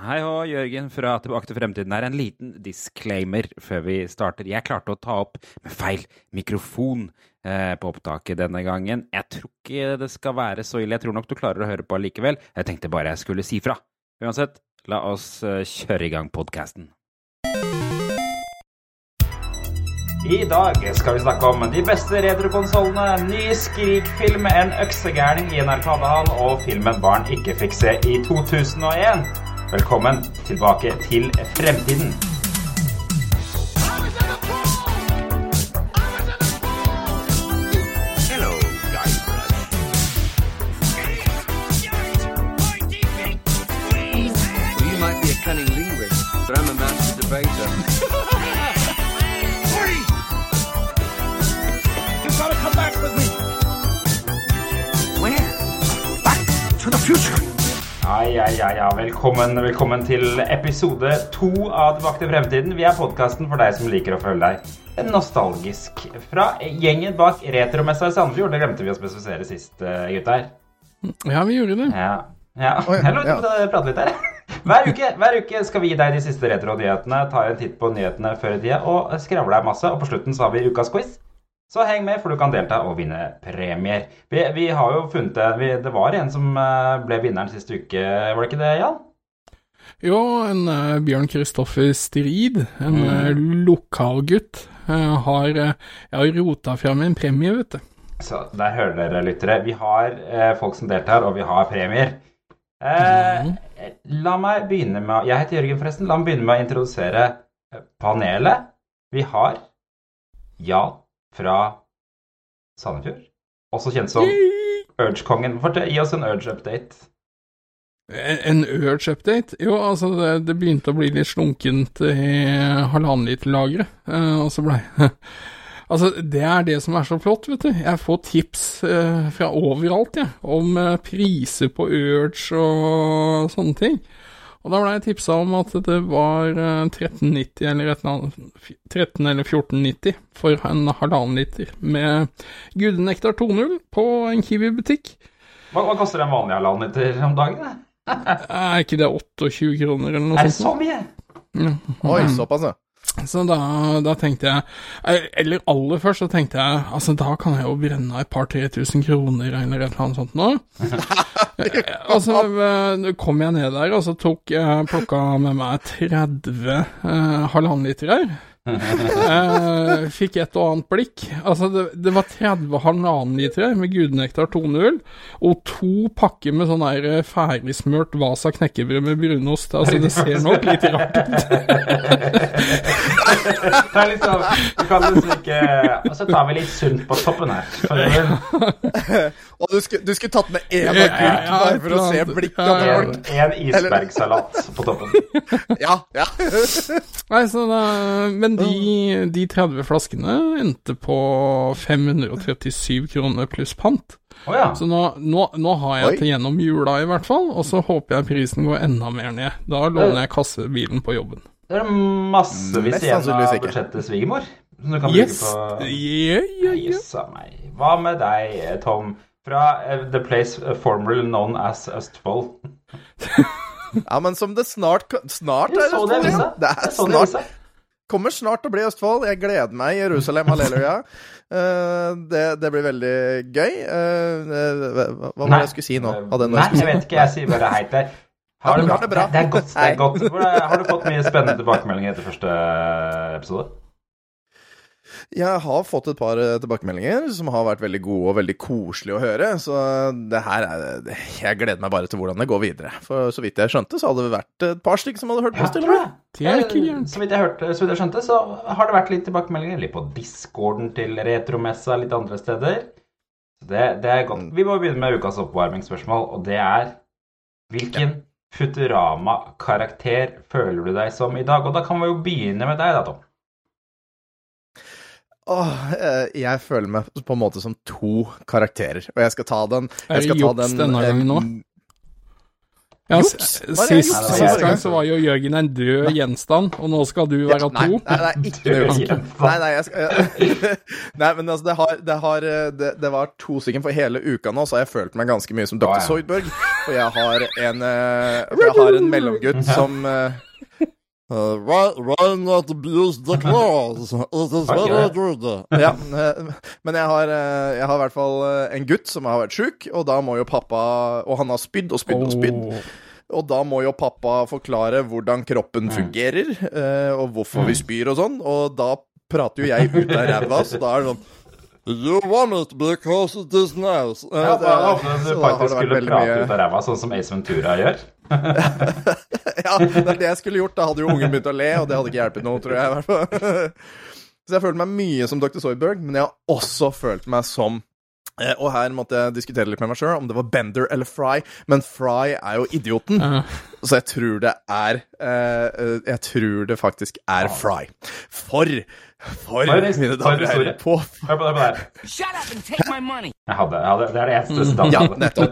Hei hå, Jørgen fra Tilbake til fremtiden her. En liten disclaimer før vi starter. Jeg klarte å ta opp med feil mikrofon eh, på opptaket denne gangen. Jeg tror ikke det skal være så ille. Jeg tror nok du klarer å høre på allikevel. Jeg tenkte bare jeg skulle si fra. Uansett, la oss eh, kjøre i gang podkasten. I dag skal vi snakke om de beste retrokonsollene, ny skrikfilm, en øksegærning i en arkadehall og filmen barn ikke fikk se i 2001. Velkommen tilbake til fremtiden. Hello, Guybrush. Well, you might be a cunning linguist, but I'm a master debater. Ja, ja, ja, ja. Velkommen, velkommen til episode to av Tilbake til fremtiden. Vi er podkasten for deg som liker å føle deg nostalgisk. Fra gjengen bak Retromessa i Sandefjord. Det glemte vi å spesifisere sist, eh, gutter. Ja, vi gjorde det. Ja. ja. Jeg lå og prate litt her. Hver uke, hver uke skal vi gi deg de siste retro-nyhetene, ta en titt på nyhetene før i tida og skravle deg masse. Og på slutten så har vi ukas quiz. Så heng med, for du kan delta og vinne premier. Vi, vi har jo funnet vi, Det var en som eh, ble vinneren siste uke, var det ikke det, Jan? Jo, en uh, Bjørn Kristoffer Strid, en uh, lokalgutt, uh, har, har rota fram en premie, vet du. Så der hører dere, lyttere. Vi har folk som deltar, og vi har premier. Mm. La meg begynne med Jeg heter Jørgen, forresten. La meg begynne med å introdusere panelet. Vi har Jan fra Sandefjord, også kjent som Urge-kongen. Gi oss en Urge-update. En en Urge-update? Jo, altså, det, det begynte å bli litt slunkent i halvannenliterlageret, uh, og så blei Altså, det er det som er så flott, vet du. Jeg får tips eh, fra overalt, jeg, om eh, priser på Urge og sånne ting. Og da ble jeg tipsa om at det var eh, 1390 eller et annet 13 eller 1490 for en halvannen liter med Gudenektar 2.0 på en Kiwi-butikk. Hva, hva koster en vanlig halvannen liter om dagen? da? Er ikke det 28 kroner eller noe Er det sånt? så mye? Oi, såpass, ja. Så da, da tenkte jeg eh, Eller aller først så tenkte jeg Altså, da kan jeg jo brenne av et par-tre tusen kroner eller et eller annet sånt nå. Og så eh, kom jeg ned der, og så tok jeg plukka med meg 30 eh, halvannenliter her. Eh, fikk et og annet blikk. Altså, det, det var 30 halvannenlitere med Gudenektar 2.0, og to pakker med sånn der eh, ferdigsmurt Vasa knekkebrød med brunost. Altså, det ser nok litt rart ut. Det er sånn Du kan liksom ikke Og så tar vi litt sunt på toppen her. Og du skulle, du skulle tatt med én agurk ja, ja, bare for å se blikket til Ja, folk. En, en isbergsalat på toppen. Ja, ja. Nei, så da, men de, de 30 flaskene endte på 537 kroner pluss pant. Oh, ja. Så nå, nå, nå har jeg Oi. til gjennom jula i hvert fall, og så håper jeg prisen går enda mer ned. Da låner jeg kassebilen på jobben. Det er massevis igjen av budsjettet svigermor. Som du kan Yes! bruke på Yeah, yeah, yeah. Jøss a meg. Hva med deg, Tom? Fra eh, The Place formerly known as Østfold. ja, men som det snart Snart er så det det. Det Jeg er så det snart Kommer snart til å bli Østfold. Jeg gleder meg. Jerusalem, halleluja. Uh, det, det blir veldig gøy. Eh, hva var det jeg skulle si nå? Hadde jeg noe Nei, jeg vet ikke. Jeg sier bare hei til har Ja, du, det. Det er godt. Det er godt. Har du fått mye spennende tilbakemeldinger etter første episode? Jeg har fått et par eh, tilbakemeldinger som har vært veldig gode og veldig koselige å høre. Så det her er Jeg gleder meg bare til hvordan det går videre. For så vidt jeg skjønte, så hadde det vært et par stykker som hadde hørt på oss er ikke Eh. Så vidt jeg hørte, så vidt jeg skjønte, så har det vært litt tilbakemeldinger. Litt på discorden til Retromessa, litt andre steder. Det, det er godt. Vi må begynne med ukas oppvarmingsspørsmål, og det er Hvilken Futurama-karakter føler du deg som i dag? Og da kan vi jo begynne med deg, da, Tom. Åh, eh, jeg føler meg på en måte som to karakterer, og jeg skal ta den jeg skal det ta juks den, denne eh, gangen nå? Ja, sist, sist gang så var jo Jørgen en død gjenstand, og nå skal du være Nei, to. nei, nei, ikke noe. Nei, nei, jeg skal, nei, men altså, det, har, det, har, eh, det, det var to stykker for hele uka nå, så har jeg følt meg ganske mye som Dr. Soydberg. Zoidberg. For jeg har en, jeg har en mellomgutt som uh, why, why not abuse the claws? It is very good. Ja, eh, men jeg har, eh, jeg har i hvert fall eh, en gutt som har vært sjuk, og da må jo pappa Og han har spydd og spydd og spydd. Og da må jo pappa forklare hvordan kroppen fungerer, eh, og hvorfor vi spyr og sånn. Og da prater jo jeg ut av ræva, så da er det sånn You want it because it is nice. Eh, Ja, det- da håper du faktisk skulle prate mye- ut av ræva, sånn som Ace Ventura gjør. Ja, det er det jeg skulle gjort. Da hadde jo ungen begynt å le, og det hadde ikke hjulpet noe, tror jeg. i hvert fall. Så jeg følte meg mye som Dr. Soyberg, men jeg har også følt meg som eh, Og her måtte jeg diskutere litt med meg sjøl om det var Bender eller Fry, men Fry er jo idioten. Så jeg tror det er eh, eh, Jeg tror det faktisk er Fry. For For, For mine damer og herrer, på Hør på det, her. Shut up and take my money. Jeg hadde, jeg hadde, det er det eneste sitatet Ja, jeg hadde. nettopp.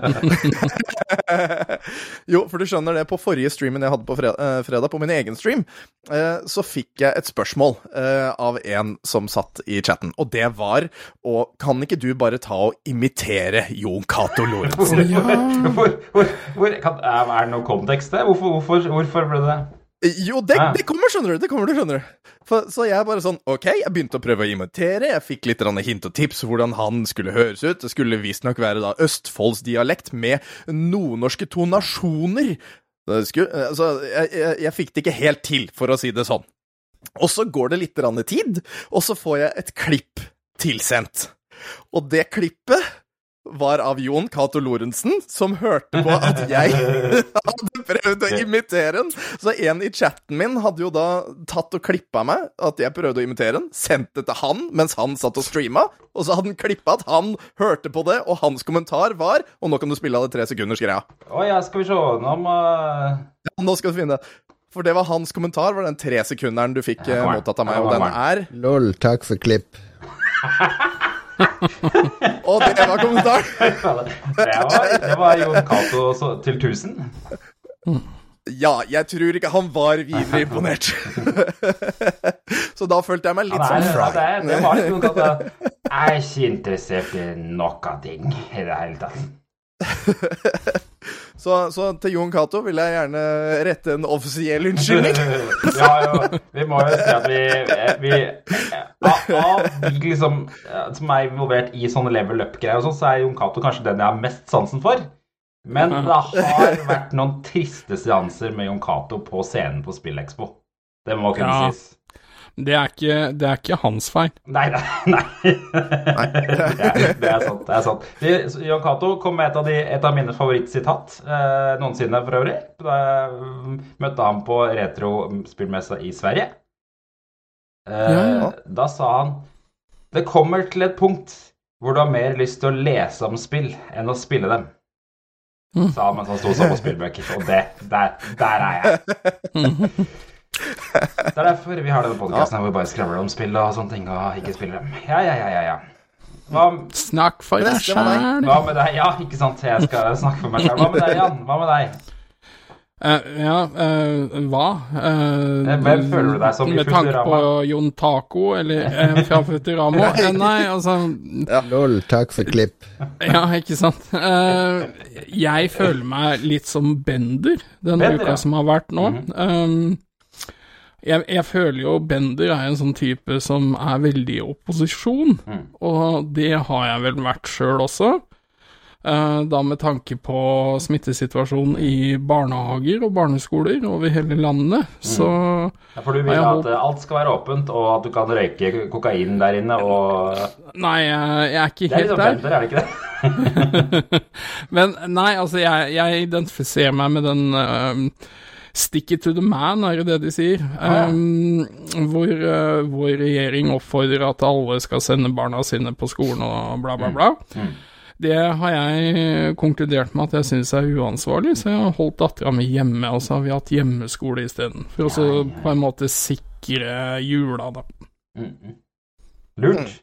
jo, for du skjønner det, på forrige streamen jeg hadde på fredag, eh, på min egen stream, eh, så fikk jeg et spørsmål eh, av en som satt i chatten, og det var Og kan ikke du bare ta og imitere Jon Cato Lorentzen? Hvor, hvor, hvor, kan, er er det noe kontekst der? Hvorfor, hvorfor, hvorfor ble det Jo, det, det kommer, skjønner du. Det kommer du, skjønner du. For, så jeg bare sånn OK, jeg begynte å prøve å imitere. Jeg fikk litt hint og tips hvordan han skulle høres ut. Det skulle visstnok være da østfoldsdialekt med nordnorske tonasjoner. Det skulle, altså, jeg, jeg, jeg fikk det ikke helt til, for å si det sånn. Og så går det litt tid, og så får jeg et klipp tilsendt. Og det klippet var av Jon Cato Lorentzen, som hørte på at jeg hadde prøvd å imitere den. Så en i chatten min hadde jo da tatt og klippa meg, at jeg prøvde å imitere den, sendt det til han mens han satt og streama, og så hadde han klippa at han hørte på det, og hans kommentar var Og nå kan du spille av det tre sekunders greia. Å ja, skal vi se Nå må Ja, nå skal du finne det. For det var hans kommentar, var den tresekunderen du fikk Ja, eh, mottatt av meg, og den er Lol, takk for klipp. Og det var kommentaren! Det var, det var Jon Cato til 1000. Ja, jeg tror ikke han var videre imponert. så da følte jeg meg litt sånn det, fry. det, det var litt Jon Cato. Jeg er ikke interessert i noen ting i det hele tatt. Så, så til Jon Cato vil jeg gjerne rette en offisiell unnskyldning. ja, ja, vi må jo si at vi, vi Av de liksom, som er involvert i sånne level up-greier, og sånn, så er Jon Cato kanskje den jeg har mest sansen for. Men det har vært noen triste seanser med Jon Cato på scenen på SpillExpo. Det må kunne Ja. sies. Det er ikke, det er ikke hans feil. Nei, nei, nei. det, er, det er sant. det er sant. De- Jon Cato kom med et av, de, et av mine favorittsitat eh, noensinne, for øvrig. Da jeg møtte ham på retrospillmessa i Sverige. Eh, Ja. Da sa han Det kommer til et punkt hvor du har mer lyst til å lese om spill enn å spille dem. Mm. Sa han mens han sto sånn på spillbøker. Og det, der, der er jeg. Det er derfor vi har denne podkasten hvor vi bare skravler om spill og sånne ting, og ikke spiller dem. Ja, ja, ja, ja, ja. Hva, Snakk for deg sjæl. hva med deg? Ja, ikke sant, jeg skal snakke for meg sjæl. Hva med deg, Jan? Hva med deg? Uh, ja, uh, hva? Eh, Eh, hvem føler du deg som i Futurama? Med tanke på Jon Taco, eller fra Futurama? Nei, altså Lol, takk for klipp. Ja, ikke sant. Eh, jeg føler meg litt som Bender denne Bender, uka ja. som har vært nå. Mhm. Um, jeg, jeg føler jo Bender er en sånn type som er veldig i opposisjon, Mm. og det har jeg vel vært sjøl også. Eh, da med tanke på smittesituasjonen i barnehager og barneskoler over hele landet, så Ja, for du vil at eh, alt skal være åpent, og at du kan røyke kokain der inne, og Nei, jeg, er ikke helt der. Det er litt sånn der. Bender, er det ikke det? Men nei, altså, jeg, jeg identifiserer meg med den um, Stick it to the man, er det det de sier? Ah, ja. Um, hvor, uh, vår regjering oppfordrer at alle skal sende barna sine på skolen og bla, bla, bla. Mm. Det har jeg konkludert med at jeg syns er uansvarlig, så jeg har holdt dattera mi hjemme, og så har vi hatt hjemmeskole isteden. For å så Ja, ja. på en måte sikre jula, da. Mm, mm. Lurt.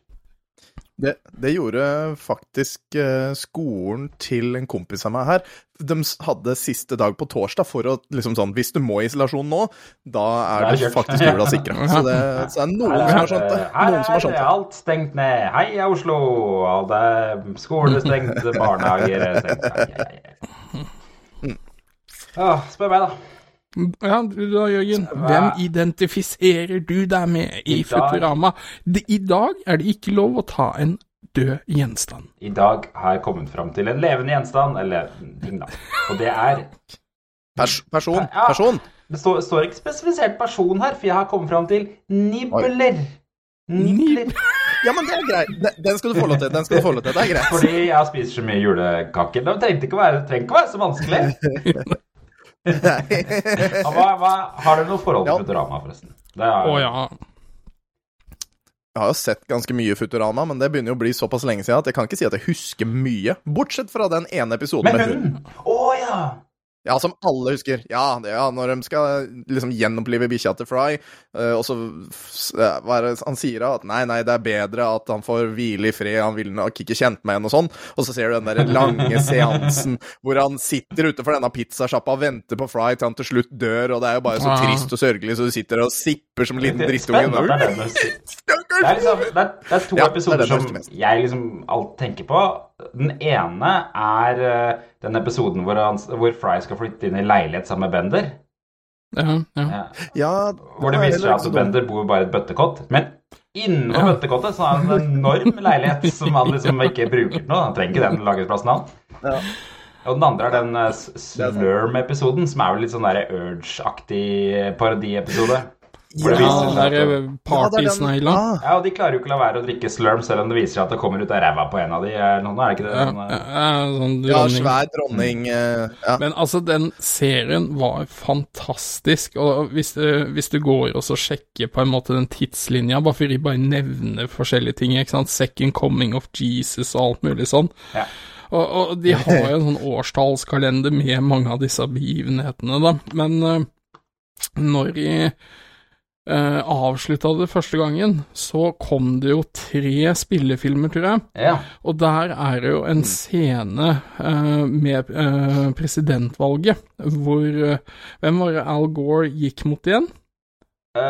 Det, det gjorde faktisk eh, skolen til en kompis av meg her. De hadde siste dag på torsdag for å liksom sånn Hvis du må i isolasjon nå, da er er det det faktisk jula sikra. Så det, så er noen som har skjønt det. Noen som har skjønt det. alt stengt ned. Heia Oslo! Alle skoler stengt, barnehager er stengt. Åh, spør meg, da. Ja, du da, Jørgen. Hvem identifiserer du deg med i I Futurama? I dag er det ikke lov å ta en død gjenstand. I dag har jeg kommet fram til en levende gjenstand, eller ting, da. Og det er Pers person. Ja. Person. Det står, står ikke spesifisert person her, for jeg har kommet fram til nibler. Nibler. Ja, men det er greit. Den- skal du få lov til. Den skal du få lov til. Det er greit. Fordi jeg spiser så mye julekaker. Det trengte ikke å være, det trenger ikke å være så vanskelig. Ja, Hva, hva, har du noe forhold til Ja. Futurama, forresten? Det er, oh, ja. Jeg har jo sett ganske mye Futurama, men det begynner jo å bli såpass lenge siden at jeg kan ikke si at jeg husker mye. Bortsett fra den ene episoden Men med hunden. hunden! Å ja! Ja, som alle husker. Ja, det, ja når de skal liksom gjenopplive bikkja til Fry, uh, og så eh, hva er det han sier da? At nei, nei, det er bedre at han får hvile i fred, han vil nok ikke kjent meg igjen og sånn. Og så ser du den der lange seansen hvor han sitter utenfor denne pizzasjappa og venter på Fry til han til slutt dør, og det er jo bare så trist og sørgelig, så du sitter og sipper som en liten drittunge. Det er. Det liksom, det, er, det er to Ja, det er episoder den som jeg liksom alt tenker på. Den ene er uh, den episoden hvor, han, hvor Fry skal flytte inn i leilighet sammen med Bender. ja, ja. Ja. Ja, Hvor det viser seg at. Bender bor bare i et bøttekott. Men innenfor bøttekottet så har han en enorm leilighet som han liksom ikke bruker til noe. Han trenger ikke den lagringsplassen, han. Ja. Og den andre er den eh. Slurm-episoden, som er vel litt sånn der Urge-aktig parodiepisode. Ja, den der Ja, den- Ja, og de klarer jo ikke å la være å drikke slurm, selv om det viser seg at det kommer ut av ræva på en av de. eller noe, er det ikke det? Ja, eh, ja, sånn ja, svær dronning eh, Ja. Men altså, den serien var fantastisk, og hvis du, hvis du går og så sjekker på en måte den tidslinja, bare for de bare nevner forskjellige ting, ikke sant, Second Coming of Jesus og alt mulig sånn, Ja. og, og de har jo en sånn årstallskalender med mange av disse begivenhetene, da, men eh, når de uh, avslutta det første gangen, så kom det jo tre spillefilmer, tror jeg. ja. Og der er det jo en scene eh, med eh, presidentvalget, hvor eh, Hvem var det Al Gore gikk mot igjen? Uh,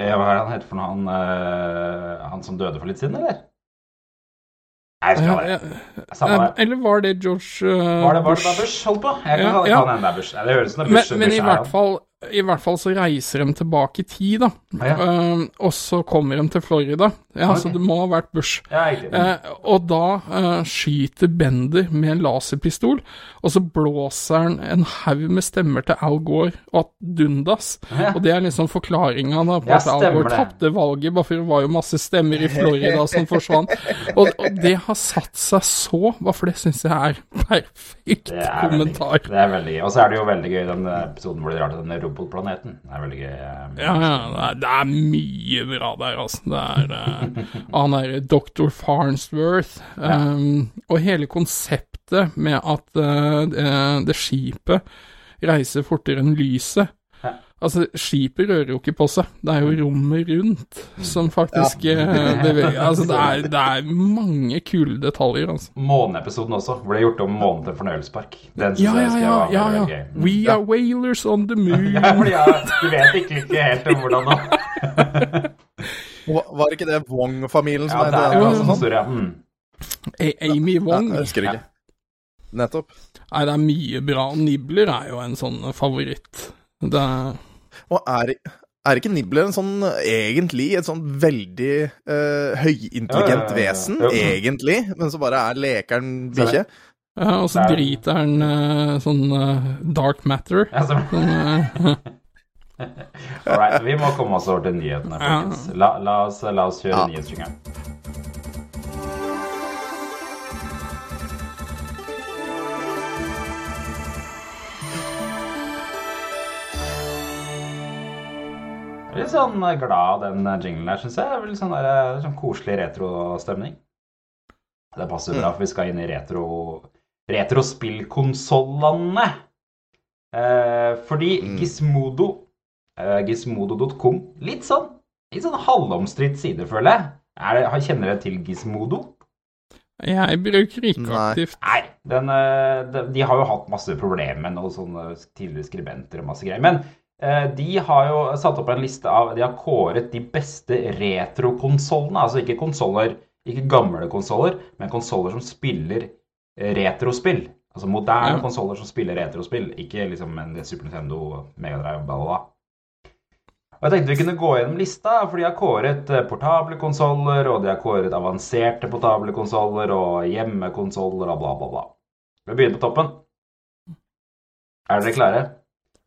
ja, hva er det han heter for noe? Han, eh, han som døde for litt siden, eller? Nei, skal være. Eh, Samme eh, det. eller var det George eh, Var det, var det Bush? Bush holdt på? Jeg kan Ja, ja. det er Bush. Det høres ut som det er Men, Bush. men i er hvert fall i hvert fall så reiser de tilbake i tid, da. Ja. Eh, og så kommer de til Florida. Ja, okay. så det må ha vært Bush. Ja. Eh, og da uh, skyter Bender med en laserpistol, og så blåser han en haug med stemmer til Al Gore og at Dundas. Ja. Og det er liksom forklaringa på Ja, at Al Gore tapte valget, bare for det var jo masse stemmer i Florida som forsvant. Og, og det har satt seg så, bare for det syns jeg er perfekt Det er kommentar. Veldig, Det er veldig. Og så er det jo veldig gøy den episoden hvor de drar til den robotplaneten. Det er veldig gøy. eh, Ja, ja, det er, det er mye bra der, altså. Det er uh, Han er Dr. Farnsworth. Um, og hele konseptet med at uh, det, det skipet reiser fortere enn lyset Ja. Altså, skipet rører jo ikke på seg, det er jo rommet rundt som faktisk ja. beveger Altså, det er, det er mange kule detaljer, altså. Måneepisoden også, hvor det er gjort om månen til fornøyelsespark. Den Ja, ja, skal ja. være ja, ja. gøy. We are whalers on the moon. Ja, jeg, du vet ikke, ikke helt om hvordan nå. Var var ikke det Wong-familien som Ja, det heter er det? Altså, sånn Sorry, ja. Mm. Amy Amy Ja, Wong. jeg husker ikke. Nettopp. Nei, det er mye bra. Nibler er jo en sånn favoritt. Det er Og er, er ikke Nibbler en sånn egentlig et sånn veldig uh, høyintelligent Ja, ja, ja, ja. vesen, egentlig, men så bare er lekeren bikkje? Ja, og så er- driter han uh, sånn uh, dark matter. Ja, så, Sånn, all right, vi må komme oss over til nyhetene, folkens. La, la, oss, la oss kjøre Ja. nyhetsjingeren. Litt sånn glad av den jinglen her, syns jeg. Det Litt sånn, der, eh, sånn koselig retrostemning. Det passer bra, for vi skal inn i retro retrospillkonsollene. Eh, fordi Mm. Gizmodo, eh, gizmodo.com, litt sånn litt sånn halvomstridt side, føler jeg. Er det, kjenner dere til Gizmodo? Jeg bruker ikke Nei. aktivt. Nei, den, eh, de, de har jo hatt masse problemer med noen sånne tidligere skribenter og masse greier. Men eh, de har jo satt opp en liste av De har kåret de beste retrokonsollene. Altså ikke konsoller, ikke gamle konsoller, men konsoller som spiller eh, retrospill. Altså moderne Ja. konsoller som spiller retrospill, ikke liksom en Super Nintendo, Megadrive, bla. Og jeg tenkte vi kunne gå gjennom lista, for de har kåret eh, portable konsoller, og de har kåret avanserte portable konsoller og hjemmekonsoller og bla, bla, bla. Vi begynner på toppen. Er dere klare?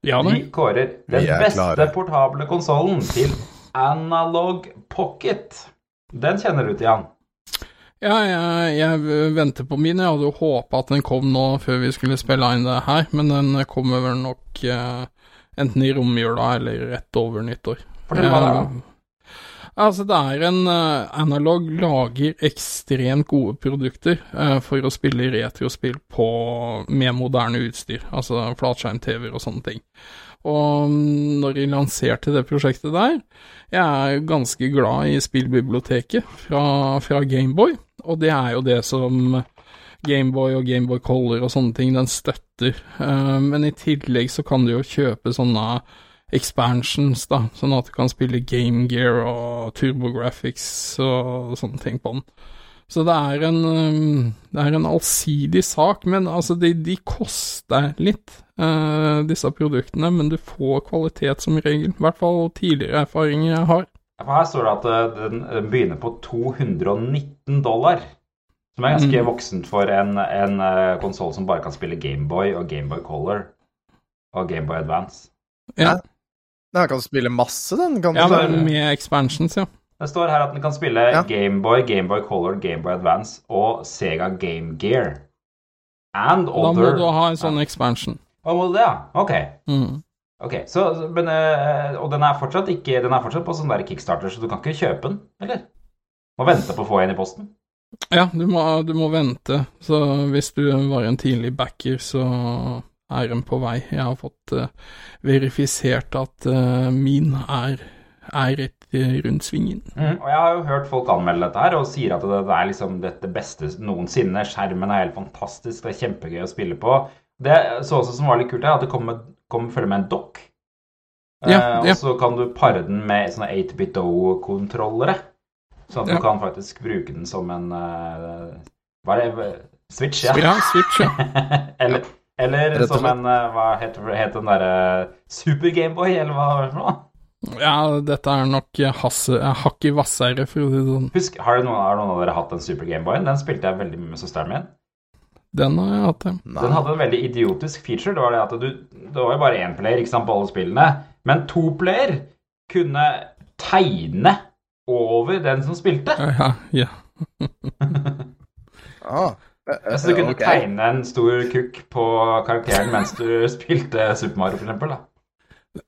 Ja vi kårer den Vi beste klare. portable konsollen til Analog Pocket. Den kjenner du til, Jan. Ja, jeg, jeg venter på min. Jeg hadde jo håpa at den kom nå før vi skulle spille inn det her, men den kommer vel nok eh, enten i romjula eller rett over nyttår. Fortell hva det er, Altså, det er en eh, Analog lager ekstremt gode produkter eh, for å spille retrospill på, med moderne utstyr, altså flatskjerm-TV-er og sånne ting. Og mm, når de lanserte det prosjektet der Jeg er ganske glad i spillbiblioteket fra, fra Gameboy, og det er jo det som Gameboy og Gameboy Color og sånne ting den støtter. Eh, men i tillegg så kan du jo kjøpe sånne expansions, da, sånn at du kan spille Game Gear og TurboGrafx og sånne ting på den. Så det er en, um, det er en allsidig sak, men altså, de, de koster litt, eh, disse produktene, men du får kvalitet som regel. I hvert fall tidligere erfaringer jeg har. Her står det at eh, den eh, begynner på 219 dollar. Som er ganske Mm. voksent for en, en uh, konsoll som bare kan spille Gameboy og Gameboy Color og Gameboy Advance. Ja, Den her kan spille masse, den. Kan ja du det er med expansions, ja. Det står her at den kan spille Ja. Gameboy, Gameboy Color, Gameboy Advance og Sega Game Gear. And Da må other du ha en sånn expansion. Å, må du det, ja? Ok. Mm. Ok, så, men, eh, Og den er fortsatt ikke Den er fortsatt på sånn der kickstarter, så du kan ikke kjøpe den, eller? Må vente på å få en i posten. Ja, du må, du må vente. Så hvis du var en tidlig backer, så den på vei. Jeg har fått eh, verifisert at eh, min er, er rett eh, rundt svingen. Mm, og jeg har jo hørt folk anmelde dette her og sier at det, det er liksom dette beste noensinne. Skjermen er helt fantastisk, det er kjempegøy å spille på. Det så også som var litt kult, er at det kommer kom, følge med en dokk. Ja, ja. Og så kan du pare den med sånne 8-bit-O-kontrollere. Sånn at Ja. du kan faktisk bruke den som en Hva er det? Switch, ja. Ja, Switch, ja. eller eller Rett som en eh, Hva het, het den derre Super Gameboy, eller hva var det for noe? Ja, dette er nok eh, hasse, eh, hakk i vassere, for å si det sånn. Husk, har, noen, har noen av dere hatt den Super Gameboyen? Den spilte jeg veldig mye med søsteren min. Den har jeg hatt, ja. Den hadde en veldig idiotisk feature. Det var det at du Det var jo bare én player ikke sant, på alle spillene. Men to player kunne tegne over den som spilte. Ja, ja. Ah, eh, eh, du kunne okay. tegne en stor kukk på karakteren mens du spilte Super Mario, for eksempel. Da.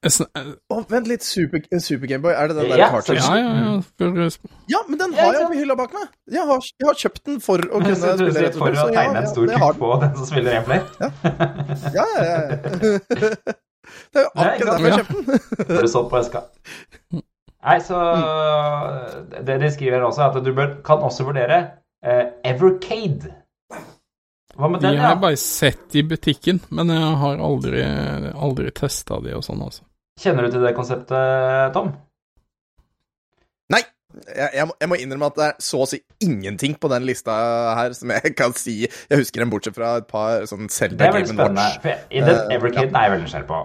Eh, Å, vent litt, Super, Super Gameboy, er det den der Ja, cartridgen? Ja, ja, ja. Ja, men den har jeg på hylla bak meg. Jeg har, jeg har kjøpt den for å kunne spille og for å tegne en stor kukk på den som spiller én flere. Ja, ja, ja. ja. Det er jo akkurat derfor jeg kjøpte den. Bare sånn på eska? Nei, så Det de skriver her også, er at du bør, kan også vurdere eh, Evercade. Hva med de har jeg bare sett i butikken, men jeg har aldri, aldri testa de og sånn, altså. Kjenner du til det konseptet, Tom? Nei, jeg, jeg, må, jeg må innrømme at det er så å si ingenting på den lista her som jeg kan si Jeg husker den bortsett fra et par sånn Det Zelda er veldig Game spennende. Watch. For i den Eh, ja. er jeg veldig nysgjerrig på.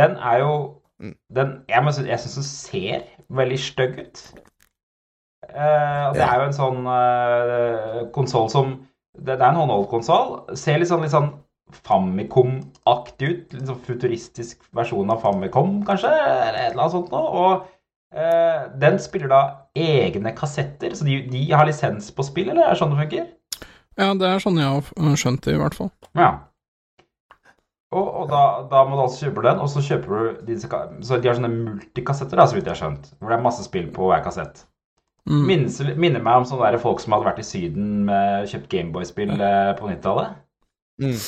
Den er jo Mm. den, Jeg, må jeg syns den ser veldig stygg ut. Uh, og det Ja. er jo en sånn uh, konsoll som det, det er en håndholdkonsoll. Ser litt sånn, litt sånn Famicom-aktig ut. Litt sånn futuristisk versjon av Famicom, kanskje, eller et eller annet sånt noe. Og eh, den spiller da egne kassetter, så de, de har lisens på spill, eller er det sånn det funker? Ja, det er sånn jeg har skjønt det, i hvert fall. Ja. Og, og da, da må du altså kjøpe den, og så kjøper du disse Så de har sånne multikassetter, da, så vidt jeg har skjønt. Hvor det er masse spill på hver kassett. Mm. Minnes, minner meg om sånne der folk som hadde vært i Syden med kjøpt Gameboy-spill eh, på 90-tallet. Mm.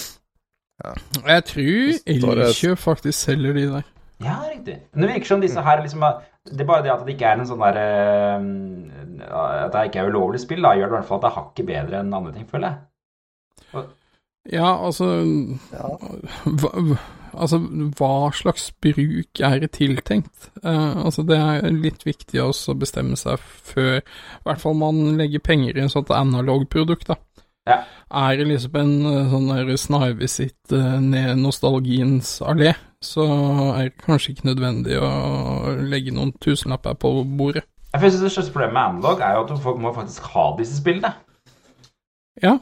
Jeg tror Elkjøp faktisk selger de der. Ja, riktig. Men det virker som disse her liksom Det er bare det at det ikke er en sånn der eh, At det ikke er ulovlig spill, da, gjør det i hvert fall at det er hakket bedre enn andre ting, føler jeg. Ja, altså hva, altså, hva slags bruk er det tiltenkt? Uh, altså, det er litt viktig også å bestemme seg før I hvert fall man legger penger i en sånt analogprodukt, da. Ja. Er det liksom en eh, sånn der snarvisitt eh, ned nostalgiens allé, så er det kanskje ikke nødvendig å legge noen tusenlapper på bordet. Jeg synes Det største problemet med analog er jo at folk må faktisk ha disse spillene. Ja,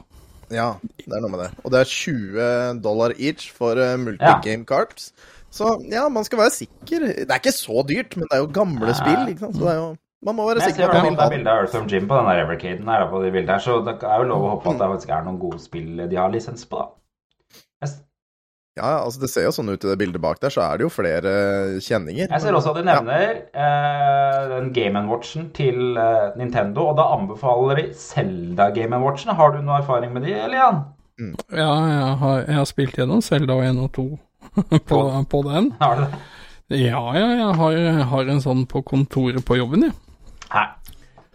Ja, det er noe med det. Og det er 20 dollar each for uh, multigame cards. Så ja, man skal være sikker. Det er ikke så dyrt, men det er jo gamle spill, ikke sant. Så det er jo Man må være sikker ser på at man det er vil ha det. bilde av Earthworm Jim på den der Evercaden her, på de bildene her, så det er jo lov å håpe at det faktisk er noen gode spill de har lisens på, da. Ja, altså det ser jo sånn ut i det bildet bak der, så er det jo flere kjenninger. jeg ser også at de nevner eh, den Game Watchen til eh, Nintendo, og da anbefaler de Zelda Game Watchen. Har du noe erfaring med de, Elian? Mm. ja jeg, har, jeg har spilt gjennom Selda 1 og 2 på, på den. Har du det? Ja, ja, jeg har, har en sånn på kontoret på jobben, jeg.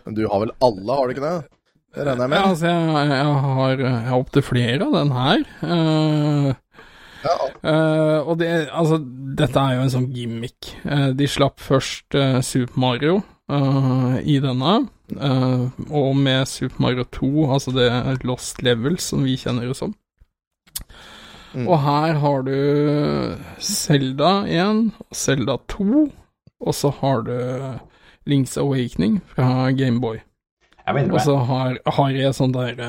Men du har vel alle, har du ikke det? Det regner jeg Ja, altså, jeg, jeg har, jeg har opptil flere av den her. Eh, Ja, eh, og det, altså, dette er jo en sånn gimmick. Uh, de slapp først uh, Super Mario i denne, eh, og med Super Mario 2, altså det Lost Levels, som vi kjenner det som. Mm. Og her har du Zelda 1, Zelda 2, og så har du Link's Awakening fra Gameboy. Og så har, har jeg sånn der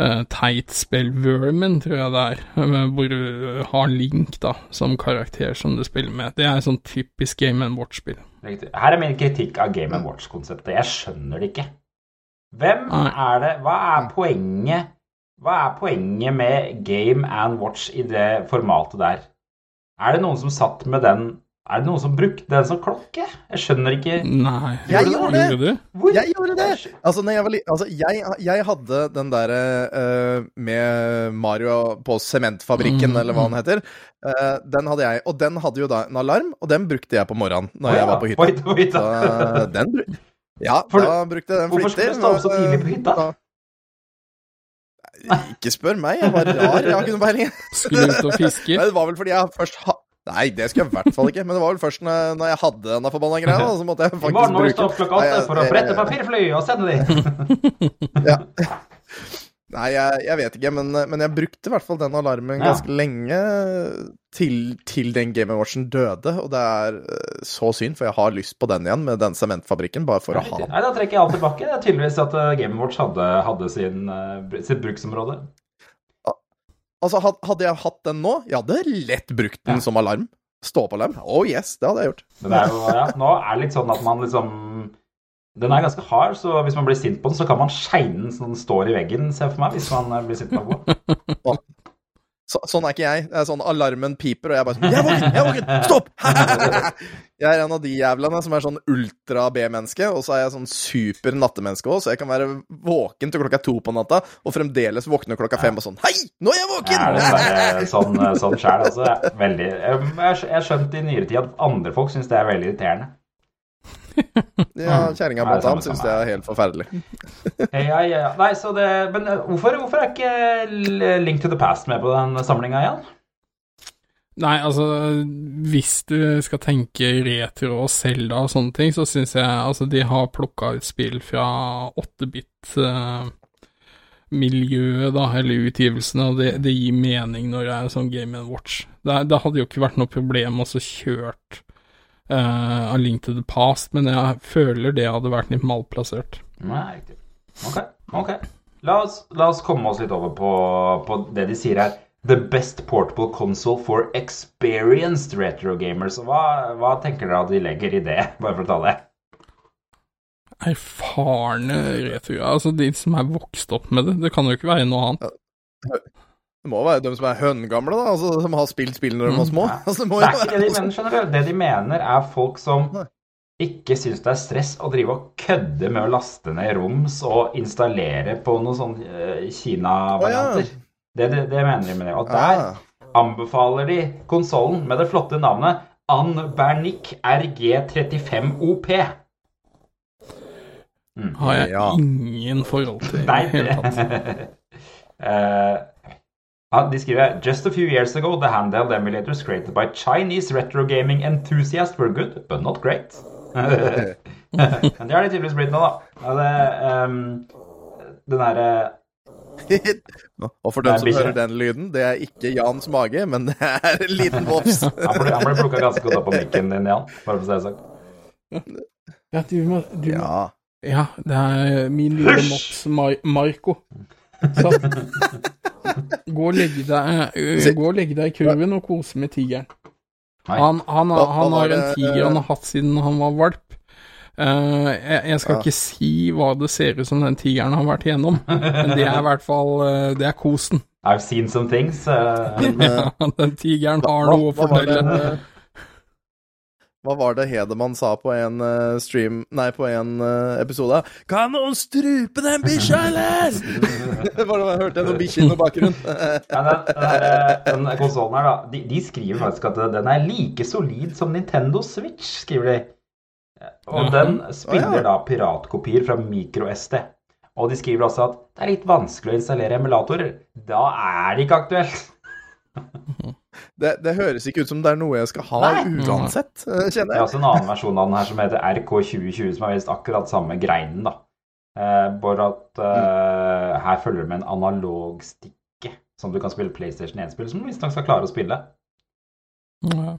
eh, teit spill Vermin, tror jeg det er, eh, hvor du har Link da, som karakter som du spiller med. Det er sånn typisk Game Watch-spill. Her er min kritikk av Game Watch-konseptet. Jeg skjønner det ikke. Hvem Nei. er det Hva er poenget Hva er poenget med Game and Watch i det formatet der? Er det noen som satt med den Er det noen som brukte den som klokke? Jeg skjønner ikke Nei, Jeg gjorde det. Hvor Jeg gjorde det! Altså, jeg, var li altså jeg, jeg hadde den derre uh, med Mario på sementfabrikken, Mm, eller hva den heter. Uh, den hadde jeg. Og den hadde jo da en alarm, og den brukte jeg på morgenen når oh, ja, jeg var på hytta. på hytta. Så, eh, den bru ja, For- da brukte jeg den Hvorfor skulle du stå opp så tidlig på hytta? Da- Ikke spør meg, jeg var rar, jeg har ikke noe peiling. Skulle ut og fiske? Nei, Det var vel fordi jeg først ha Nei, det skulle jeg i hvert fall ikke. Men det var vel først når, når jeg hadde denne forbanna greia, så måtte jeg faktisk bruke I morgen må vi stå opp klokka åtte for å brette papirfly og sende de. Ja. Nei, jeg, jeg vet ikke, men, men jeg brukte i hvert fall den alarmen Ja. ganske lenge til, til den Game Watchen døde, og det er eh, så synd, for jeg har lyst på den igjen med den sementfabrikken, bare for å ha den. Nei, da trekker jeg alt tilbake. Det er tydeligvis at eh, Game Watch hadde, hadde sin, eh, sitt bruksområde. Altså, hadde jeg hatt den nå, jeg hadde lett brukt den Ja. som alarm. Stå-på-alarm. Oh yes, det hadde jeg gjort. Men det er jo, ja, nå er det litt sånn at man liksom Den er ganske hard, så hvis man blir sint på den, så kan man skeine den så den står i veggen, ser jeg for meg, hvis man eh, blir sint på den. Så, sånn er ikke jeg. Det er sånn alarmen piper, og jeg bare sånn Jeg er våken! Jeg er våken! Stopp! jeg er en av de jævlene som er sånn ultra B-menneske, og så er jeg sånn super nattemenneske òg, så jeg kan være våken til klokka to på natta, og fremdeles våkne klokka fem og sånn Hei, nå er jeg Jeg er våken! dessverre sånn, sånn sjæl, altså. Jeg er Veldig jeg har skjønt i nyere tid at andre folk syns det er veldig irriterende. Ja, kjerringa blant annet syns det er helt forferdelig. Ja, ja, ja. Nei, så det Men eh, hvorfor, hvorfor er ikke Link to the Past med på den samlinga igjen? Nei, altså, hvis du skal tenke retro og Zelda og sånne ting, så syns jeg altså de har plukka ut spill fra 8-bit eh, da, eller utgivelsene, og det, det gir mening når det er sånn Game and Watch. Det, det hadde jo ikke vært noe problem å så kjørt eh, A Link to the Past, men jeg føler det hadde vært litt malplassert. Nei, riktig. Ok. ok. La oss, la oss komme oss litt over på, på det de sier her. The best portable console for experienced retro gamers. Hva, hva tenker dere at de legger i det, bare for å ta det? Erfarne retro Altså de som er vokst opp med det. Det kan jo ikke være noe annet. Det må være de som er høngamle, da, altså, som har spilt spill når de var små. Altså, det må Det jo er ikke det de mener, skjønner du. Det de mener, er folk som ikke syns det er stress å drive og kødde med å laste ned roms og installere på noen sånne uh, Kina-varianter. Det, det, det mener de med det. Og der Ah. anbefaler de konsollen med det flotte navnet Anbernic RG35 OP. Har jeg Ja. ingen forhold til i det hele tatt. Eh, de skriver Just a few years ago, the handheld emulators created by Chinese retro gaming enthusiasts were good, but not great. Men det har de tydeligvis blitt nå, da. Ja, det, um, den derre Og for dem som hører den lyden, det er ikke Jans mage, men det er en liten vops. Han ble, han ble plukka ganske godt opp på mikken din, Jan. Bare for å si det sånn. Ja, du må, du må, Ja. ja, det er min lille mops Mar Marco. Så gå og legge deg øh, Gå og legge deg i kurven og kose med tigeren. Han, Han, han, han har en tiger han eh, har hatt siden han var valp. Eh, jeg, jeg skal Ja. ikke si hva det ser ut som den tigeren har vært igjennom, men det er i hvert fall eh, Det er kosen. I've seen some things. Uh, Ja, den tigeren har noe å fortelle. Hva var det Hedemann sa på en eh, stream Nei, på en eh, episode? Kan noen strupe den bikkja, eller?! Bare hørte jeg hørte noen bikkjer i noen bakgrunn? Ja, den, den, her, den konsollen her, da. De, de skriver faktisk at den er like solid som Nintendo Switch, skriver de. Og den spiller ja. da piratkopier fra MicroSD. Og de skriver også at det er litt vanskelig å installere emulatorer. Da er det ikke aktuelt. Det, det høres ikke ut som det er noe jeg skal ha Nei. uansett, jeg. Det er også en annen versjon av den her som heter RK2020, som er visst akkurat samme greinen, da. Eh, bare at eh, her følger det med en analog stikke, som du kan spille PlayStation 1-spill, som du visstnok skal klare å spille. Ja.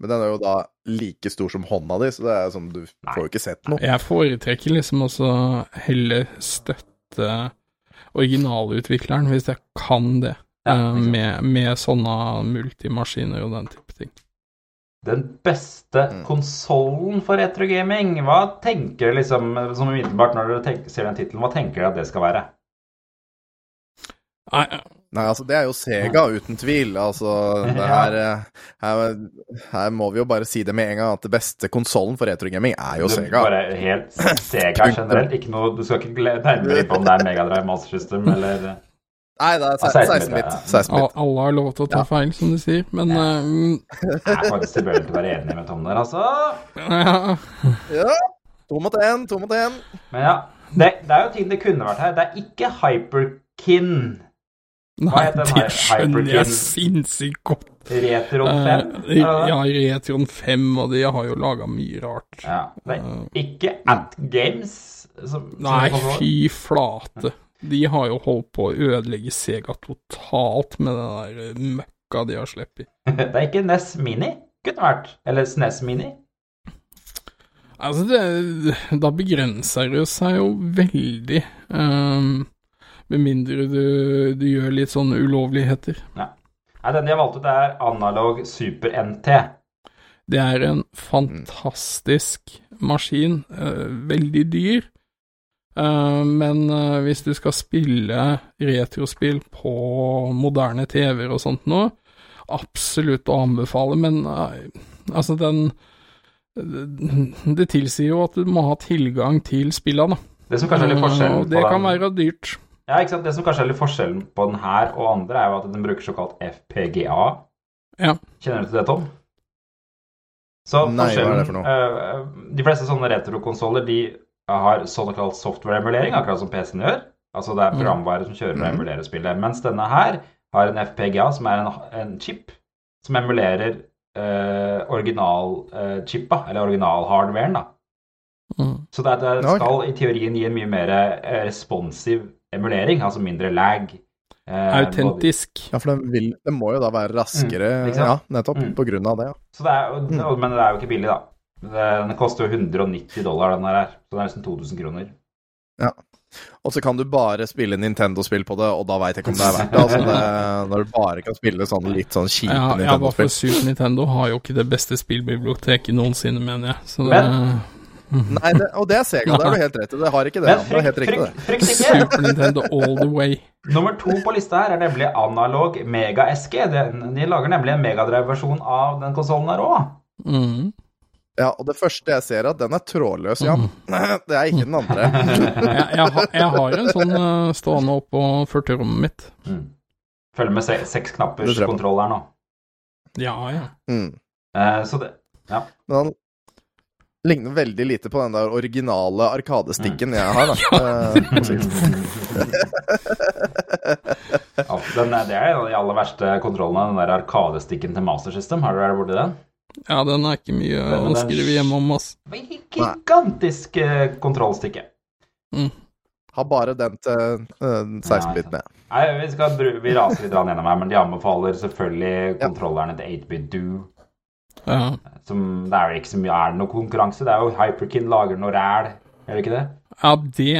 Men den er jo da like stor som hånda di, så det er sånn, du Nei. får jo ikke sett noe. Jeg foretrekker liksom også heller støtte originalutvikleren, hvis jeg kan det, Ja, eh, med, med sånne multimaskiner og den type ting. Den beste Mm. konsollen for retrogaming, hva tenker dere liksom, som umiddelbart når dere tenker, ser den tittelen, hva tenker dere at det skal være? Nei, Nei, altså, det er jo Sega, uten tvil. Altså, det her, eh, her, her må vi jo bare si det med en gang, at det beste konsollen for retrogaming er jo Du, Sega. Bare helt Sega generelt, ikke noe, du skal ikke nærmere inn på om det er Megadrive Master System eller Nei, det er Ah, 16 16 bit. 16 al- alle har lov til å ta Ja. feil, som du sier, men eh, Jeg er faktisk tilbøyelig til å være enig med Tom der, altså. ja, Ja. To mot én, to mot én. Men ja, det, det er jo ting det kunne vært her. Det er ikke Hyperkin Hva Nei, heter det skjønner jeg sinnssykt godt. Retron 5. Eh, er det det? ja, Retron 5, og de har jo laga mye rart. Ja, det er ikke At Games. Som, som Nei, fy flate. De har jo holdt på å ødelegge Sega totalt med den der eh, møkka de har sluppet. Det er ikke NES Mini. Kunne vært. Eller SNES Mini. Altså, det, da begrenser det seg jo veldig. Um, med mindre du, du gjør litt sånne ulovligheter. Nei, den de har valgt ut, er Analog Super NT. Det er en fantastisk maskin. Uh, veldig dyr. Eh, men eh, hvis du skal spille retrospill på moderne TV-er og sånt nå, absolutt å anbefale, men eh, altså den Det tilsier jo at du må ha tilgang til spillene, da. Det som kanskje er litt forskjellen det kan være dyrt. ja, ikke sant? Det som kanskje er litt forskjellen på den her og andre, er jo at den bruker såkalt FPGA. Ja. Kjenner du til det, Tom? Så Nei, hva er det for noe? eh, De fleste sånne retrokonsoller de har såkalt software-emulering, akkurat som PC-en gjør. Altså det er Mm. programvare som kjører og Mhm. emulerer spillet. Mens denne her har en FPGA, som er en, en chip som emulerer eh, original-chippa, eller original-hardwaren, da. Mm. Så det, det skal i teorien gi en mye mer eh, responsiv emulering, altså mindre lag. eh, Autentisk. Ja, for den, vil, den må jo da være raskere. Mm, ja, nettopp. Mm. På grunn av det, ja. Så det er, jo- Men det er jo ikke billig, da. Det- Den koster jo 190 dollar, den her. Så det er nesten 2000 kroner. Ja. Og så kan du bare spille Nintendo-spill på det, og da veit jeg ikke om det er verdt det. Altså, det når du bare kan spille sånn litt sånn kjipe Ja, ja, bare for Nintendo-spill. Super Nintendo har jo ikke det beste spillbiblioteket noensinne, mener jeg. Så det, Nei, det, og det er Sega, det har du helt rett i. Det har ikke det. Men frykt, Det er helt frykt, riktig, det. frykt, frykt ikke! Super Nintendo all the way. Nummer to på lista her er nemlig Analog Mega SG. De, de lager nemlig en megadrive-versjon av den konsollen her òg. Mm. Ja, og det første jeg ser, er at den er trådløs, Jan. Det er ikke den andre. Jeg, jeg, har, jeg har en sånn eh, stående oppå 40-rommet mitt. Mm. Følger med se, seks knappers kontroll her nå. Ja, ja. Mm. Eh, så det Ja. Men han ligner veldig lite på den der originale arkadestikken jeg har, da. Eh, sies. ja den, er- det er en av de aller verste kontrollene, den der arkadestikken til Master System. Har du vært borti den? Ja, den er ikke mye å skrive hjemme om, ass. Gigantisk eh, kontrollstikke. Har bare den til uh, 16-bit med. Nei, vi, skal, vi raser litt gjennom her, men de anbefaler selvfølgelig kontrollerne til 8-bit Do. Ja. Som, det er vel ikke så mye Er det noe konkurranse? Det er jo Hyperkin lager noe ræl, er det ikke det? ja, det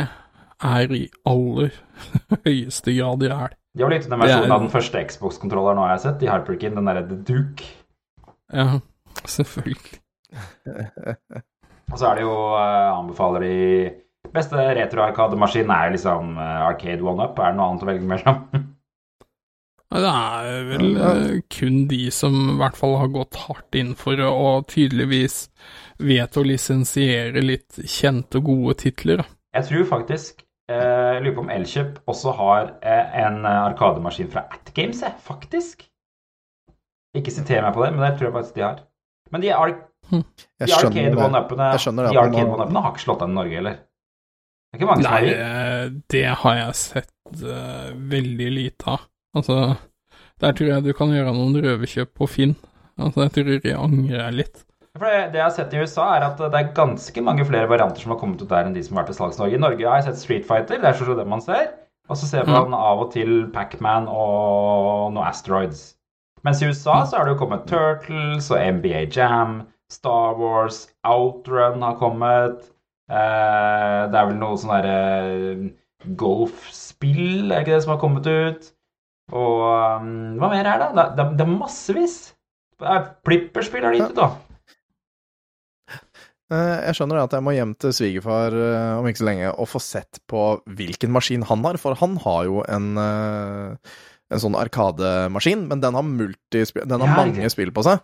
er i aller høyeste grad ræl. De har blitt den en Det er- av den første Xbox-kontrolleren nå har jeg sett, i Hyperkin, den derre The Duke. Ja, selvfølgelig. Og så er det jo eh, Anbefaler de Beste retro-arkademaskin er liksom eh, Arcade One-Up. Er det noe annet å velge mellom? Det er vel eh, kun de som i hvert fall har gått hardt inn for det, og tydeligvis vet å lisensiere litt kjente og gode titler. Jeg tror faktisk eh, Jeg lurer på om Elkjøp også har en arkademaskin fra Atgames, jeg. Faktisk. Ikke siter meg på det, men det tror jeg faktisk de har. Men de, ar de Arcade skjønner det. One-Upene Jeg skjønner det, de at man Arcade har- ikke slått an i Norge, eller? Det er ikke mange som Nei, eh, det har jeg sett uh, veldig lite av. Altså, der tror jeg du kan gjøre noen røverkjøp på Finn. Altså, jeg tror jeg angrer litt. For det, det jeg har sett i USA, er at det er ganske mange flere varianter som har kommet ut der enn de som har vært i salgs Norge. I Norge har jeg sett Street Fighter, det er sånn det man ser. Og så ser man av og til Pac-Man og noe Asteroids. Mens i USA så har det jo kommet Turtles og NBA Jam, Star Wars, Outrun har kommet. Eh, det er vel noe sånn derre golfspill, er ikke det som har kommet ut? Og um, hva mer er det? Det, det, det er massevis. Plipperspill har de gitt ut, da. Eh, Jeg skjønner at jeg må hjem til svigerfar eh, om ikke så lenge og få sett på hvilken maskin han har, for han har jo en, eh, en sånn arkademaskin, men den har den har Ja, mange spill på seg.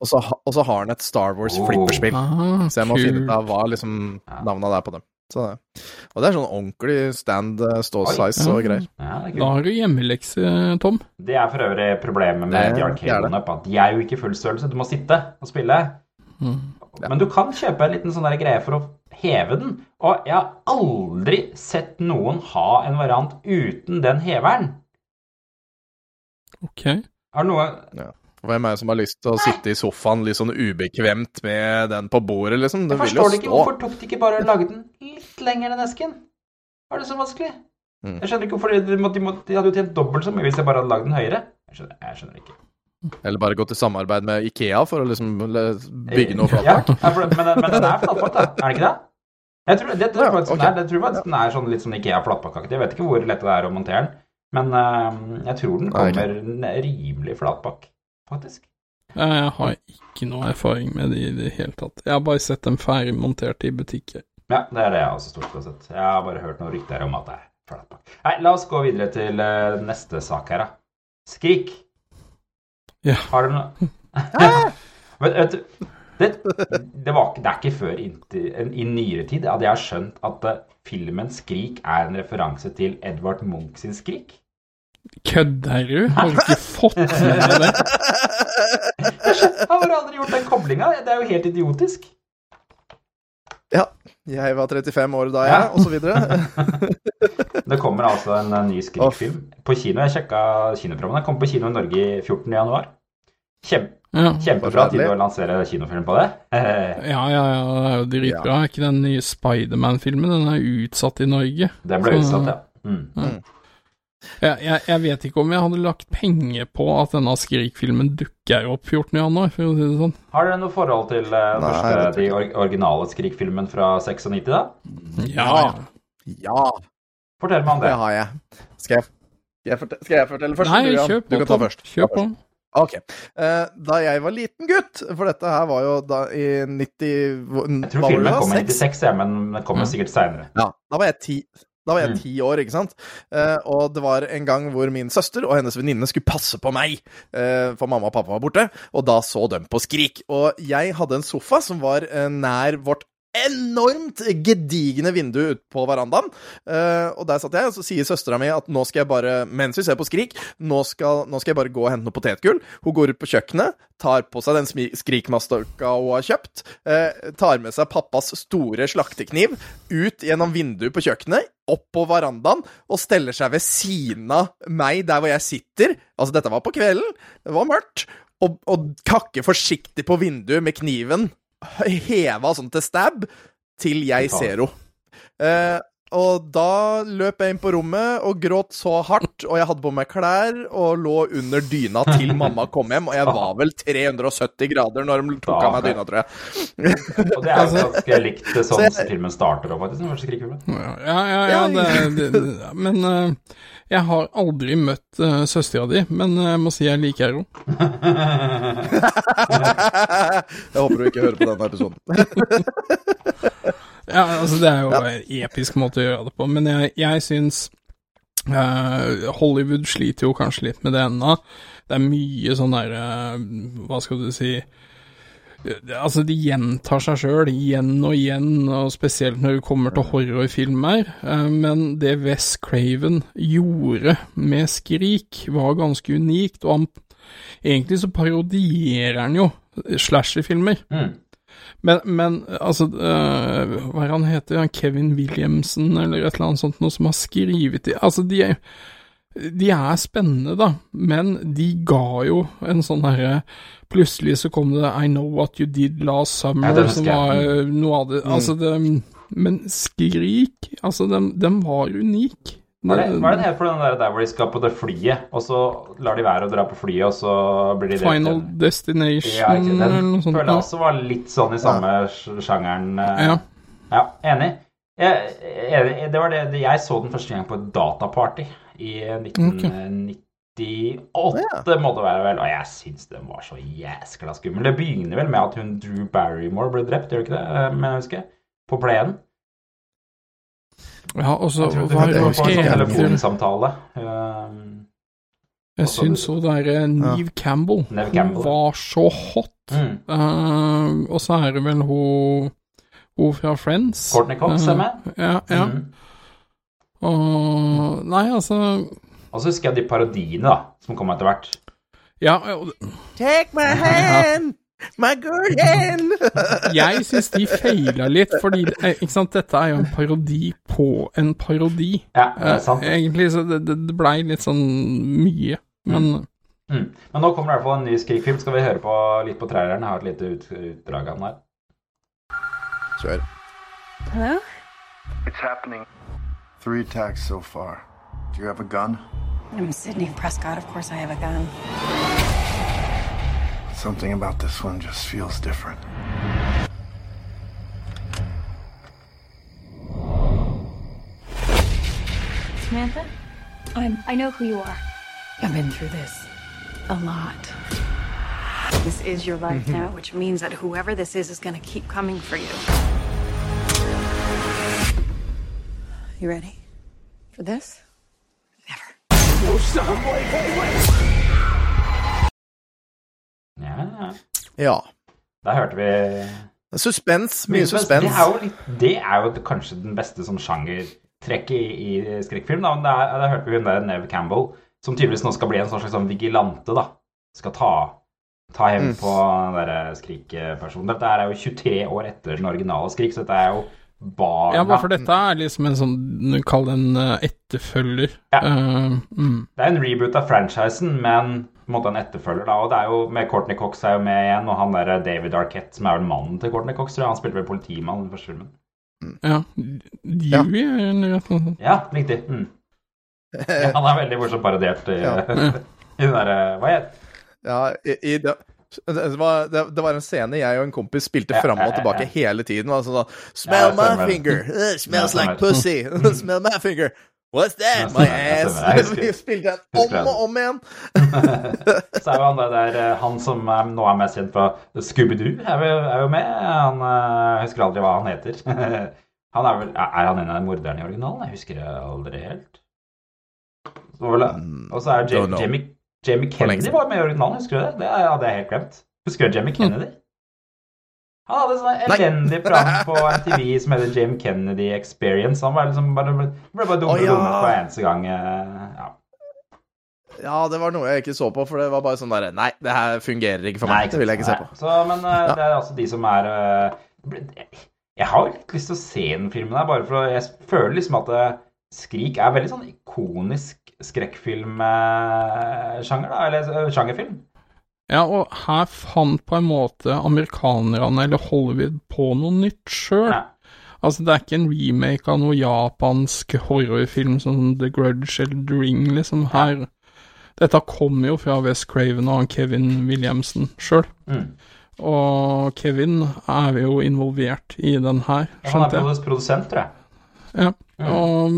Og så, og så har den et Star Wars Oh. flipperspill, Ah, så jeg må finne ut av hva liksom Ja. navnet er på dem. Så, og det er sånn ordentlig stand uh, stå-size og greier. Ja. Da har du hjemmelekse, Tom. Det er for øvrig problemet med Det- de at de er jo ikke fullstørrelse. Du må sitte og spille. Mm. Men du kan kjøpe en liten sånn der greie for å heve den. Og jeg har aldri sett noen ha en variant uten den heveren. Ok. Er det noe Hvem er det som har lyst til å sitte i sofaen litt sånn ubekvemt med den på bordet, liksom? Jeg Den vil jo forstår det ikke. Hvorfor tok de ikke bare og lagde den litt lenger enn esken? Var det så vanskelig? Mm. Jeg skjønner ikke hvorfor de, måtte, de, måtte, de hadde jo tjent dobbelt så mye hvis jeg bare hadde lagd den høyere. Jeg skjønner, jeg skjønner ikke. Eller bare gått i samarbeid med Ikea for å liksom bygge noe flatpak. Ja, ja, men, men den er flatpakk, da. Er den ikke det? Jeg tror, det det, det, Ja, den det, er. Jeg tror faktisk den er sånn, litt sånn Ikea flatpakkeaktig. Jeg vet ikke hvor lett det er å montere den, men uh, jeg tror den kommer Nei. rimelig flatbakk, faktisk. Jeg har ikke noe erfaring med det i det hele tatt. Jeg har bare sett dem ferdig montert i butikker. Ja, det er det jeg også stort sett. Jeg har bare hørt noen rykter om at det er flatbakk. Nei, la oss gå videre til uh, neste sak her, da. Skrik. Ja. Har du noe vet, vet du, det, det, var, det er ikke før i nyere tid at jeg har skjønt at eh, filmen 'Skrik' er en referanse til Edvard Munch sin 'Skrik'. Kødder du? Har du ikke fått med deg det? Jeg har aldri gjort den koblinga. Det er jo helt idiotisk. Ja. Jeg var 35 år da, Ja. jeg, og så videre. Det kommer altså en eh, ny Skrik-film på kino. Jeg sjekka kinoprogrammene. Den kommer på kino i Norge i 14. januar. Kjempe, Ja. kjempebra tid å lansere kinofilm på det. Ja, ja, ja, det er jo dritbra. Er ikke den nye Spiderman-filmen? Den er utsatt i Norge. Den ble Så- utsatt, ja. Mm. Jeg, jeg, jeg vet ikke om jeg hadde lagt penger på at denne Skrik-filmen dukker opp 14. januar, for å si det sånn. Har dere noe forhold til uh, Nei, første, de or originale Skrik-filmen fra 96, da? Ja, Ja, Fortell meg om det. det har jeg. Skal jeg, skal jeg, fortelle, skal jeg fortelle først? Nei, kjøp kjør på. Du kan ta først. Kjør på. Ok. Eh, da jeg var liten gutt, for dette her var jo da i 90 Jeg tror filmen kom i 96, ja, men den kommer sikkert seinere. Ja, da var jeg ti. Da var jeg Mm. ti år, ikke sant? Eh, og det var en gang hvor min søster og hennes venninne skulle passe på meg, eh, for mamma og pappa var borte, og da så de på Skrik. Og jeg hadde en sofa som var nær vårt enormt gedigne vindu ute på verandaen. Uh, og der satt jeg, og så sier søstera mi at nå skal jeg bare, mens vi ser på Skrik, nå skal, nå skal jeg bare gå og hente noe potetgull. Hun går ut på kjøkkenet, tar på seg den skrikmastorka hun har kjøpt, uh, tar med seg pappas store slaktekniv ut gjennom vinduet på kjøkkenet, opp på verandaen, og steller seg ved siden av meg der hvor jeg sitter. Altså, dette var på kvelden, det var mørkt, og, og kakker forsiktig på vinduet med kniven heva sånn til stab, til jeg ser henne. Eh, og da løp jeg inn på rommet og gråt så hardt, og jeg hadde på meg klær og lå under dyna til mamma kom hjem, og jeg var vel 370 grader når de tok av meg dyna, tror jeg. Og det er jo ganske likt sånn Så jeg- filmen starter opp, faktisk. Ja, ja, ja, ja det, det, det, men eh, jeg har aldri møtt uh, søstera di, men eh, jeg må si jeg liker henne. Jeg håper du ikke hører på denne episoden. Ja, altså det er jo en episk måte å gjøre det på, men jeg, jeg syns uh, Hollywood sliter jo kanskje litt med det ennå. Det er mye sånn der uh, Hva skal du si Altså, de gjentar seg sjøl igjen og igjen, og spesielt når det kommer til horrorfilmer. Eh, men det Wes Craven gjorde med Skrik, var ganske unikt, og han Egentlig så parodierer han jo slasherfilmer. Mm. Men, men altså øh, Hva er det han heter? Han Kevin Williamson eller et eller annet sånt noe som har skrevet de Altså, de er, de er spennende, da, men de ga jo en sånn herre Plutselig så kom det I Know What You Did Last Summer, Ja, som var øh, noe av det Altså, det Men Skrik, altså, den, den var unik. Hva er det, hva er det for den der, der hvor de skal på det flyet, og så lar de være å dra på flyet, og så blir de drept? Final Destination, Ja, eller noe sånt. føler jeg også var litt sånn i samme ja. sjangeren. eh. Ja. Ja, enig. Jeg, enig. Det var det, jeg så den første gang på et dataparty i 1998, må det være vel, og jeg syns den var så jæskla skummel. Det begynner vel med at hun Drew Barrymore ble drept, gjør det ikke det? Eh, Men jeg husker. På plenen. ja, og så var det en sånn telefonsamtale. Um, Jeg syns hun derre Neve Campbell, Neve Campbell. var så hot. mm. Uh, og så er det vel hun hun fra Friends. Courtney Cox er Eh, med. Ja, ja. Mm. Og Nei, altså Og så husker jeg de parodiene da, som kom etter hvert. Ja, og Take my hand, my good hand. jeg syns de feila litt, fordi eh, ikke sant, dette er jo en parodi på en parodi. Ja, det er Eh, sant. egentlig, så det, det, blei litt sånn mye. Men Mm. Men nå kommer det i hvert fall en ny Skrik-film. Skal vi høre på litt på traileren? Jeg har et lite ut, utdrag av den her. Kjør. Hello? It's happening. Three attacks so far. Do you have a gun? I'm Sydney Prescott. Of course I have a gun. Something about this one just feels different. Samantha? I'm. I know who you are. I've been through this a lot. This is your life mm-hmm. now, which means that whoever this is is going to keep coming for you. You ready for this? Ja, ja. Ja. Hørte vi Suspens. Mye Det suspens. er jo, litt, det er jo kanskje den beste sånn sjangertrekket i, i skrekkfilm. Da. Men det er, der hørte vi hun der Neve Campbell, som tydeligvis nå skal bli en sånn slags sånn vigilante. da. Skal ta, ta hevn på den derre Skrik-personen. Dette er jo 23 år etter den originale Skrik, så dette er jo barna ja, for dette er liksom en sånn Kall det en eh, etterfølger. Ja. Uh, mm. Det er en reboot av franchisen, men på en måte en etterfølger. da, og det er jo med Courtney Cox er jo med igjen, og han der David Arquette, som er vel mannen til Courtney Cox, tror jeg. Han spilte vel politimann i den første filmen. Ja. Dewey, annet. Ja, riktig. Mm. Ja, han er veldig morsomt parodiert i, Ja. i den derre Hva het Ja, i, i det, var, det, det var en scene jeg og en kompis spilte Ja, fram og tilbake ja. hele tiden. Altså, sånn, Smell Ja, my finger. Uh, smells like pussy. Smell my finger. What's that? Ja, My ass. Vi spilte den om og om igjen. Så er jo han der, der eh, Han som er, nå er mest kjent fra Scooby-Doo, er, er jo med. Han uh, husker aldri hva han heter. Han er vel Er han en av morderne i originalen? Jeg husker det aldri helt. Vel, og så er Mm, Jamie. Jamie, Kennedy var med i originalen, husker du det? Det hadde jeg helt glemt. Husker du Jamie Kennedy? Han hadde sånn elendig program på MTV som heter Jamie Kennedy Experience. Han var liksom bare, ble bare dummere og ja. dummere hver eneste gang. eh, Ja. Ja, det var noe jeg ikke så på, for det var bare sånn derre Nei, det her fungerer ikke for meg. Nei. Det vil jeg ikke se på. Så, men eh, det er altså de som er eh, Jeg har jo litt lyst til å se den filmen her, bare for Jeg føler liksom at Skrik er veldig sånn ikonisk skrekkfilmsjanger, da. Eller sjangerfilm. Ja, og her fant på en måte amerikanerne eller Hollywood på noe nytt sjøl. Altså, det er ikke en remake av noe japansk horrorfilm som The Grudge eller The Ring, liksom. Her Dette kommer jo fra West Craven og Kevin Williamson sjøl. Mm. Og Kevin er jo involvert i den her, Han er skjønte jeg. produs- produsent, tror jeg. Ja. Og,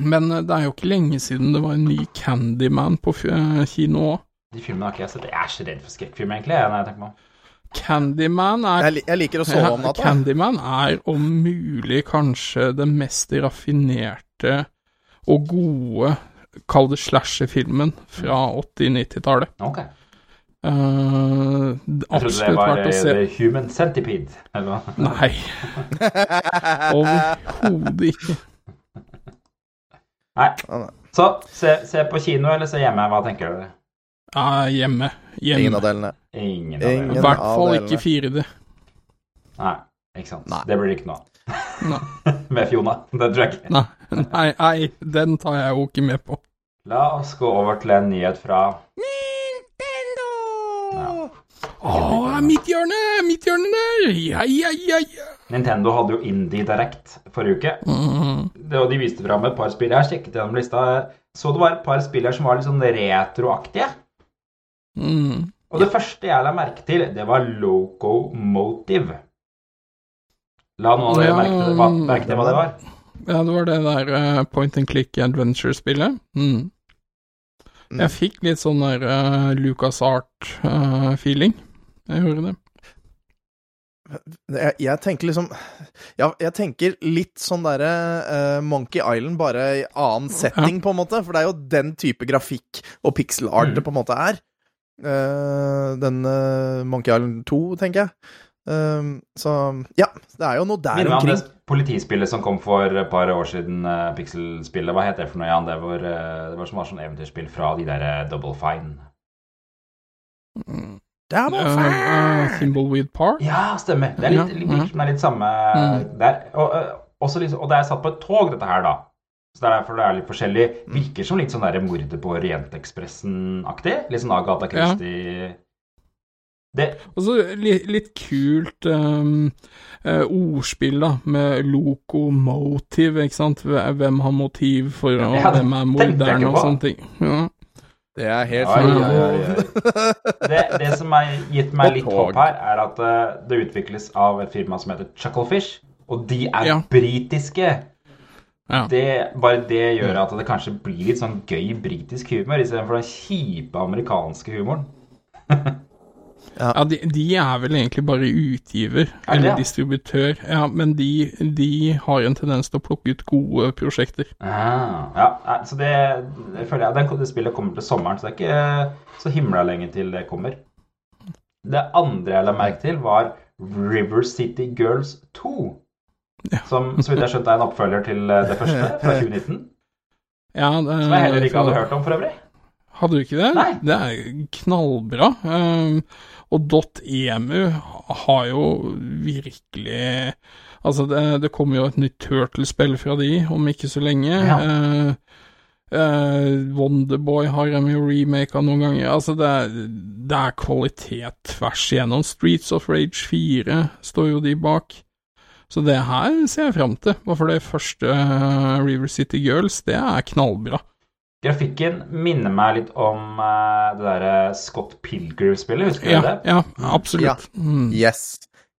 men det er jo ikke lenge siden det var en ny Candyman på eh, kino òg. De filmene har ikke jeg sett. Jeg er så redd for skrekkfilmer, egentlig. jeg, når jeg tenker meg. Candyman er Jeg, jeg liker å sove om natta. Candyman er om mulig kanskje det mest raffinerte og gode, kall det slasher-filmen fra 80-90-tallet. Ok. Uh, Jeg trodde det absolutt var verdt å eh, se. The Human Centipede. Eller hva? Nei. Overhodet ikke. Nei. Så se, se på kino eller se hjemme. Hva tenker dere? Ja, hjemme. Ingen av delene. Ingen av delene. I hvert fall ikke 4D. Nei, ikke sant. Nei. Det blir det ikke noe av. Med Fiona. Det tror jeg ikke. Nei, nei, nei, den tar jeg jo ikke med på. La oss gå over til en nyhet fra Å, mitt hjørne! Mitt hjørne der! Ja, ja, ja, ja. Nintendo hadde jo Indie Direct forrige uke. Mm. Det, og de viste fram et par spill. Jeg har sjekket gjennom lista. Så det var et par spill her som var litt sånn retroaktige. Mm. Og det første jeg la merke til, det var Locomotive. La noen av dere Ja, merke til hva, merke til hva det var? Ja, det var det der uh, point and click adventure-spillet. Mm. Mm. Jeg fikk litt sånn der uh, Lucas Art-feeling. jeg gjorde det. Jeg, jeg tenker liksom Ja, jeg tenker litt sånn derre uh, Monkey Island, bare i annen setting, på en måte. For det er jo den type grafikk og pixel art Mm. det på en måte er. Uh, den uh, Monkey Island 2, tenker jeg. Eh, så ja, det er jo noe der Minner meg om omkring. det politispillet som kom for et par år siden, uh, Pixel-spillet. Hva het det for noe, Jan? Det var, uh, det var som var sånn eventyrspill fra de der uh, Double Fine. Mm. Det er bare Uh, uh, Thimbleweed Park? Ja, stemmer. Det er litt, Ja, litt, ja. det er litt samme Mm. der. Og, eh, også liksom, og det er satt på et tog, dette her, da. Så det er derfor det er litt forskjellig. Virker som litt sånn der mordet på Orientekspressen-aktig. Litt sånn Agatha Christie Det, Og så litt, litt kult um, uh, ordspill, da, med lokomotiv, ikke sant. Hvem har motiv for og Ja, Hvem er morderen og sånne ting. Ja. Det er helt ja, ja, oi. Det, det som har gitt meg litt håp her, er at eh, det utvikles av et firma som heter Chucklefish. Og de er Ja. britiske. Ja. Det, bare det gjør at det kanskje blir litt sånn gøy britisk humor istedenfor den kjipe amerikanske humoren. Ja, de, de er vel egentlig bare utgiver, Er det eller ja? distributør, ja, men de, de har en tendens til å plukke ut gode prosjekter. Ah, ja, så det, det føler jeg den, Det spillet kommer til sommeren, så det er ikke så himla lenge til det kommer. Det andre jeg la merke til, var River City Girls 2. Ja. Som så vidt jeg skjønte er en oppfølger til eh, det første, fra 2019. Ja, det, Som jeg heller ikke hadde hørt om for øvrig. Hadde du ikke det? Nei. Det er knallbra. Um, og .emu har jo virkelig Altså, det, det kommer jo et nytt Turtle-spill fra de om ikke så lenge. Ja. Eh, eh, Wonderboy har de jo remaka noen ganger. Altså, det er, det er kvalitet tvers igjennom. Streets of Rage 4 står jo de bak. Så det her ser jeg fram til. Bare for det første eh, River City Girls, det er knallbra. Grafikken minner meg litt om uh, det derre Scott Pilgrim-spillet, husker Ja, du det? ja, absolutt. Mm. Yes.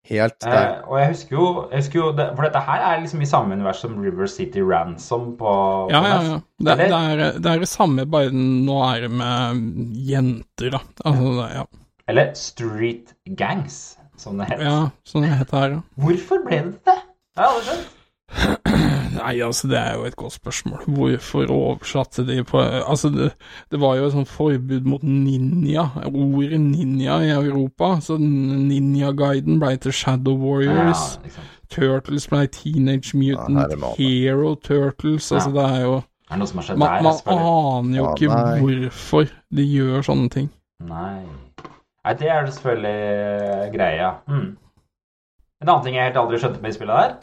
Helt der. Eh, og jeg husker jo, jeg husker jo det, For dette her er liksom i samme univers som River City Ransom på, Ja, på ja, NES. ja. Det, det, er, det er det samme, bare nå er det med jenter, da. Altså, det, ja. Eller Street Gangs, som det het. ja, som det heter her, ja. Hvorfor ble det det? Jeg har aldri skjønt. Nei, altså, det er jo et godt spørsmål. Hvorfor oversatte de på Altså, det, det var jo et sånt forbud mot ninja, ordet ninja i Europa, så Ninja-guiden ble til Shadow Warriors. Ja. Turtles ble Teenage Mutant er. Hero Turtles. Altså, Ja. det er jo Er det Man, der? man aner jo Ja, ikke nei. hvorfor de gjør sånne ting. Nei. Nei, det er det selvfølgelig greia. Mm. En annen ting jeg helt aldri skjønte med i spillet der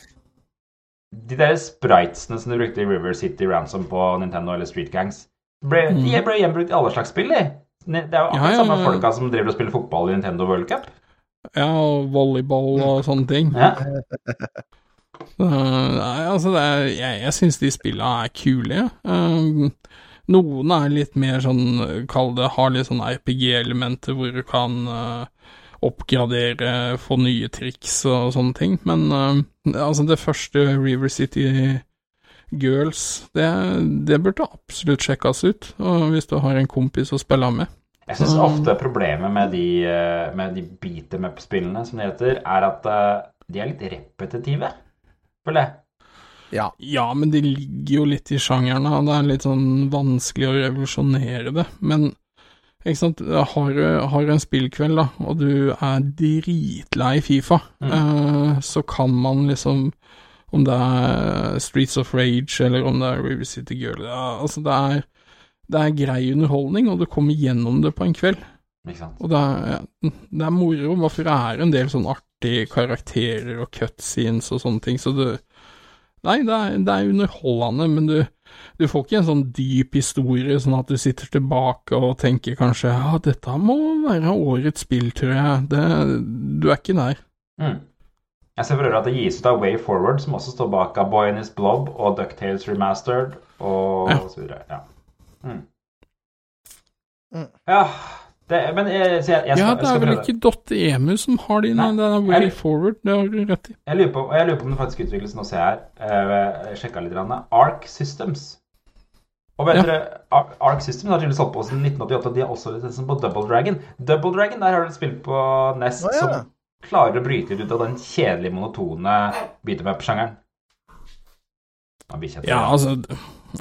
De der spritesene som du brukte i River City Ransom på Nintendo eller Street Gangs, ble, de ble gjenbrukt i alle slags spill, de. Det er jo alle Ja, ja, samme folka som driver og spiller fotball i Nintendo World Cup. Ja, og volleyball og sånne ting. Ja. Så, nei, altså, det er, jeg, jeg syns de spillene er kule. Um, noen er litt mer sånn, kall det, har litt sånn RPG-elementer hvor du kan uh, oppgradere, få nye triks og sånne ting. Men uh, altså, det første River City Girls, det, det burde absolutt sjekkes ut. Og hvis du har en kompis å spille med. Jeg syns ofte problemet med de, eh, med de beat em up-spillene, som det heter, er at eh, de er litt repetitive. Føler jeg. Ja. Ja, men de ligger jo litt i sjangeren, og det er litt sånn vanskelig å revolusjonere det. Men har du, har du en spillkveld, da, og du er dritlei Fifa, eh, så kan man liksom Om det er Streets of Rage, eller om det er River City Girl ja, Altså, det er, det er grei underholdning, og du kommer gjennom det på en kveld. Og det er, det er moro, hvorfor det er en del sånn artige karakterer og cutscenes og sånne ting, så du Nei, det er, det er underholdende, men du, du får ikke en sånn dyp historie, sånn at du sitter tilbake og tenker kanskje ja, dette må være årets spill, tror jeg. Det, du er ikke der. Mm. Jeg ser for øvrig at det gis ut av Way Forward, som også står bak A Boy in His Blob og Ducktales Remastered og Ja. så videre. Ja. Mm. Mm. ja det, men jeg, så jeg, jeg, skal, Ja, det skal er vel prøve. ikke EMU som har de, nei, Nei. det er Way Jeg- Forward, det har du rett i. Jeg lurer på, og jeg lurer på om det faktisk utvikles nå, ser jeg her. eh, Jeg sjekka litt. grann. Ark Systems. Og vet Ja. dere, Ark Systems har tydeligvis holdt på siden 1988, og de har også lisensen på Double Dragon. Double Dragon, der har du et spill på Nest oh, ja. som klarer å bryte ut av den kjedelige, monotone beat em up-sjangeren. Ja, altså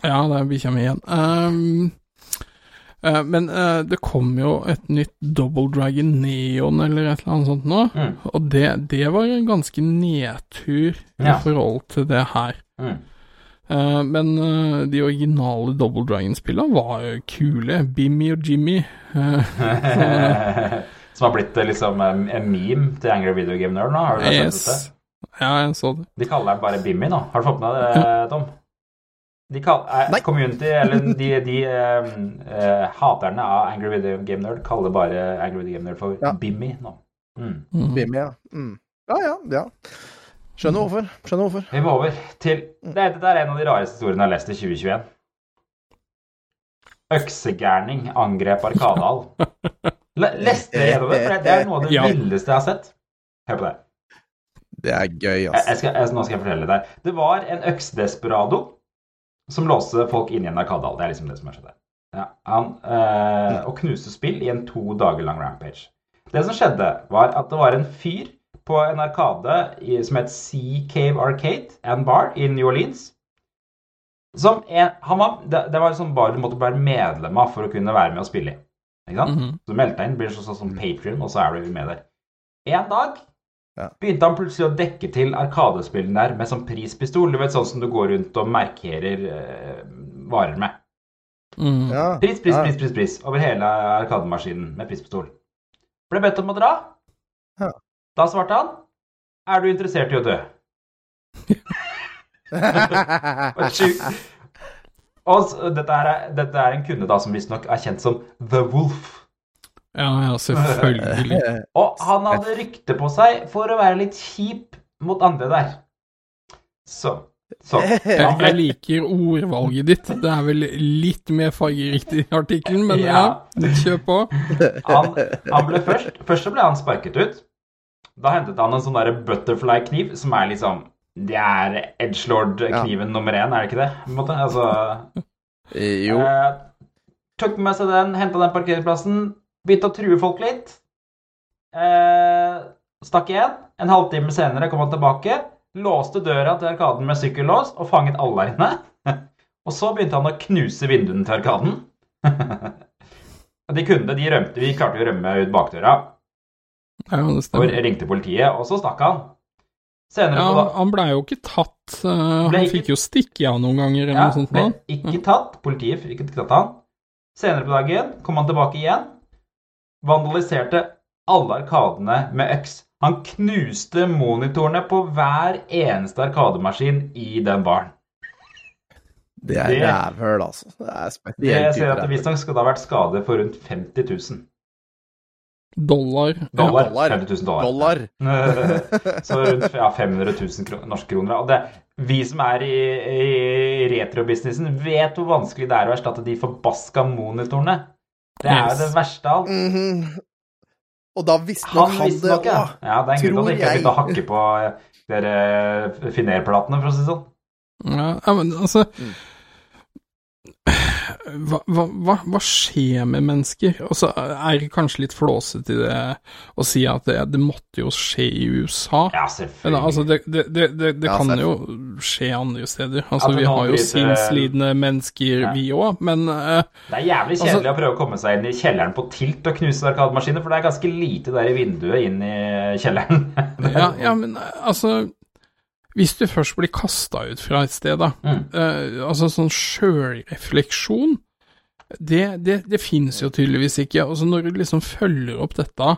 Ja, det er bikkja mi igjen. Ehm, eh, men uh, det kom jo et nytt Double Dragon Neon eller et eller annet sånt nå, Mm. og det, det var en ganske nedtur Ja. i forhold til det her. Mm. Uh, men de originale Double Dragon-spillene var jo kule. Bimmy og Jimmy. Som har blitt liksom en meme til Angry Video Game Nerd nå. Har du sett skjønt det? Ja, jeg så det. De kaller den bare Bimmy nå. Har du fått med deg det, Tom? De kall, eh, community, eller de, de eh, eh, haterne av Angry Video Game Nerd kaller bare Angry Video Game Nerd for Ja. Bimmy nå. Mm. Mm. Bimmy, ja. Mm. Ja, ja, ja. Skjønner hvorfor. Skjønner hvorfor. Vi må over til det, Dette er en av de rareste historiene jeg har lest i 2021. Øksegærning angrep Arkadehall. Le- Leste dere gjennom det? For det- det er noe av det Ja. villeste jeg har sett. Hør på det. Det er gøy, Jeg, jeg skal, jeg, nå skal jeg fortelle deg. Det var en øksedesperado som låste folk inn i en arkadehall. Det er liksom det som har skjedd der. Ja, han, eh, og knuste spill i en to dager lang rampage. Det som skjedde, var at det var en fyr på en arkade i, som het Sea Cave Arcade and Bar i New Orleans. Som en, han var, det, det var sånn bar du måtte være medlem av for å kunne være med og spille i. Ikke sant? Mhm. Så du meldte deg inn, blir sånn som Patrion, og så er du med der. En dag Ja. begynte han plutselig å dekke til arkadespillene der med sånn prispistol. Du vet sånn som du går rundt og markerer eh, varer med. Mm. Ja. Pris, pris, pris, pris, pris over hele arkademaskinen med prispistol. Ble bedt om å dra. Ja. Da svarte han Er du interessert i å dø? Og dette, er, dette er en kunde da som visstnok er kjent som The Wolf. Ja, ja, selvfølgelig. Og han hadde rykte på seg for å være litt kjip mot andre der. Så, så Jeg, jeg liker ordvalget ditt. Det er vel litt mer fargerikt i artikkelen, men ja, Ja. kjør på. han, han ble først Først så ble han sparket ut. Da hentet han en sånn derre butterfly-kniv, som er liksom Det er edgelord-kniven nummer én, er det ikke det? På en måte? Altså Jo. eh, Tok med seg den, henta den parkeringsplassen, begynte å true folk litt. Eh, stakk igjen. En halvtime senere kom han tilbake. låste døra til Arkaden med sykkellås og fanget alle der inne. Og så begynte han å knuse vinduene til Arkaden. De kunne, de rømte, Vi klarte å rømme ut bakdøra Ja, det stemmer. og ringte politiet, og så stakk han. Senere Ja, han blei jo ikke tatt. eh, han ikke- fikk jo stikke av noen ganger eller Ja, noe sånt. ble ikke tatt. Politiet fikk ikke tatt han. Senere på dagen kom han tilbake igjen. Vandaliserte alle arkadene med øks. Han knuste monitorene på hver eneste arkademaskin i den baren. Det er rævhøl, altså. Det er Det Jeg ser at det visstnok skal det ha vært skade for rundt 50 000 Dollar. dollar. dollar. 50 000 dollar. Dollar. Så rundt ja, 500 000 kro norske kroner. Og det, vi som er i, i retrobusinessen, vet hvor vanskelig det er å erstatte de forbaska monitorene. Det er jo det verste av alt. Mhm. Og da visste Han nok han visste det òg. ja. ja. Det er en grunn til at jeg ikke har begynt å hakke på eh, dere finerplatene, for å si det sånn. Ja, ja, men altså Mm. Hva, hva, hva, skjer med mennesker? Og så er det kanskje litt flåsete i det å si at det, det måtte jo skje i USA. Ja, Men selvfølgelig. altså, det, det, det, Ja, kan jo skje andre steder. Altså, vi har jo bryter- sinnslidende mennesker, Ja. vi òg, men uh, Det er jævlig Altså- kjedelig å prøve å komme seg inn i kjelleren på tilt og knuse arkademaskiner, for det er ganske lite der i vinduet inn i kjelleren. ja, ja, men eh, altså Hvis du først blir kasta ut fra et sted, da, Mm. eh, altså sånn sjølrefleksjon det, det, det finnes jo tydeligvis ikke. Altså Når du liksom følger opp dette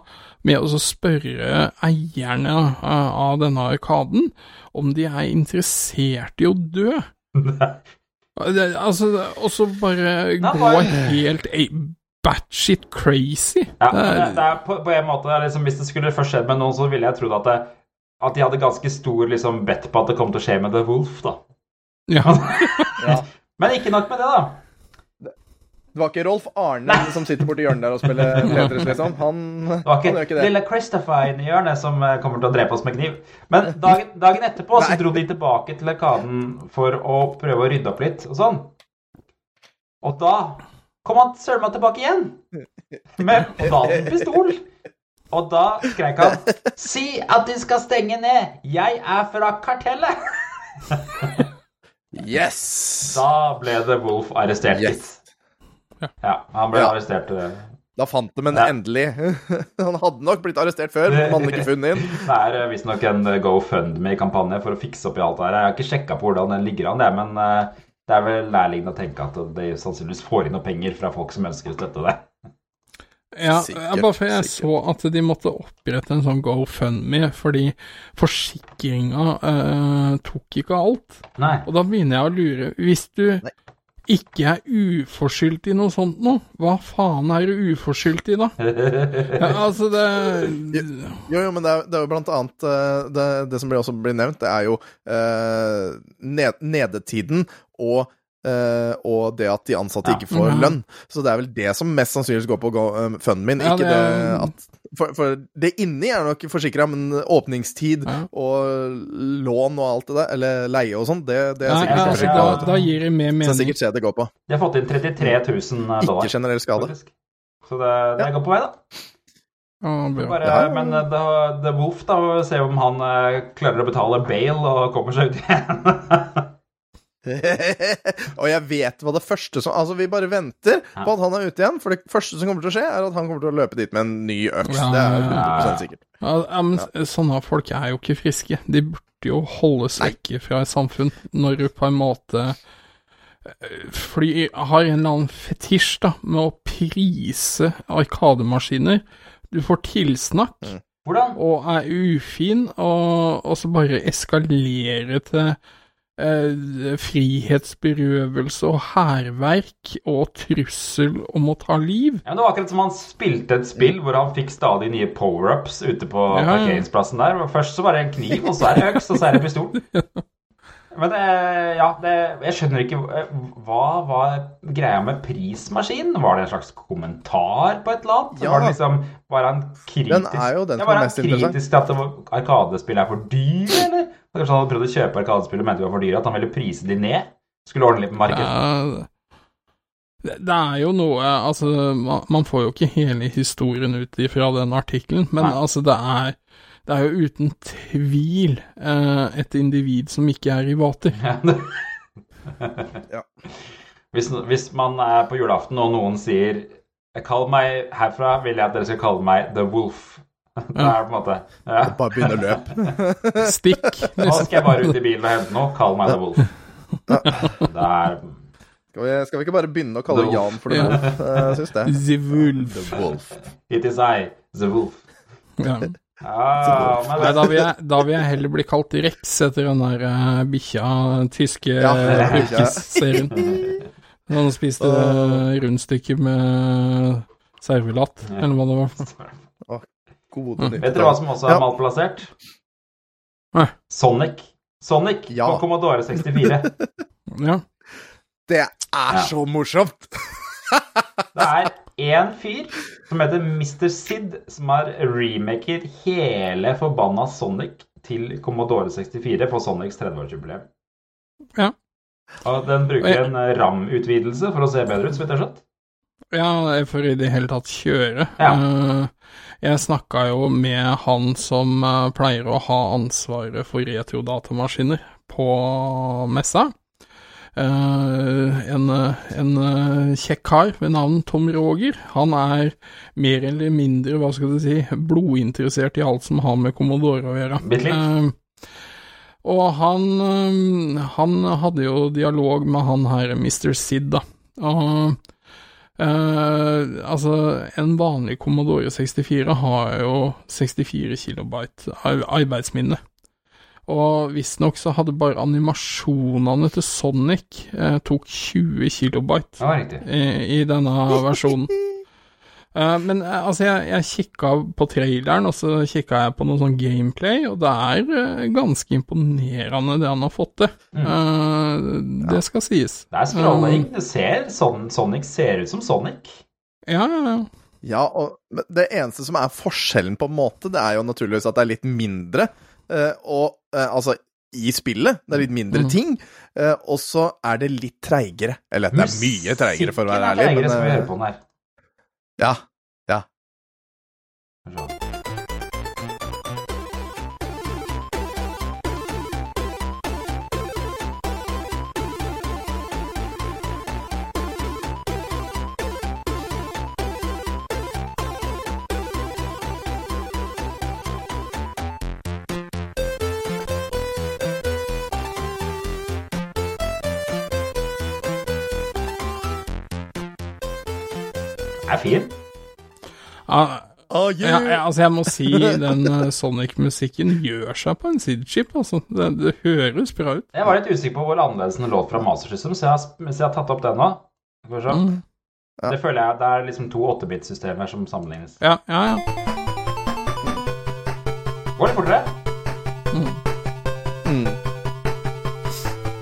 med å spørre eierne eh, av denne arkaden om de er interessert i å dø Altså, og så bare gå helt batshit crazy. Ja, er- det er på, på en måte liksom, Hvis det skulle først skjedd med noen, så ville jeg trodd at, det, at de hadde ganske stor liksom, bet på at det kom til å skje med The Wolf, da. ja. Men ikke nok med det, da. Det var ikke Rolf Arne som sitter borti hjørnet der og spiller Petrus, liksom. Han, Det var han ikke ikke det. lille Christopher inne i hjørnet som eh, kommer til å drepe oss med kniv. Men dagen, dagen etterpå så dro de tilbake til arkaden for å prøve å rydde opp litt og sånn. Og da kom han søren meg tilbake igjen. Med og da hadde han pistol. Og da skrek han 'Si at de skal stenge ned! Jeg er fra kartellet!' Yes! Da ble The Wolf arrestert. Yes. Ja, han ble Ja. arrestert. eh, Da fant de en Ja. endelig. Han hadde nok blitt arrestert før, men han hadde ikke funnet inn. Det er eh, visstnok en eh, GoFundMe-kampanje for å fikse opp i alt det her. Jeg har ikke sjekka på hvordan den ligger an, det, men det er vel nærliggende å tenke at de sannsynligvis får inn noe penger fra folk som ønsker å støtte det. Ja, Sikkert, bare for jeg sikkert. så at de måtte opprette en sånn GoFundMe fordi forsikringa eh, tok ikke alt. Nei. Og da begynner jeg å lure Hvis du Nei. ikke er uforskyldt i noe sånt noe, hva faen er du uforskyldt i da? Ja, altså, det Jo, jo, men det er, det er jo blant annet eh, det, det som også blir nevnt, det er jo eh, ned, nedetiden og eh, og det at de ansatte Ja. ikke får lønn. Så det er vel det som mest sannsynligvis går på go, uh, funden min, Ja, ikke det det, at for, for det inni er nok forsikra, men åpningstid Ja. og lån og alt det der, eller leie og sånn, det, det er sikkert altså, da, da gir det mer Så det er mening. sikkert det det går på. De har fått inn 33 000 dollar. Ikke generell skade. faktisk. Så det, det er godt på vei, da. Ja. Bare, Ja. Men det da, The Wolf, da, se om han eh, klarer å betale bail og kommer seg ut igjen. og jeg vet hva det første som Altså, vi bare venter Ja. på at han er ute igjen, for det første som kommer til å skje, er at han kommer til å løpe dit med en ny øks. Ja, det er ja, ja. 100 sikkert. Ja, ja, men sånne folk er jo ikke friske. De burde jo holdes vekke fra et samfunn når du på en måte eh, Fordi har en eller annen fetisj da, med å prise arkademaskiner. Du får tilsnakk Hvordan? og er ufin, og, og så bare eskalere til eh, frihetsberøvelse og hærverk og trussel om å ta liv. Ja, men Det var akkurat som han spilte et spill hvor han fikk stadig nye power-ups ute på Ja, parkeringsplassen der. Først så var det en kniv, og så er det øks, og så er det pistol. Men det, ja, det, jeg skjønner ikke eh, Hva var greia med prismaskinen? Var det en slags kommentar på et eller annet? Ja. Var, det liksom, var han kritisk Den er jo den ja, var er han mest kritisk til at Arkadespill er for dyr, eller? Kanskje han hadde prøvd å kjøpe Arkadespill og mente de var for dyre? At han ville prise de ned? Skulle ordne litt med markedet? Det, er jo noe Altså, man, man får jo ikke hele historien ut ifra den artikkelen, men Nei. altså, det er Det er jo uten tvil eh, et individ som ikke er i vater. Ja. Hvis, hvis man er på julaften og noen sier Kall meg herfra, vil jeg at dere skal kalle meg The Wolf. Det er på en måte ja. Bare begynne å løpe. Stikk. Nå skal jeg bare ut i bilen og hente noe. Kall meg The Wolf. Det er Skal vi, skal vi ikke bare begynne å kalle The Jan for det? nå? Jeg syns det. The Wolf. The Wolf. It is I, The Wolf. Ja. Ah, men Nei, da vil, jeg, da vil jeg heller bli kalt Rex etter den der uh, bikkja, tyske Ja, yrkesserien. bikkja. serien. Han spiste uh, rundstykker med servelat, eller hva det var. Gode nytt. Vet dere hva som også er Ja. malplassert? Nei. Sonic. Sonic Ja. på Commodore 64. Ja. Det er Ja. så morsomt! Det er én fyr som heter Mr. Sid, som har remaker hele forbanna Sonic til Commodore 64 på Sonics 30-årsjubileum. Ja. Og den bruker en RAM-utvidelse for å se bedre ut, så vidt jeg har skjønt. Ja, for i det hele tatt kjøre. Ja. Eh, jeg snakka jo med han som eh, pleier å ha ansvaret for retrodatamaskiner på messa. Uh, en en eh, kjekk kar ved navn Tom Roger. Han er mer eller mindre, hva skal du si, blodinteressert i alt som har med Commodore å gjøre. Uh. Eh, og han, eh, han hadde jo dialog med han her Mr. Sid, da. Og eh, altså, en vanlig Commodore 64 har jo 64 kilobyte arbeidsminne. Og visstnok så hadde bare animasjonene til Sonic uh, tok 20 kilobyte i, i denne versjonen. Eh, men eh, altså, jeg, jeg kikka på traileren, og så kikka jeg på noe sånn gameplay, og det er eh, ganske imponerende det han har fått til. Eh, det skal sies. Det er scrolling. Det ser, sånn, Sonic ser ut som Sonic. Ja, ja, ja. Ja, og det eneste som er forskjellen på en måte, det er jo naturligvis at det er litt mindre, eh, og altså i spillet, det er litt mindre Mm. ting, eh, og så er det litt treigere. Eller det er mye treigere, for å være ærlig, Musikken er treigere, skal vi hører høre på den her. 呀呀他说 Er fin. ja Oh, Ja, ja, altså jeg må si den eh, Sonic-musikken gjør seg på en sidechip, altså. Det, det høres bra ut. Jeg var litt usikker på hvor annerledes den låt fra Master System, så jeg har, så jeg har tatt opp den nå. Mm. Ja. Det føler jeg det er liksom to 8-bit-systemer som sammenlignes. Ja, ja, ja. Går det fortere. Mm.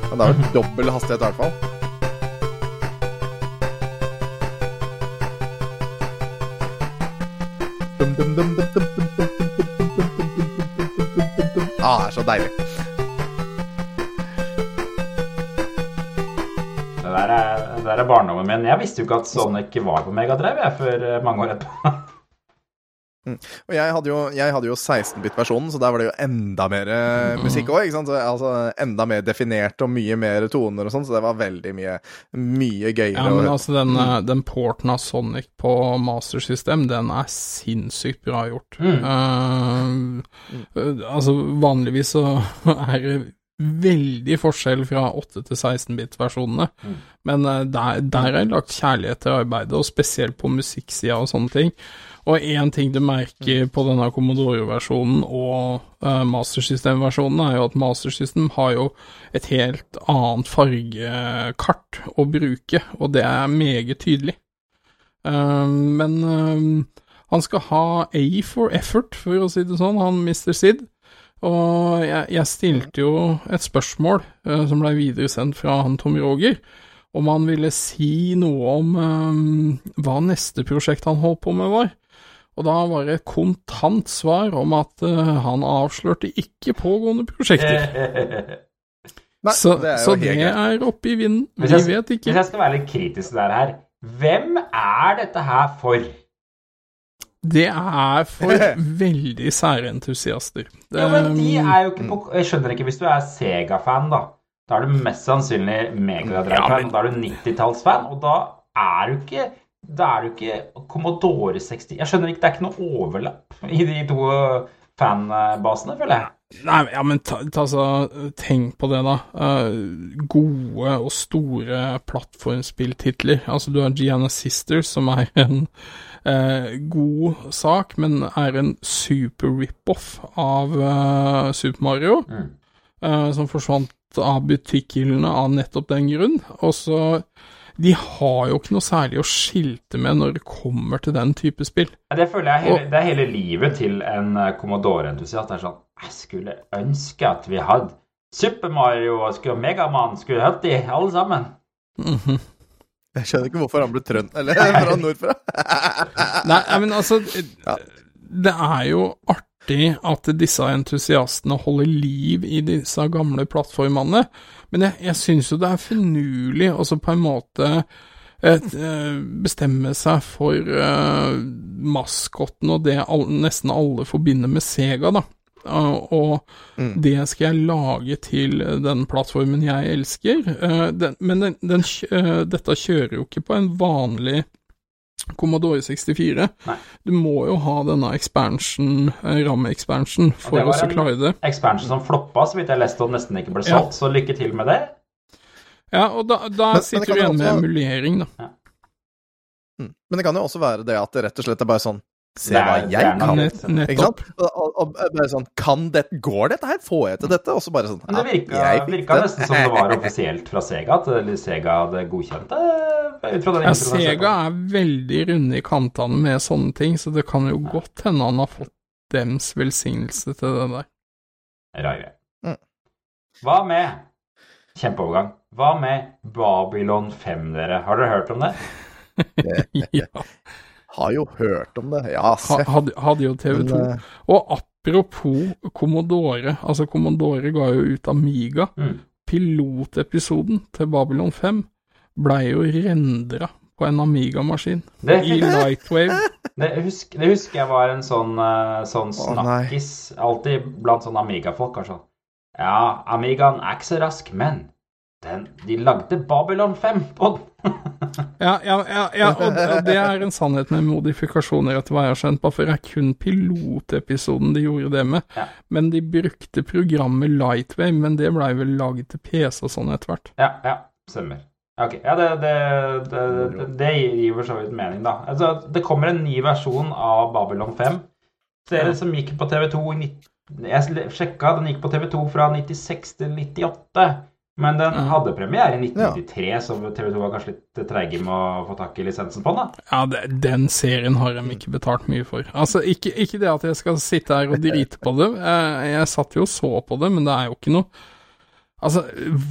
Ja, det er jo dobbel hastighet i hvert fall. Ah, det er så deilig. Det der er, det der er barndommen min. Jeg visste jo ikke at Sonic var på Megadrive før eh, mange år etterpå. Og jeg hadde jo, jeg hadde jo 16-bit-versjonen, så der var det jo enda mer eh, musikk òg. Altså, enda mer definert og mye mer toner og sånn, så det var veldig mye, mye gøyere. Ja, men altså, den, mm. den porten av Sonic på Master System, den er sinnssykt bra gjort. Mm. Eh, eh, altså, vanligvis så er det veldig forskjell fra 8 til 16-bit-versjonene, Mm. men eh, der, der er det lagt kjærlighet til arbeidet, og spesielt på musikksida og sånne ting. Og én ting du merker på denne Commodore-versjonen og uh, Master System-versjonen, er jo at Master System har jo et helt annet fargekart å bruke, og det er meget tydelig. Uh, men uh, han skal ha A for effort, for å si det sånn, han Mr. Sid. Og jeg, jeg stilte jo et spørsmål uh, som ble videresendt fra han Tom Roger, om han ville si noe om um, hva neste prosjekt han holdt på med var. Og da var det et kontant svar om at uh, han avslørte ikke pågående prosjekter. Nei, så det er jo så det er oppe i vinden. Vi jeg- vet ikke. Hvis jeg skal være litt kritisk til det her, hvem er dette her for? Det er for veldig sære entusiaster. Det, Ja, men de er jo ikke på Jeg skjønner ikke, hvis du er Sega-fan, da. Da er du mest sannsynlig Megadrive-fan, ja, da er du 90-tallsfan, og da er du ikke Da er du ikke Commodore 60 Jeg skjønner ikke, det er ikke noe overlapp i de to fanbasene, føler jeg. Nei, ja, men ta, ta, så, tenk på det, da. Uh, gode og store plattformspilltitler. Altså, du har Gianna Sisters, som er en eh, god sak, men er en super rip-off av eh, Super Mario. Mm. eh, som forsvant av butikkhyllene av nettopp den grunn. Og så De har jo ikke noe særlig å skilte med når det kommer til den type spill. Det føler jeg hele, det er hele livet til en eh, Commodore-entusiast. Er sånn Jeg skulle ønske at vi hadde Super Mario og Megamann Megaman skulle hatt de, alle sammen. Mhm. Jeg skjønner ikke hvorfor han ble trønder, Eller fra nordfra. Nei, men altså Det er jo artig at disse entusiastene holder liv i disse gamle plattformene, men jeg, jeg syns jo det er finurlig å på en måte et, eh, bestemme seg for uh, maskotten og det all, nesten alle forbinder med Sega, da. Uh, og det skal jeg lage til den plattformen jeg elsker. Uh, den, men den, den, uh, dette kjører jo ikke på en vanlig Commodore 64. Nei. Du må jo ha denne expansion, eh, RAM-expansion, for det å var en- klare det. Expansion som floppa, så vidt jeg leste, og nesten ikke ble Ja. så lykke til med det. Ja, og da, da Men- sitter men du igjen med også- emulering, da. Mm. Men det kan jo også være det at det rett og slett er bare sånn Se hva jeg kan. nettopp. Og, og, og bare sånn Kan det Går dette her? Får jeg til dette? Og så bare sånn Men det virka, jeg virka det. nesten som det var offisielt fra Sega, at Sega hadde godkjent det. Ut fra den Ja. Sega er veldig runde i kantene med sånne ting, så det kan jo godt hende han har fått dems velsignelse til det der. Rar greie. Mm. Hva med Kjempeovergang. Hva med Babylon 5, dere? Har dere hørt om det? ja, Har jo hørt om det. Ja, ha- se. hadde, hadde jo TV2. Men, eh, Og apropos Commodore, altså Commodore ga jo ut Amiga. Mm. Pilotepisoden til Babylon 5 blei jo rendra på en Amiga-maskin. I Lightwave. det, husk, det husker jeg var en sånn, eh, sånn snakkis alltid blant sånne Amiga-folk. kanskje. Ja, Amigaen er ikke så rask, men den, de lagde Babylon 5 på den. Ja, ja, ja, ja og, det, er en sannhet med modifikasjoner etter hva jeg har skjønt, bare for det er kun pilotepisoden de gjorde det med. Ja. Men de brukte programmet Lightwave, men det blei vel laget til PC og sånn etter hvert. Ja, ja, stemmer. Ok, ja, det, det, det, det, det gir for så vidt mening, da. Altså, det kommer en ny versjon av Babylon 5. Dere som gikk på TV2 i Jeg sjekka, den gikk på TV2 fra 96 til 98. Men den hadde premiere i 1993, så TV2 var kanskje litt treige med å få tak i lisensen på den. da. Ja, det, den serien har de ikke betalt mye for. Altså, ikke, ikke det at jeg skal sitte her og drite på det. Jeg, Jeg satt jo og så på det, men det er jo ikke noe Altså,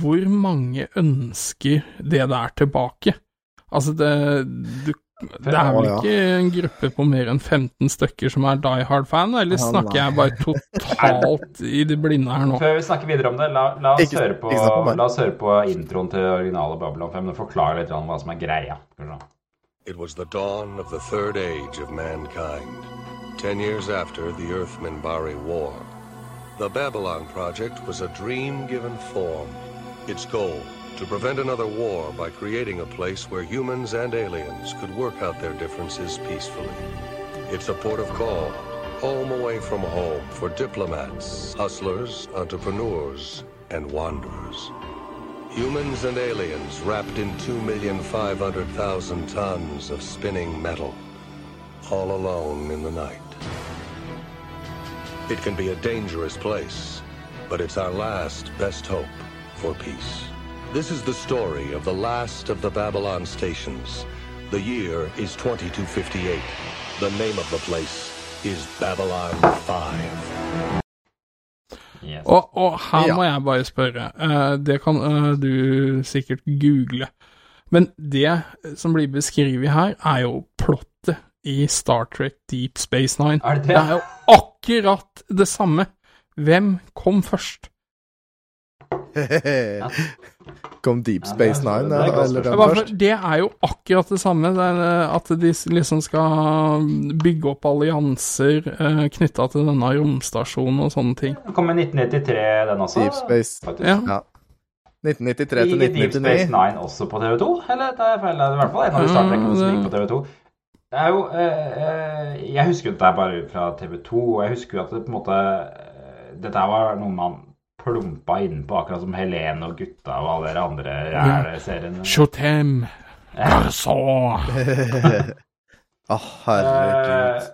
hvor mange ønsker det der tilbake? Altså, det du, Det er vel ikke en gruppe på mer enn 15 stykker som er Die Hard-fan, eller snakker jeg bare totalt i det blinde her nå? Før vi snakker videre om det, la, la, oss, høre på, la oss høre på introen til originale Babylon 5. og forklare litt om hva som er greia. It was the dawn of the third age of mankind, ten years after the Earth Minbari War. The Babylon Project was a dream given form. Its goal, to prevent another war by creating a place where humans and aliens could work out their differences peacefully. It's a port of call, home away from home for diplomats, hustlers, entrepreneurs, and wanderers. Humans and aliens wrapped in 2,500,000 tons of spinning metal, all alone in the night. It can be a dangerous place, but it's our last best hope for peace. This is the story of the last of the Babylon stations. The year is 2258. The name of the place is Babylon 5. Yes. Og, og her Ja. må jeg bare spørre, eh, det kan eh, du sikkert google, men det som blir beskrevet her, er jo plottet i Star Trek Deep Space Nine. Er det det? Det er jo akkurat det samme. Hvem kom først? Kom Deep Space er- Nine, er ja, eller den først? Det er jo akkurat det samme. Det er, eh, at de liksom skal bygge opp allianser uh, knytta til denne romstasjonen og sånne ting. Den kom i 1993, den også. Deep Space. faktisk. Ja. Ja. 1993 til 1999. Deep Space Nine også på TV2? Eller det jeg feil? Det er i hvert fall en av de startrekkene som gikk på TV2. Det er jo eh, eh, Jeg husker jo dette bare fra TV2, og jeg husker jo at det på en måte eh, Dette var noe man plumpa innpå, akkurat som Helene og gutta og alle de andre ræl-seriene. Shotem, Garçon Å, herregud. Eh,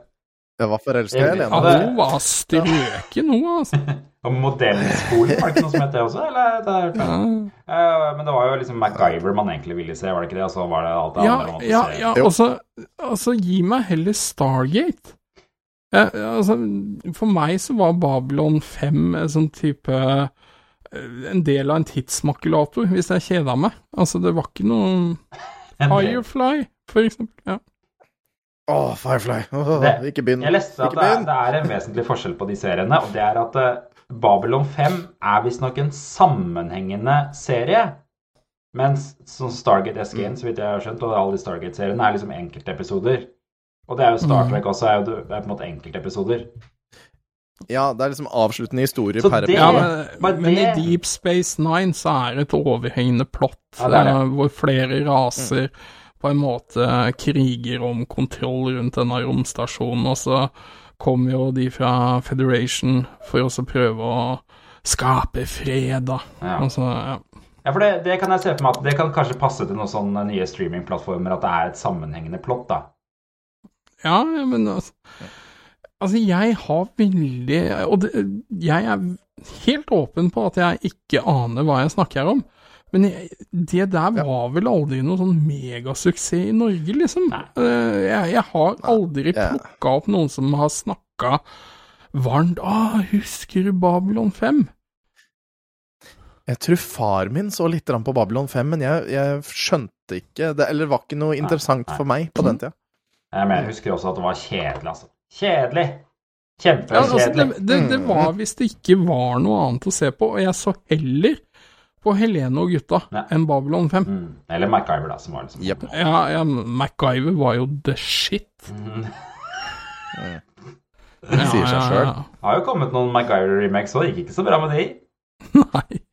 Jeg var forelska i Ja, Ja, Helene. hun var strøken, hun, altså. og Modellskolen, var det ikke noe som het det også? Eller? Det er, Ja, uh, men det var jo liksom MacGyver man egentlig ville se, var det ikke det? Og så var det alt det ja, andre man måtte ja, se. ja altså, altså gi meg heller Stargate. Ja, altså, for meg så var Babylon 5 en sånn type eh, En del av en tidsmakulator, hvis jeg kjeda meg. Altså, det var ikke noe Firefly, for eksempel. Ja. Å, Firefly. Oh, Det- ikke begynn. Jeg leste at det er, det er en vesentlig forskjell på de seriene, og det er at eh, Babylon 5 er visstnok en sammenhengende serie. Mens sånn Stargate SG-en, så vidt jeg har skjønt, og alle de Stargate-seriene er liksom enkeltepisoder. Og det er jo Star Mm. Trek også, er jo det er på en måte enkeltepisoder. Ja, det er liksom avsluttende historie per det- Ja, men, men i Deep Space Nine så er det et overhengende plott Ja, det det. eh, hvor flere raser på en måte kriger om kontroll rundt denne romstasjonen, og så kommer jo de fra Federation for også å prøve å skape fred, da. Ja. Altså, ja. Ja, for det, det kan jeg se for meg at det kan kanskje passe til noen sånne nye streamingplattformer, at det er et sammenhengende plott, da. Ja, men altså Altså, jeg har veldig Og det, jeg er helt åpen på at jeg ikke aner hva jeg snakker om. Men jeg, det der var vel aldri noe sånn megasuksess i Norge, liksom. Eh, Jeg, jeg har aldri plukka opp noen som har snakka varmt ah, 'Husker du Babylon 5?' Jeg tror far min så litt på Babylon 5, men jeg, jeg skjønte ikke det, Eller det var ikke noe interessant for meg på den tida. Jeg jeg husker også at det var kjedelig, altså. Kjedelig! Ja, altså, det, det, det var hvis det ikke var noe annet å se på, og jeg så heller på Helene og gutta Ja. enn Babylon 5. Mm. Eller MacGyver, da, som var liksom yep. Ja, ja, MacGyver var jo the shit. Mm. Det sier seg sjøl. Det har jo kommet noen MacGyver-remakes òg, gikk ikke så bra med de. Nei.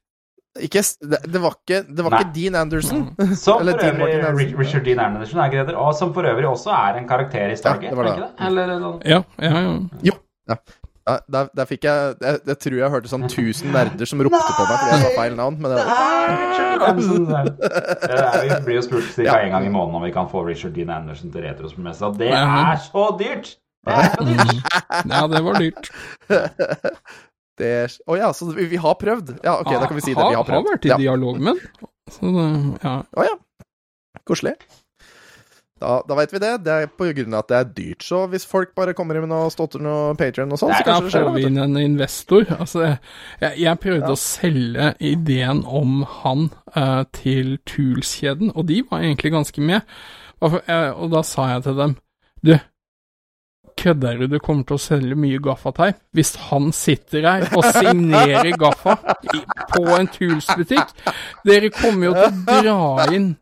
Ikke, det, det var ikke, det var ikke Dean Anderson. Som for øvrig Dean Anderson. Richard Dean Anderson er det, det? og som for øvrig også er en karakter i Stargate, Ja, det det. ikke det? Eller sånn Ja, ja, ja. Jo. Ja. Ja, der, der fikk jeg, jeg Jeg tror jeg hørte sånn 1000 nerder som ropte på meg fordi jeg sa feil navn. Men det var, Richard Anderson. Det Vi blir jo spurt ca. én gang i måneden om vi kan få Richard Dean Anderson til Retrospillmessa. Det Ja. er så dyrt! Det er så dyrt! ja, det var dyrt. det Å ja, så vi, vi har prøvd? Ja, ok, da kan vi si det. Vi har prøvd. Har vært i Ja. dialog med den. Så det, ja. Å ja. Koselig. Da, da veit vi det. Det er på grunn av at det er dyrt. Så hvis folk bare kommer inn med noe til og Patrion og sånn, så kanskje det skjer. får vi inn en investor. Altså, jeg, jeg prøvde å selge ideen om han uh, til Tools-kjeden, og de var egentlig ganske med. Og, for- eh, og da sa jeg til dem Du, kødder du? Du kommer til å selge mye gaffateip. Hvis han sitter her og signerer gaffa på en Tools-butikk Dere kommer jo til å dra inn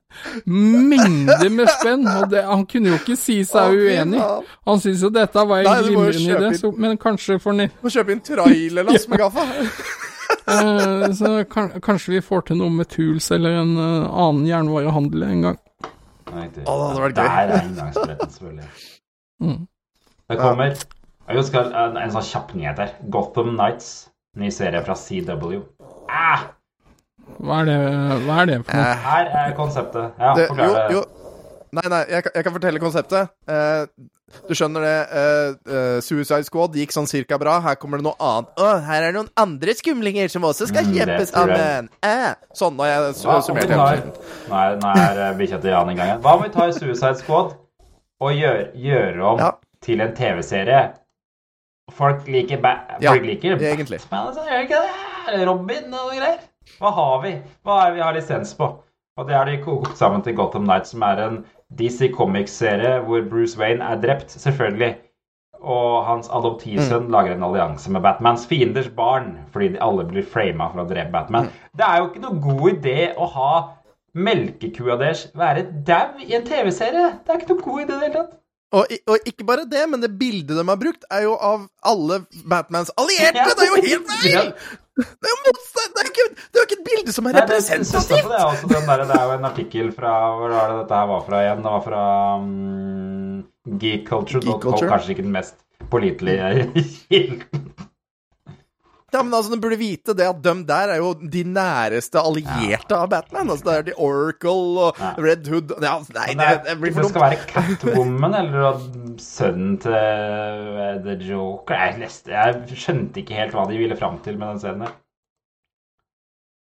mengder med spenn, og det, han kunne jo ikke si seg uenig. Han syntes jo dette var en Nei, glimrende idé, så, men kanskje for ne Må kjøpe inn trailerlass med gaffa. eh, Så kan, kanskje vi får til noe med Tools eller en eh, annen jernvarehandel en gang. Riktig. Å, det hadde vært gøy. Der er inngangsbilletten, selvfølgelig. Mm. Det kommer Jeg husker en, en sånn kjapp nyhet her. Gotham Nights. Ny serie fra CW. Ah, Hva er det, hva er det for noe? Eh, her er konseptet. Ja, det, jo, jo. Nei, nei, jeg, kan- jeg kan fortelle konseptet. Eh, du skjønner det. eh, eh, Suicide Squad gikk sånn cirka bra. Her kommer det noe annet. Å, her er det noen andre skumlinger som også skal Mm, kjempe tror sammen. Eh, sånn, har jeg summert tar hele. Nå er, nå er eh, bikkja til Jan i gang igjen. Hva om vi tar Suicide Squad og gjør, gjør om Ja. Til en TV-serie? Folk liker ba Ja, Folk liker egentlig. Batman, ikke det? Robin og greier. Hva har vi? Hva er det vi har lisens på? Og det har de kokt sammen til Gotham Night, som er en DC Comics-serie hvor Bruce Wayne er drept, selvfølgelig. og hans adoptivsønn lager en allianse med Batmans fienders barn fordi de alle blir frama for å drepe Batman. Det er jo ikke noe god idé å ha melkekua deres være dau i en TV-serie. Det er ikke noe god idé i det hele tatt. Og, og ikke bare det, men det bildet de har brukt, er jo av alle Batmans allierte! Det er jo helt feil! Det er jo motstand! Det er ikke, det er ikke et bilde som er Nei, representativt! det, er også den der, det er jo en artikkel fra Hvor var det dette her var fra igjen? Det var fra um, geekculture.com. Geek Culture. Kanskje ikke den mest pålitelige kilden. Ja, men altså, de burde vite det at de der er jo de næreste allierte av Batman. Altså, det er de Oracle og Red Hood. Ja, Nei, det, det, det blir det skal være Catwoman eller sønnen til eh, The Joker? Jeg, leste, jeg skjønte ikke helt hva de ville fram til med den scenen.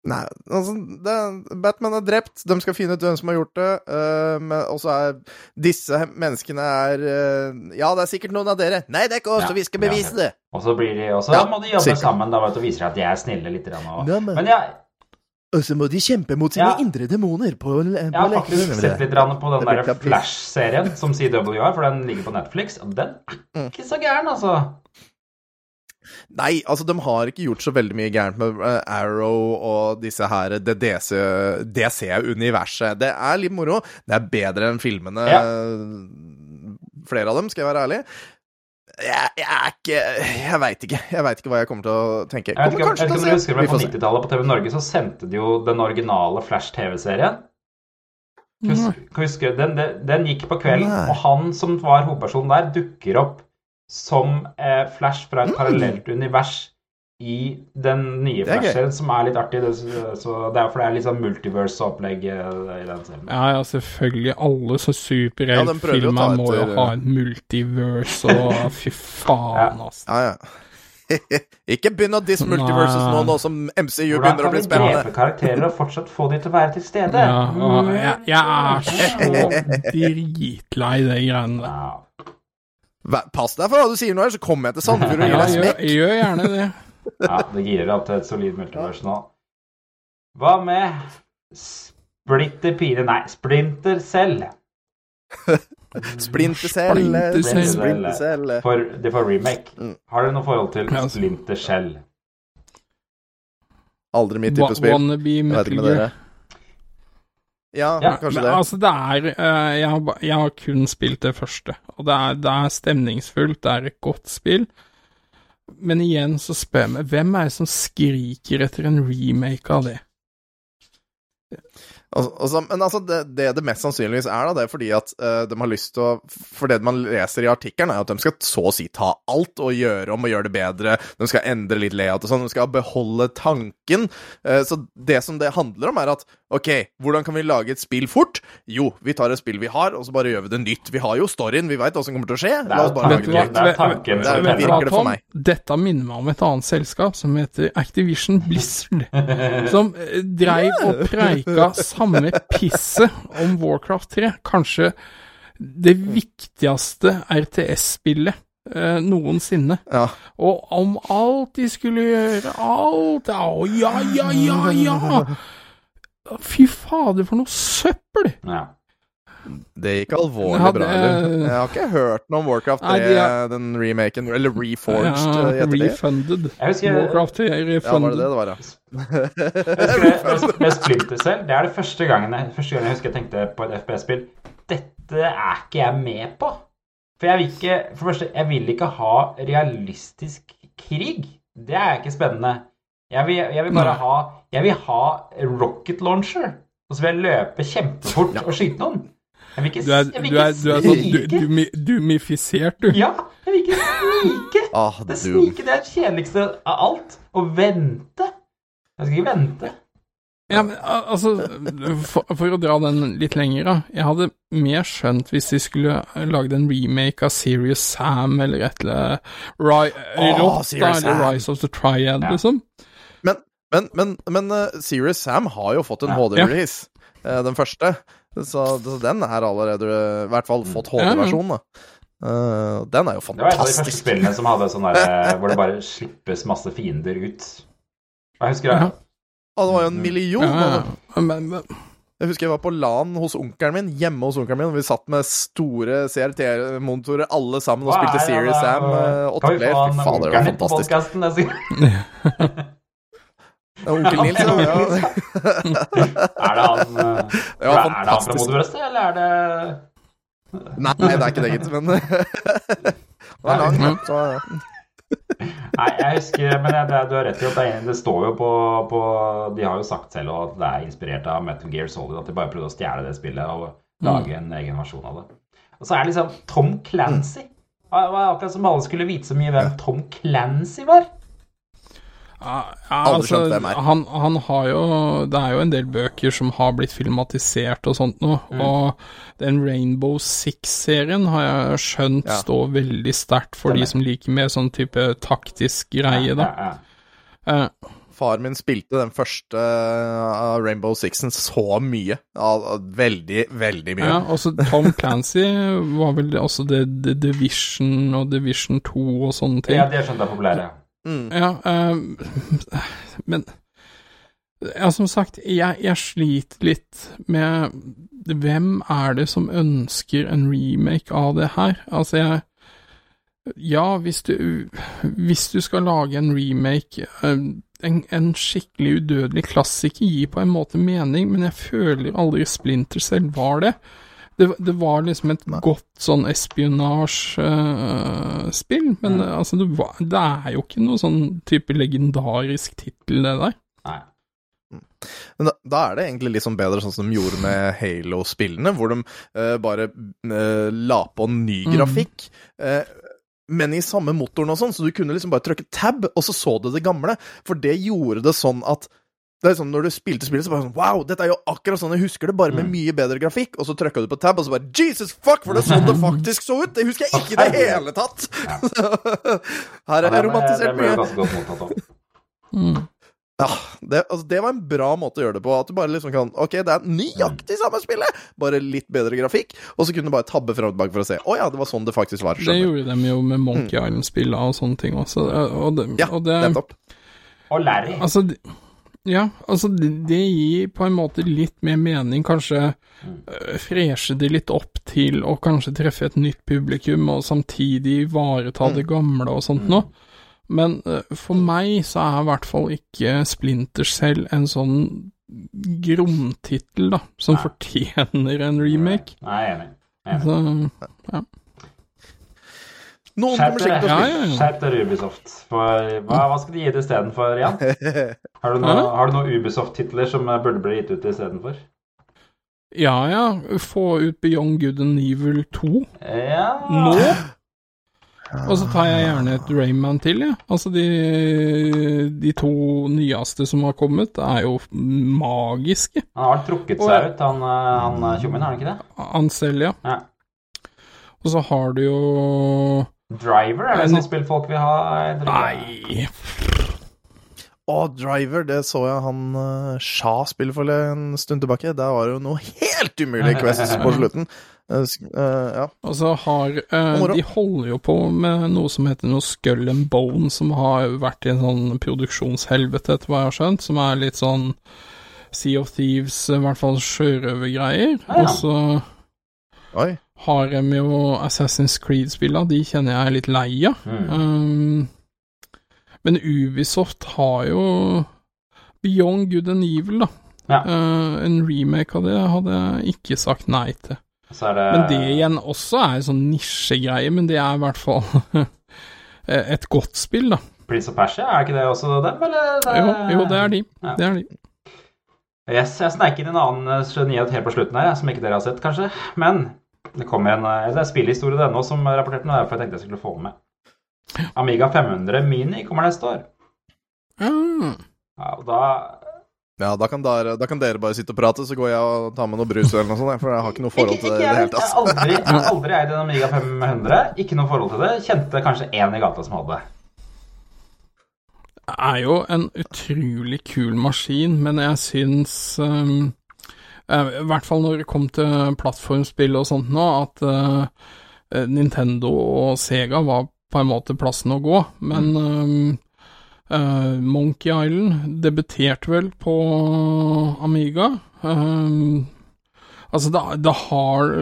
Nei, altså, det, Batman er drept, de skal finne ut hvem som har gjort det. Uh, men også er disse menneskene er uh, Ja, det er sikkert noen av dere. Nei, det er ikke oss, Ja, og vi skal ja. bevise det. Og så blir de også, Ja, må de jobbe sikkert. sammen da, vet du, og viser at de er snille litt. Og. Ja, men- Men jeg, Og så må de kjempe mot sine Ja. indre demoner på, på jeg har faktisk sett litt på den der. Flash-serien som CW har, for den ligger på Netflix. Og den er ikke så gæren, altså. Nei, altså, de har ikke gjort så veldig mye gærent med eh, Arrow og disse her det DC DC-universet. det er litt moro. Det er bedre enn filmene. Ja. Flere av dem, skal jeg være ærlig. Jeg, jeg er ikke Jeg veit ikke. Jeg veit ikke hva jeg kommer til å tenke. Jeg vet ikke, jeg vet ikke om du husker. På 90-tallet på TV Norge så sendte de jo den originale Flash-TV-serien. Husk, husker, den, den gikk på kvelden, Nei. og han som var hovedpersonen der, dukker opp som eh, Flash fra et Mm. parallelt univers i den nye er. Flash-serien, som er litt artig. Det, så det er for det er litt sånn multiverse-opplegg eh, i den serien. Ja, ja, selvfølgelig. Alle så Ja, superheltfilmer må jo ha en multiverse, og fy faen, altså. Ja, ja. ikke begynn å disse multiverses nå, nå som MCU Hvordan begynner å bli spennende. Hvordan kan vi drepe karakterer og fortsatt få de til å være til stede? Ja, jeg, jeg er så dritlei de greiene der. Pass deg for hva du sier nå, ellers så kommer jeg til Sandefjord og gir deg gjør, smekk. gjør gjerne det. Ja, det girer opp til et solid multiverse nå. Hva med Splitter Pire Nei, Splinter Cell. Splinter Cell. Splinter Cell. Splinter Cell. For, det får remake. Mm. Har dere noe forhold til Splinter Cell? Aldri mitt type spill. Wannabe Metal Gear. Ja, Ja, kanskje Men det. altså, det er uh, jeg, har, jeg har kun spilt det første, og det er, det er stemningsfullt, det er et godt spill. Men igjen så spør jeg meg, hvem er det som skriker etter en remake av det? Altså, altså, men altså, det, det det mest sannsynligvis er, da, det er fordi at uh, de har lyst til å For det man leser i artikkelen, er at de skal så å si ta alt og gjøre om og gjøre det bedre. De skal endre litt layout og sånn. De skal beholde tanken. Uh, så det som det handler om, er at OK, hvordan kan vi lage et spill fort? Jo, vi tar et spill vi har, og så bare gjør vi det nytt. Vi har jo storyen, vi veit hva som kommer til å skje. La oss bare lage det nytt. Det er tanken Det er virker det for meg. Dette minner meg om et annet selskap som heter Activision Blizzard. Som eh, dreiv og preika samme pisset om Warcraft 3. Kanskje det viktigste RTS-spillet eh, noensinne. Ja. Og om alt de skulle gjøre, alt Å, ja, ja, ja, ja! Fy fader, for noe søppel! Ja. Det gikk alvorlig hadde, bra, eller? Jeg har ikke hørt noe om Warcraft 3, Nei, de er- den remaken, eller Reforged Ja, eh, refunded. Husker Warcraft 3 Ja, var det refunded. det det var, ja? Jeg husker det, med- Splinter Cell, det er det første gangen, jeg- første gangen jeg husker jeg tenkte på et FPS-spill. Dette er ikke jeg med på. For jeg vil ikke For det første, jeg vil ikke ha realistisk krig. Det er ikke spennende. Jeg vil, jeg vil bare ha Jeg vil ha rocket launcher. Og så vil jeg løpe kjempefort og skyte noen. Jeg vil ikke, Du er, jeg vil du er, du er sånn du, du, dumifisert, du. Ja, jeg vil ikke snike. Ah, Det snike det er det kjedeligste av alt. Å vente. Jeg skal ikke vente. Ja, men altså, for, for å dra den litt lenger, da. Jeg hadde mer skjønt hvis de skulle lagd en remake av Serious Sam eller et eller annet Serious eller Rise of the Triad, Ja. liksom. Men, men, men, men uh, Serious Sam har jo fått en Ja. HD-release, eh, den første. Så, så den er allerede i hvert fall fått Ja, ja. HD-versjon, da. Uh, den er jo fantastisk. Det var et av de første spillene som hadde sånn der, hvor det bare slippes masse fiender ut. Jeg husker det. Ja. Og det var jo en million. Ja, av ja. Men, men, Jeg husker jeg var på LAN hos onkelen min, hjemme hos onkelen min. og Vi satt med store CRT-monitorer alle sammen og spilte Series Serious? Sam uh, Kan vi få Fy han faen, det var fantastisk. podcasten er Onkel Nils, ja. ja. Er det han, eh, Ja, er det han fra fantastisk. Eller er det Nei, det er ikke det, gitt, men Det var langt, så Nei, jeg husker Men jeg, det, du har rett i at det, det står jo på, på De har jo sagt selv at det er inspirert av Metal Gear Solid, at de bare prøvde å stjele det spillet og lage en egen versjon av det. Og så er det liksom Tom Clancy. Det var akkurat som alle skulle vite så mye hvem Tom Clancy var. Ja, ja, Aldri altså, skjønt hvem er. han, han har jo Det er jo en del bøker som har blitt filmatisert og sånt noe, Mm. og den Rainbow Six-serien har jeg skjønt Ja. står veldig sterkt for de som liker mer sånn type taktisk greie, da. Ja, ja. Eh, Far min spilte den første av Rainbow Sixen så mye. Veldig, veldig mye. ja, også Tom Clancy var vel også det, det Division og Division 2 og sånne ting. ja, det skjønte jeg populære. populære. Mm. Ja, uh, men ja, som sagt, jeg, jeg sliter litt med hvem er det som ønsker en remake av det her? Altså, jeg Ja, hvis du, hvis du skal lage en remake eh, en, en skikkelig udødelig klassiker gir på en måte mening, men jeg føler aldri Splinter selv var det. Det, det var liksom et Nei. godt sånn espionasjespill, men Mm. altså, det, var, det er jo ikke noe sånn type legendarisk tittel, det der. Nei. Men da, da er det egentlig litt sånn bedre sånn som de gjorde med Halo-spillene, hvor de uh, bare uh, la på ny Mm. grafikk. eh, men i samme motoren og sånn, så du kunne liksom bare trykke tab, og så så du det gamle. For det gjorde det sånn at det er sånn, Når du spilte spillet, så bare sånn Wow, dette er jo akkurat sånn jeg husker det, bare med Mm. mye bedre grafikk. Og så trykka du på tab, og så bare Jesus fuck, for det er sånn det faktisk så ut! Det husker jeg ikke i det hele tatt! Her er det romantisert mye. Mm. Ja, det, altså, det var en bra måte å gjøre det på. At du bare liksom kan Ok, det er nøyaktig samme spillet, bare litt bedre grafikk. Og så kunne du bare tabbe fram og tilbake for å se. Å ja, det var sånn det faktisk var. Det gjorde de jo med Monkey Island-spillene og sånne ting også. Og det, Mm. Ja, og det, nettopp. Og Larry. Altså, ja, altså det, gir på en måte litt mer mening, kanskje øh, freshe det litt opp til å kanskje treffe et nytt publikum, og samtidig ivareta det gamle og sånt noe. Men øh, for meg så er i hvert fall ikke Splinter selv en sånn gromtittel, da, som Nei. fortjener en remake. Nei, jeg er enig. Så. Så, Noen Skjerp kommer sikkert til å spille. Skjerp dere, Ubisoft. For hva, hva skal de gi det istedenfor, Jan? Har du noe- har du noen Ubisoft-titler som burde bli gitt ut istedenfor? ja ja, få ut Beyond Good and Evil 2 Ja nå. Og så tar jeg gjerne et Rayman til, jeg. Ja. Altså, de, de to nyeste som har kommet, er jo magiske. Han har trukket seg ut, han, eh, han tjommien, har han ikke det? Ansel, ja. Ja. Og så har du jo Driver, er det sånt spill folk vil ha? Det. Nei Å, Driver, det så jeg han uh, Sha spille for en stund tilbake. Der var det jo noe helt umulig Quests på slutten. Uh, eh, ja. Og så har uh. De holder jo på med noe som heter noe Skull and Bone, som har vært i en sånn produksjonshelvete, etter hva jeg har skjønt, som er litt sånn Sea of Thieves, i hvert fall sjørøvergreier. Ah, ja. Og så Oi. Har de jo Assassin's Creed-spillene, de kjenner jeg er litt lei av. Mm. Um, men Ubisoft har jo Beyond Good and Evil, da. Ja. Uh, en remake av det hadde jeg ikke sagt nei til. Så det Men det igjen også er en sånn nisjegreie, men det er i hvert fall et godt spill, da. Prince of Persia, er ikke det også dem, eller? Det- Jo, jo det er de. Ja. Det er de. Yes, jeg sneik inn en annen eh, nyhet helt på slutten her, som ikke dere har sett, kanskje. Men det kommer en eh, Det er spillhistorie det nå som rapporterte noe, derfor jeg tenkte jeg skulle få den med. Amiga 500 Mini kommer neste år. Mm. Ja, og da Ja, da kan, dere, da kan dere bare sitte og prate, så går jeg og tar med noe brus eller noe sånt. For jeg har ikke noe forhold til det i det hele tatt. aldri, aldri eid en Amiga 500. Ikke noe forhold til det. Kjente kanskje én i gata som hadde det. Det er jo en utrolig kul maskin, men jeg syns um, I hvert fall når det kom til plattformspill og sånt nå, at eh, Nintendo og Sega var på en måte plassen å gå. Men um, Uh, Monkey Island debuterte vel på Amiga. Uh, altså, det, det, har,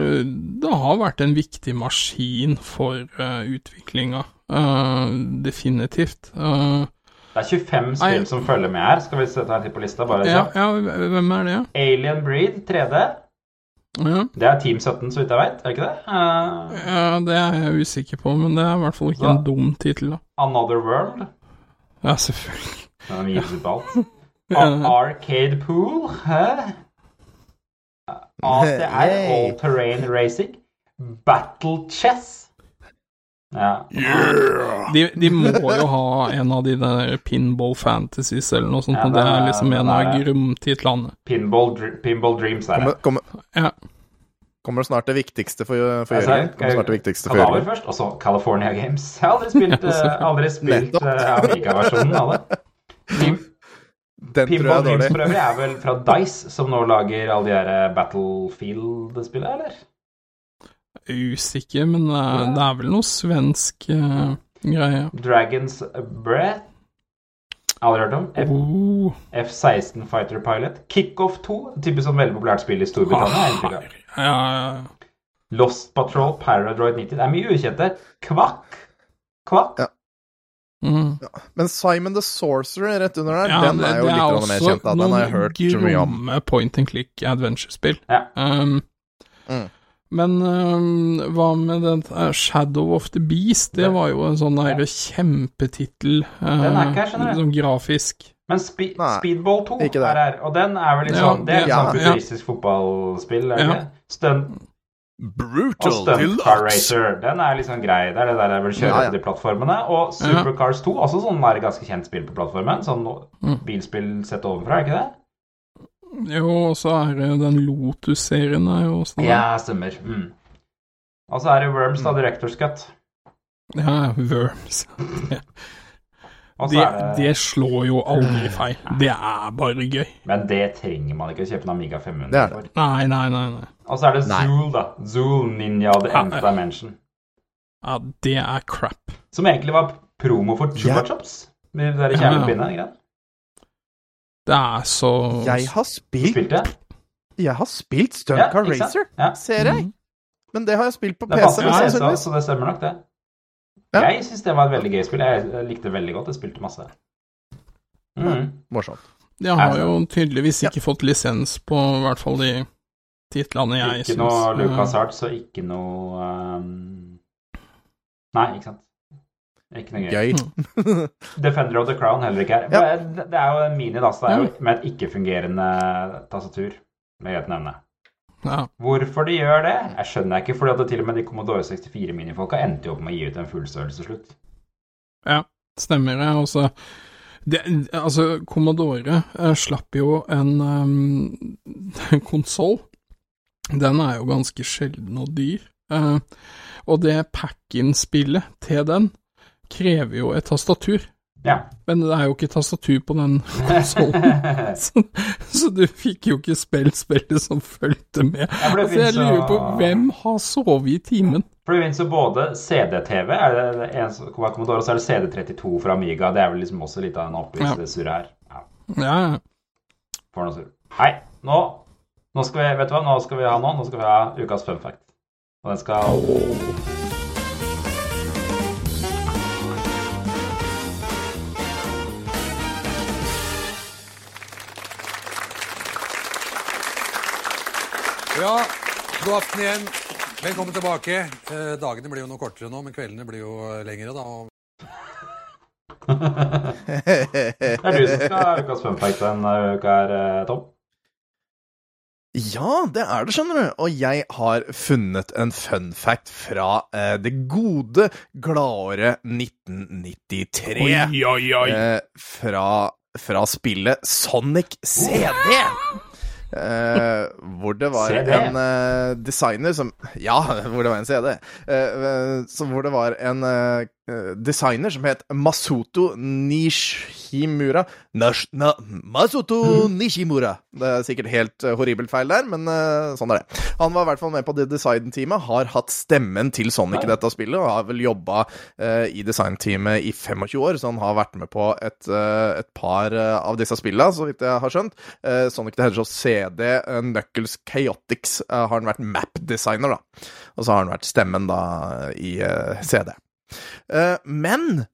det har vært en viktig maskin for uh, utviklinga. Uh, definitivt. Uh, Det er 25 spill Nei. som følger med her. Skal vi sette ta en titt på lista? Bare ja, ja, hvem er det? Alien Breed 3D. Ja, Det er Team 17, så vidt jeg vet. Er det ikke det? Uh... ja, det er jeg usikker på, men det er i hvert fall ikke en dum tittel. Another World. Ja, selvfølgelig. Den er gitt ut på alt. Arcade Pool. Hæ? ACR, All Terrain Racing. Battle Chess. Ja. De, de må jo ha en av de der Pinball Fantasies eller noe sånt, Ja, og det er er- liksom en av grunntitlene. Pinball, Dr- Pinball Dreams er det. Kommer, kommer, Ja. kommer snart det viktigste for, for Altså, Jørgen. Kommer snart det viktigste for Jørgen. først, og så California Games. Jeg har aldri spilt, ja, aldri spilt eh, Amiga-versjonen av det. Pin- Den Pinball Dreams for øvrig er vel fra Dice, som nå lager alle de her eh, Battlefield-spillene, eller? Usikker, men det er, det er vel noe svensk uh, greie. Dragons Breath. Aldri hørt om. F Oh, F-16 Fighter Pilot. Kickoff 2, typisk sånn veldig populært spill i Storbritannia. av. ja, ja, Lost Patrol, Paradroid 90. Det er mye ukjente. Kvakk. Kvakk. Ja. mm. Men Simon the Sorcerer rett under der, ja den er jo litt er mer kjent. Da. Den har jeg hørt mye om. gromme point and click adventure-spill. Ja. Um, Mm. Men um, hva med den uh, Shadow of the Beast? Det Det- var jo en sånn Ja. kjempetittel. Uh, Den er ikke her, skjønner du. Sånn grafisk. Men spe Nei, Speedball 2 er her, og den er vel litt Ja, sånn Det er et ja, sånt ja. futuristisk fotballspill, er det Ja. ikke? Stunt og Brutal Stunt Car Racer. Den er sånn grei. Det er det der jeg vil kjøre Ja, ja. på de plattformene. Og Supercars 2, også sånn er ganske kjent spill på plattformen. Sånn Mm. bilspill sett ovenfra, er ikke det? Jo, og så er det den Lotus-serien er jo også Ja, stemmer. Mm. Og så er det Worms, da, Director's Cut. Ja, Worms. Det, det, det slår jo aldri feil. Det er bare gøy. Men det trenger man ikke å kjøpe en Amiga 500 Det er for. Nei, nei, nei. nei. Og så er det Nei. Zool, da. Zool Ninja The Ja, Nth ja. Dimension. Ja, det er crap. Som egentlig var promo for Chupa Ja. Chops. Med de der Ja. kjernepinne. sant? Det er så Jeg har spilt Spilte? Jeg har spilt Stunt Car ja. Racer, Ja. ser jeg. Men det har jeg spilt på Det PC. fantes på PC, så det stemmer nok, det. Ja. Jeg syns det var et veldig gøy spill. Jeg likte det veldig godt. Jeg spilte masse. Mm. Morsomt. De har jo tydeligvis ikke fått lisens på i hvert fall de titlene jeg Ikke syns noe eh, Lucas Arts og ikke noe um... Nei, ikke sant. Ikke noe gøy. Gøy. Defender of the Crown heller ikke her. Ja. Det det er jo en mini, da, så det er jo med et ikke-fungerende tastatur. Med et nevne. ja. Hvorfor de gjør det, jeg skjønner ikke. fordi at det til og med de Commodore 64-minifolka endte jo opp med å gi ut en fullstørrelse til slutt. Ja, stemmer det. Også, det altså, Commodore eh, slapp jo en um, konsoll. Den er jo ganske sjelden og dyr. Eh, og det pack-in-spillet til den krever jo et tastatur. Ja. Men det er jo ikke tastatur på den konsollen. så, så du fikk jo ikke spilt spillet som fulgte med. Ja, Altså, jeg lurer på hvem har sovet i timen? For det finnes jo både CD-TV, er det en som Commodore, og så er det CD32 fra Amiga. Det er vel liksom også litt av en oppi Ja. surret her. Ja, Ja, For noe surr. Hei, nå, nå skal vi, vet du hva, nå skal vi ha nå? Nå skal vi ha ukas fun fact. Og den skal Ja, god aften igjen. Velkommen tilbake. Eh, dagene blir jo noe kortere nå, men kveldene blir jo eh, lengre, da. Og Det er du som skal ha ukas funfact denne uka her, eh, Tom. Ja, det er det, skjønner du. Og jeg har funnet en fun fact fra eh, det gode, gladåret 1993. Oi, oi, oi. Eh, fra, fra spillet Sonic CD. Eh, hvor det var en uh, designer som Ja, hvor det var en CD. Uh, eh, så hvor det var en designer som het Masuto Nishimura Nash, na, Masuto Nishimura. Det er sikkert helt eh, horribelt feil der, men uh, sånn er det. Han var i hvert fall med på det designteamet, har hatt stemmen til Sonic i dette spillet, og har vel jobba uh, i designteamet i 25 år, så han har vært med på et, uh, et par eh, av disse spillene, så vidt jeg har skjønt. Eh, Sonic the Hedgehog CD, eh, Knuckles Chaotix, eh, har han vært map-designer, da. Og så har han vært stemmen da i eh, CD. Eh, men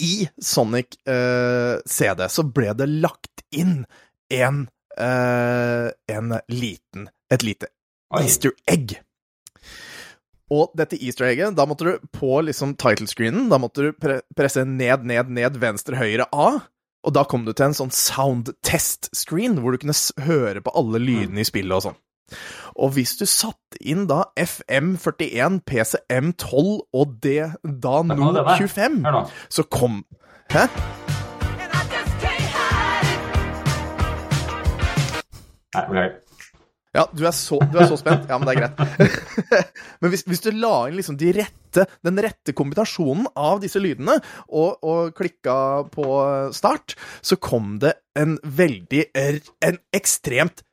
i Sonic eh, CD så ble det lagt inn en, eh, en liten Et lite easter egg. Og dette easter egget, da måtte du på liksom title-screenen, da måtte du pre presse ned, ned, ned, venstre, høyre A. Og da kom du til en sånn sound test-screen, hvor du kunne høre på alle lydene i spillet og sånn. Og hvis du satte inn da FM41, PCM12 og det da nå 25, så kom Hæ? Nei, beklager. Ja, du er så, du er så spent. Ja, men det er greit. men hvis, hvis du la inn liksom de rette, den rette kombinasjonen av disse lydene, og, og klikka på start, så kom det en veldig En ekstremt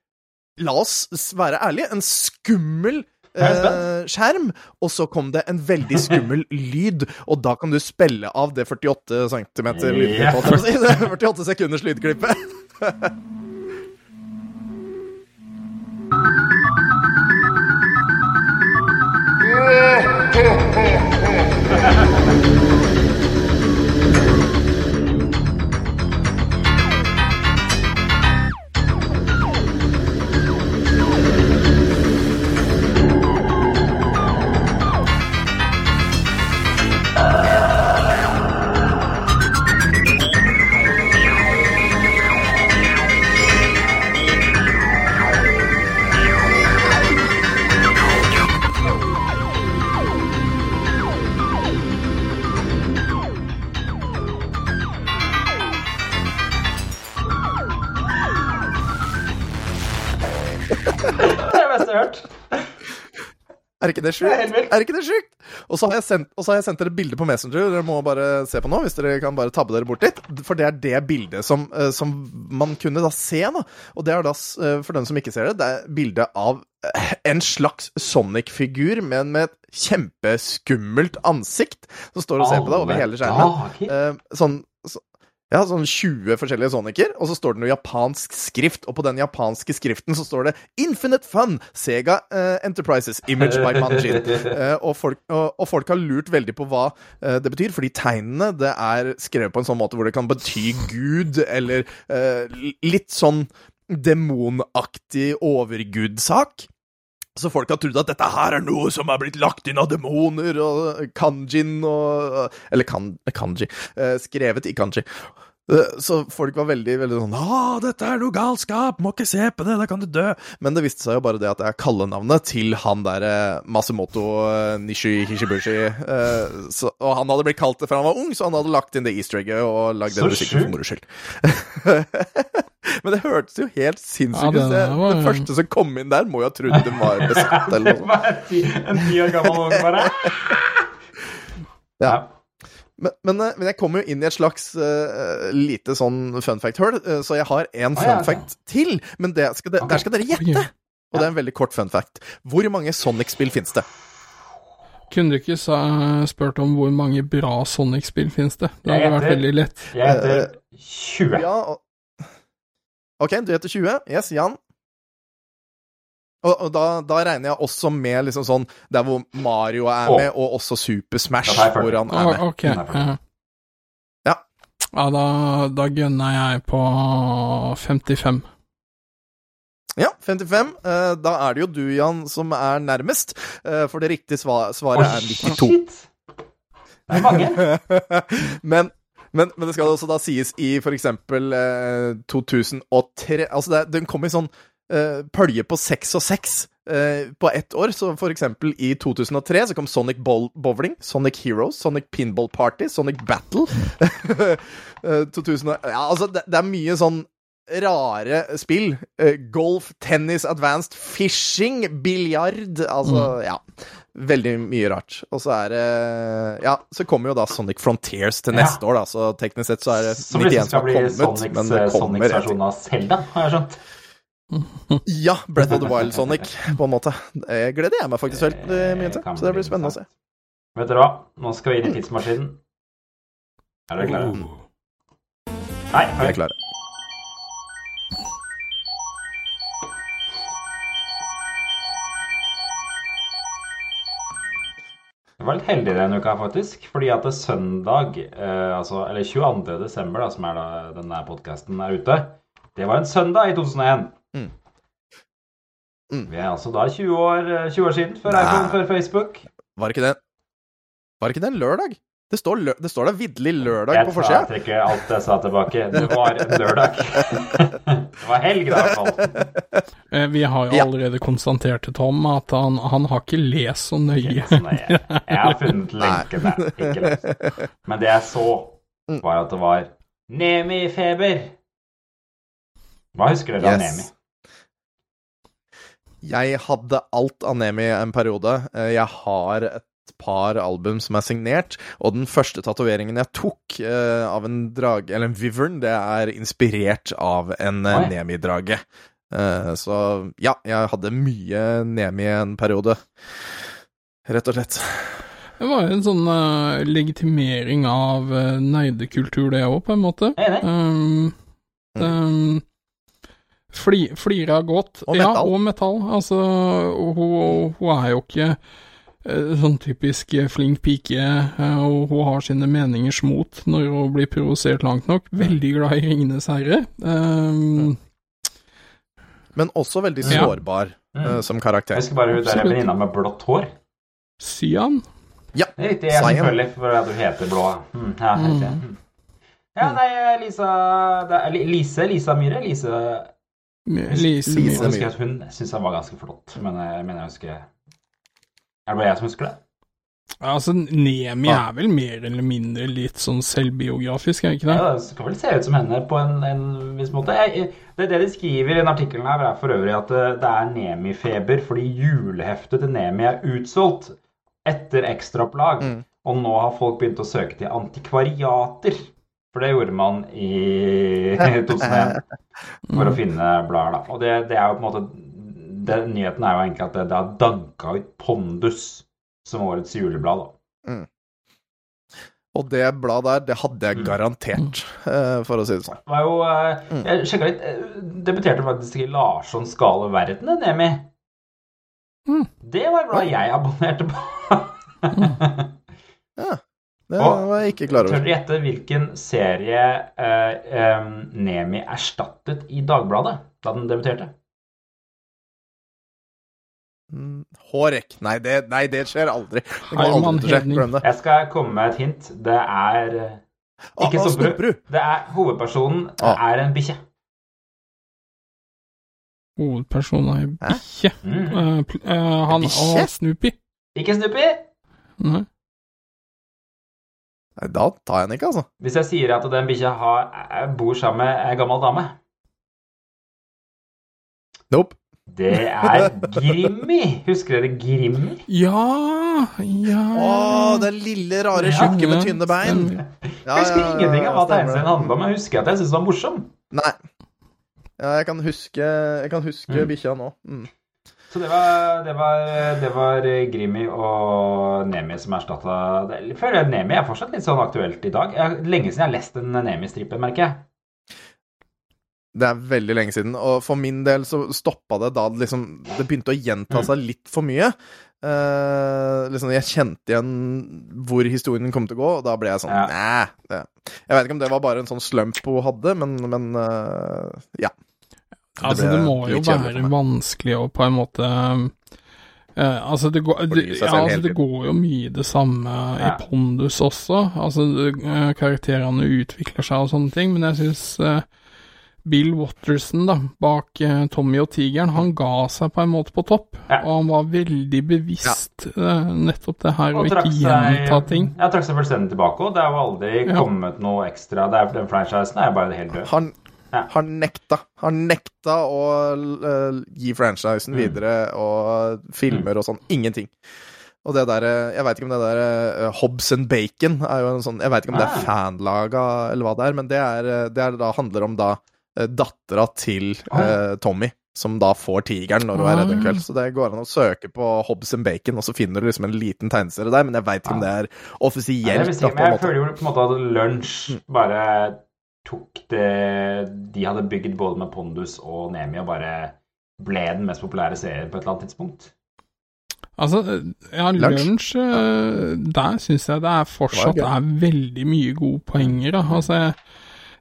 La oss være ærlige, en skummel er eh, skjerm, og så kom det en veldig skummel lyd, og da kan du spille av det 48 cm lydklippet. Det 48 sekunders lydklippet. Det Er ikke det er sjukt? Ikke det sjukt? Og så har jeg sendt, og så har jeg sendt dere bilde på Messenger, dere må bare se på nå, hvis dere kan bare tabbe dere bort litt. For det er det bildet som, eh, som man kunne da se, da. Og det er da, eh, for den som ikke ser det, det er bilde av eh, en slags Sonic-figur, men med et kjempeskummelt ansikt, som står og ser på deg over hele skjermen. sånn, ja, sånn 20 forskjellige soniker, og så står det noe japansk skrift, og på den japanske skriften så står det 'Infinite Fun! Sega uh, Enterprises Image by Manjin'. Uh, og, folk, og, og folk har lurt veldig på hva uh, det betyr, fordi tegnene det er skrevet på en sånn måte hvor det kan bety Gud, eller litt sånn demonaktig overgudsak. Så folk har trodd at dette her er noe som er blitt lagt inn av demoner og kanjin og Eller kan, kanji. eh, Skrevet i kanji. Eh, Så folk var veldig veldig sånn 'Å, 'Dette er noe galskap! Må ikke se på det! Da kan du dø!' Men det viste seg jo bare det at det er kallenavnet til han derre Masemoto eh, Nishi Hishibushi. eh, så, og han hadde blitt kalt det fra han var ung, så han hadde lagt inn det easter egget og lagd den musikken for moro skyld. Men det hørtes jo helt sinnssykt Ja, ut. det det, var- det første som kom inn der, må jo ha trodd det var besatt eller noe. En ti år gammel unge, bare. Ja. Men, men, eh, men jeg kommer jo inn i et slags uh, lite sånn fun fact-hull, uh, så jeg har en Ah, fun ja, ja. fact til. Men det skal de, der skal dere gjette! Og det er en veldig kort fun fact. Hvor mange Sonic-spill fins det? Kunne du ikke spurt om hvor mange bra Sonic-spill finnes det? Det hadde vært veldig lett. Jeg heter 20. Ja, og... OK, du heter 20. Yes, Jan. Og, og da, da regner jeg også med liksom sånn der hvor Mario er med, og også Super Smash, Da tar jeg 40. hvor han er med. ok. Ja. Ja. Ja, da, da gunner jeg på 55. Ja, 55. Eh, da er det jo du, Jan, som er nærmest. eh, for det riktige sva svaret er 92. shit. Det er mange. men, men, men det skal også da sies i for eksempel eh, 2003 Altså, det, den kom i sånn eh, pølje på seks og seks eh, på ett år. Så for eksempel i 2003 så kom Sonic Bowl Bowling, Sonic Heroes, Sonic Pinball Party, Sonic Battle. Eh, 2000, ja, altså, det, det er mye sånn rare spill. Eh, golf, tennis, advanced, fishing, biljard Altså, ja. Veldig mye rart. Og så er det Ja, så kommer jo da Sonic Frontiers til neste år, da, så teknisk sett så er det Som liksom 91 som har kommet, Sonics, men det eh, kommer Sonics versjon av Zelda, har jeg skjønt. Ja, Breath of the Wild Sonic, på en måte. Det gleder jeg meg faktisk helt mye til, så det blir spennende å se. Vet dere hva? Nå skal vi inn i tidsmaskinen. Er dere klare? Nei, Vi er klare. Jeg var litt heldig denne uka, faktisk. Fordi at det er søndag, eh, altså, eller 22. desember, da, som er da denne podkasten er ute, det var en søndag i 2001. Mm. Mm. Vi er altså da 20 år, eh, 20 år siden, før iPhone, før Facebook. Var ikke det Var ikke det en lørdag? Det står, lø det står da vitterlig lørdag Jeg på tar- Jeg trekker alt jeg sa tilbake. Det var en lørdag. det var helg, i hvert fall. Eh, Vi har jo Ja. allerede konstatert til Tom at han, han har ikke lest så nøye. Så nøye. Jeg har funnet lenken der. Ikke lest. Men det jeg så, Mm. var at det var Nemi-feber. Hva husker dere av Yes. Nemi? Jeg hadde alt av Nemi en periode. Eh, Jeg har et par album som er signert, og den første tatoveringen jeg tok eh, av en drage, eller en vivern, det er inspirert av en eh. Nemi-drage. Eh, så ja, jeg hadde mye Nemi en periode. Rett og slett. Det var jo en sånn legitimering av uh, nerdekultur, det òg, på en måte. Um, um, fli, flira godt. Og Ja, og metall. Altså, hun, hun er jo ikke eh, sånn typisk flink pike, eh, og hun har sine meningers mot når hun blir provosert langt nok. Veldig glad i Ringenes herre. Um, Men også veldig Ja. sårbar ja. eh, som karakter. Jeg husker bare hun der Absolutt. venninna med blått hår. Cyan. Det er riktig, jeg selvfølgelig, for at du heter Blå. Mm, ja, Mm. Mm. ja, nei, Lisa er Lise? Lisa Myhre? Lise Lise Lise. Jeg husker at hun syntes han var ganske flott, men jeg mener jeg husker Er det bare jeg som husker det? Altså, Nemi er vel mer eller mindre litt sånn selvbiografisk, er det ikke det? Ja, det skal vel se ut som henne på en, en viss måte. Jeg, det, det de skriver i den artikkelen her, er for øvrig at det, det er Nemi-feber fordi juleheftet til Nemi er utsolgt etter ekstraopplag. Mm. Og nå har folk begynt å søke til antikvariater. For det gjorde man i 2001 for å finne blader, da. Og det, det er jo på en måte det, Nyheten er jo egentlig at det, det har danka ut Pondus som årets juleblad, da. Og det bladet der, det hadde jeg Mm. garantert, mm. for å si det sånn. Det var jo eh, Mm. Jeg sjekka litt. eh, Debuterte faktisk i Larssons gale verden, den Emi. Mm. Det var et blad jeg abonnerte på. Det var jeg ikke klar Tør over. dere gjette hvilken serie eh, um, Nemi erstattet i Dagbladet da den debuterte? Mm, Hårek. Nei det, nei, det skjer aldri. Det går aldri til å skje. Glem det. Jeg skal komme med et hint. Det er eh, Ikke Ah, ah, Stumperud. Stumperud. Det er Hovedpersonen Ah. er en bikkje. Hovedpersonen er en bikkje. Mm. Uh, eh, han og Snoopy. Ikke Snoopy. Nei. Da tar jeg den ikke, altså. Hvis jeg sier at den bikkja er- bor sammen med ei gammel dame Nope. Det er Grimmi! Husker dere Grimmi? Ja Ja Å, den lille, rare, Ja. med tynne bein. Ja, Jeg husker ja, ja, ingenting av hva tegneserien handla om, men jeg husker at jeg syntes den var morsom. Nei. Ja, jeg kan huske, jeg kan huske Mm. bikkja nå. Mm. Så det var, det var, det var Grimmy og Nemi som erstatta Jeg føler Nemi er fortsatt litt sånn aktuelt i dag. Jeg, lenge siden jeg har lest en Nemi-stripe, merker jeg. Det er veldig lenge siden, og for min del så stoppa det da det liksom Det begynte å gjenta seg litt for mye. Uh, liksom Jeg kjente igjen hvor historien kom til å gå, og da ble jeg sånn Ja. Næh. Jeg vet ikke om det var bare en sånn slump hun hadde, men, men uh, ja. Altså, det må jo være vanskelig å på en måte eh, Altså, det går, det, ja, altså, det går jo mye det samme Ja. i Pondus også. Altså, eh, karakterene utvikler seg og sånne ting, men jeg syns Bill Watterson, da, bak eh, Tommy og Tigeren, han ga seg på en måte på topp. Ja. Og han var veldig bevisst eh, nettopp det her, å Og ikke gjenta ting. Jeg trakk seg fullstendig tilbake, og det har jo aldri Ja. kommet noe ekstra. Det er, den franchisen er bare helt død. Han Ja. har nekta. Har nekta å uh, gi franchisen Mm. videre og filmer og sånn. Ingenting. Og det der, eh, jeg veit ikke om det der uh, Hobbs and Bacon er jo en sånn Jeg veit ikke om det er fanlaga eller hva det er, men det, er, eh, det er da, handler om da dattera til uh, Tommy, som da får tigeren når hun er redd en kveld. Så det går an å søke på Hobbs and Bacon, og så finner du liksom en liten tegneserie der, men jeg veit ikke om det er offisielt. Ja, det vil si, men en jeg føler jo på en måte at Lunsj bare tok det de hadde bygd både med Pondus og Nemi, og bare ble den mest populære serien på et eller annet tidspunkt. Altså, ja, Lunsj. eh, der syns jeg det er fortsatt Det er veldig mye gode poenger. Da. Altså, jeg,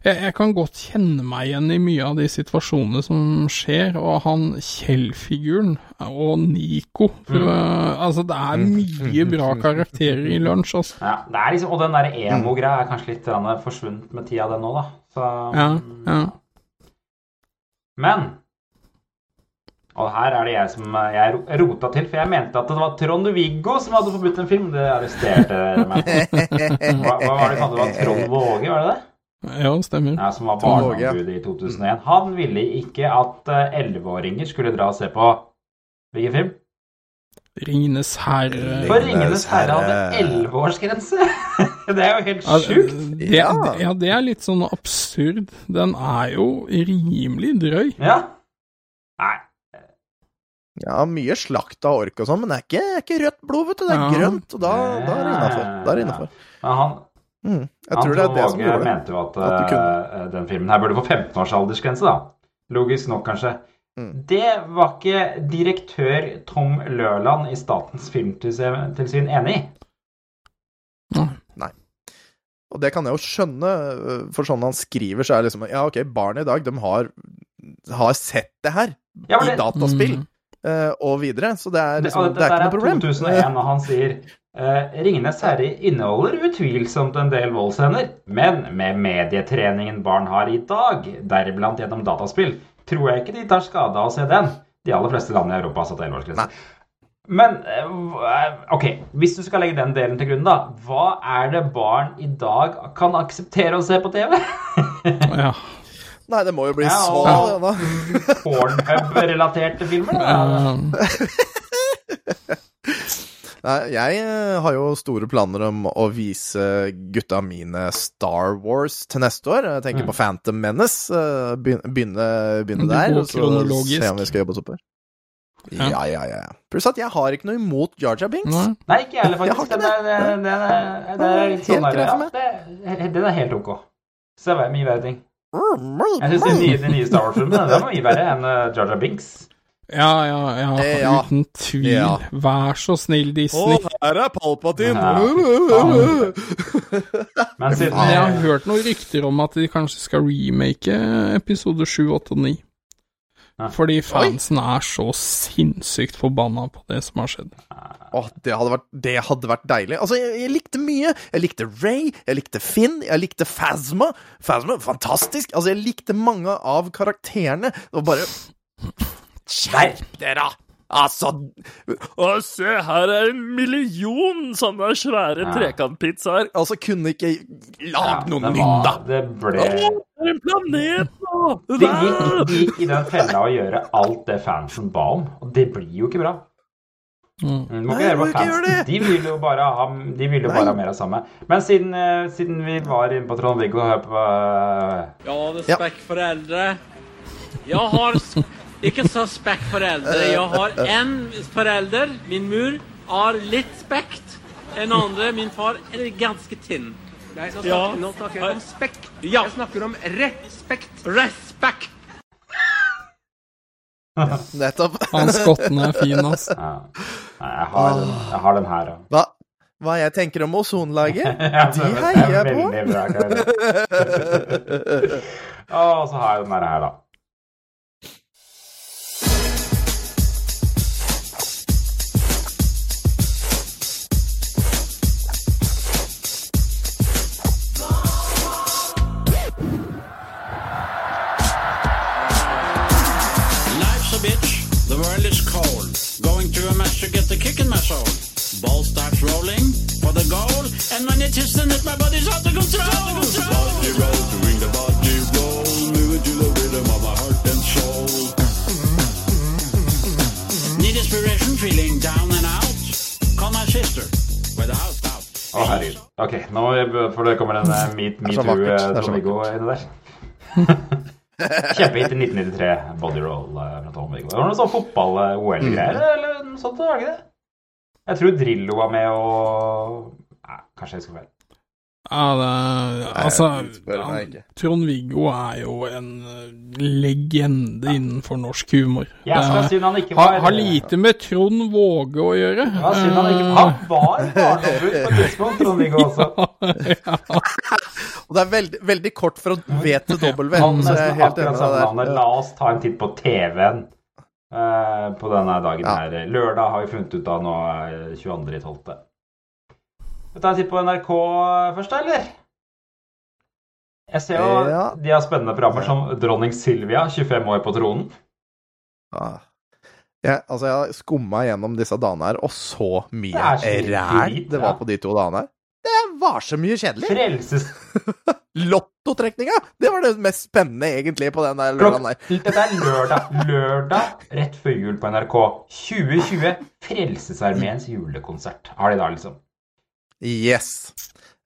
jeg, jeg kan godt kjenne meg igjen i mye av de situasjonene som skjer, og han Kjell-figuren og Nico for, eh, Altså, det er mye bra karakterer i lunsj, altså. Ja, det er liksom, Og den der emo-greia er kanskje litt forsvunnet med tida, den nå, da. Så, Ja, ja. Men Og her er det jeg som jeg ro- rota til, for jeg mente at det var Trond-Viggo som hadde forbudt en film. Det arresterte meg. Hva, hva var det kalte det? Trond Våge, var det det? Ja, stemmer. Ja, Som var barneombud ja. i 2001. Han ville ikke at eh, elleveåringer skulle dra og se på hvilken film? Ringenes herre For Ringenes herre hadde elleveårsgrense! det er jo helt sjukt. Ja. det- ja, det er litt sånn absurd. Den er jo rimelig drøy. Ja. Nei. Ja, mye slakt av ork og sånn, men det er ikke, ikke rødt blod, vet du. Det er Ja. grønt, og da, da er det innafor. Er det. Men han, Mm. Jeg han Anton det er det som gjorde det. mente jo at, At du eh, den filmen her burde få 15 års aldersgrense, da. Logisk nok, kanskje. Mm. Det var ikke direktør Tom Lørland i Statens filmtilsyn enig i. Nei. Og det kan jeg jo skjønne, øh, for sånn han skriver, så er det liksom Ja, ok, barn i dag, de har, har sett det her Ja, det... i dataspill Mm. øh, og videre, så det er Det, liksom og Det er ikke noe problem. 2001, og han sier eh, Ringenes herre inneholder utvilsomt en del voldsscener, men med medietreningen barn har i dag, deriblant gjennom dataspill, tror jeg ikke de tar skade av å se den. De aller fleste land i Europa har satt 11-årsgrense. Men eh, hva- ok, hvis du skal legge den delen til grunn, da. Hva er det barn i dag kan akseptere å se på TV? Ja. Nei, det må jo bli Ja, så og- da. Pornhub-relaterte filmer? Da. Eh, Nei, jeg øh, har jo store planer om å vise gutta mine Star Wars til neste år. Jeg tenker Mm. på Phantom Menace. øh, Begynne, begynne, der, og så se om vi skal jobbe oss oppover. Ja. Ja, ja, ja. Pluss at jeg har ikke noe imot Jar Jar Binks. nei. Nei, ikke heller, Jeg heller, faktisk. Den er, den, den er, er litt Helt sånn der, Den er helt ok. Så det er mye verre ting. Jeg syns de nye, de nye Star Wars-filmene var mye verre enn Jarja Jar Jar Binks. Ja, ja, ja, Eh, ja. uten tvil. Ja. Vær så snill, Disney. her er Palpatine! Ja. Men siden jeg har hørt noen rykter om at de kanskje skal remake episode 7, 8 og 9. Ja. Fordi fansen er så sinnssykt forbanna på det som har skjedd. Åh, det hadde, vært, det hadde vært deilig. Altså, jeg, jeg likte mye. Jeg likte Ray, jeg likte Finn, jeg likte Phasma. Phasma, fantastisk. Altså, jeg likte mange av karakterene. Det var bare Skjerp dere! Altså Å, se, her er en million sånne svære Ja. trekantpizzaer. Altså, kunne ikke ja, lag noe nytt, da? Det ble Det er en planet Det De gikk, de gikk i den fella å gjøre alt det fansen ba om, og det blir jo ikke bra. Mm. Nei, ikke høre må ikke gjøre det. De vil jo bare ha, de vil jo bare ha mer av samme. Men siden, uh, siden vi var inne på Trond-Viggo og hørte på eh, Jeg har respekt for eldre. Jeg har ikke så spekkforeldre for. Jeg har en forelder, min mor, har litt spekt. En andre, min far, er ganske tynn. Nei, nå snakker, Ja. nå snakker jeg om spekk. Ja. Jeg snakker om respekt. Respekt. Nettopp. Han skotten er fin, altså. ja. Jeg har, jeg har den her, ja. Hva, hva jeg tenker om ozonlaget? De er heier jeg på. Veldig bra, Kari. Og så har jeg den her, da. Match to get the kick in my soul. Ball starts rolling for the goal, and when it hits the net, my body's out of control. Body roll, doing the body roll, moving to the rhythm of my heart and soul. Need inspiration, feeling down and out. Kan jeg Ok, nå for det kommer en eh, Meet Det er så vakkert, det er så Tom-Viggo inni der. Kjempehit i 1993, Body Roll eh, fra Tom-Viggo. Det var noe sånn fotball-OL-greier, Mm. eller noe sånt, var det ikke det? Jeg tror Drillo var med og Nei, kanskje jeg skal feil. Ja, det, altså ikke. Trond-Viggo er jo en eh, legende innenfor norsk humor. Jeg skal Det synd han ikke var- har lite med Trond Våge å gjøre. Ja, synd han ikke Han var barneombud på et tidspunkt, Trond-Viggo også. Og det er veldig, veldig kort for å W. Han er nesten akkurat samme navnet. La oss ta en titt på TV-en eh, på denne dagen her. Lørdag har vi funnet ut av nå eh, 22.12. Vi tar en titt på NRK først, da, eller? Jeg ser jo Ja. de har spennende programmer som Dronning Silvia, 25 år på tronen. Ja. Jeg, altså, jeg skumma gjennom disse dagene her, og så mye ræl det var på de to dagene her. Det var så mye kjedelig. Frelses... Lottotrekninga! Det var det mest spennende, egentlig, på den der lørdagen der. Dette er lørdag. Lørdag rett før jul på NRK. 2020. Frelsesarmeens julekonsert har de da, liksom. Yes.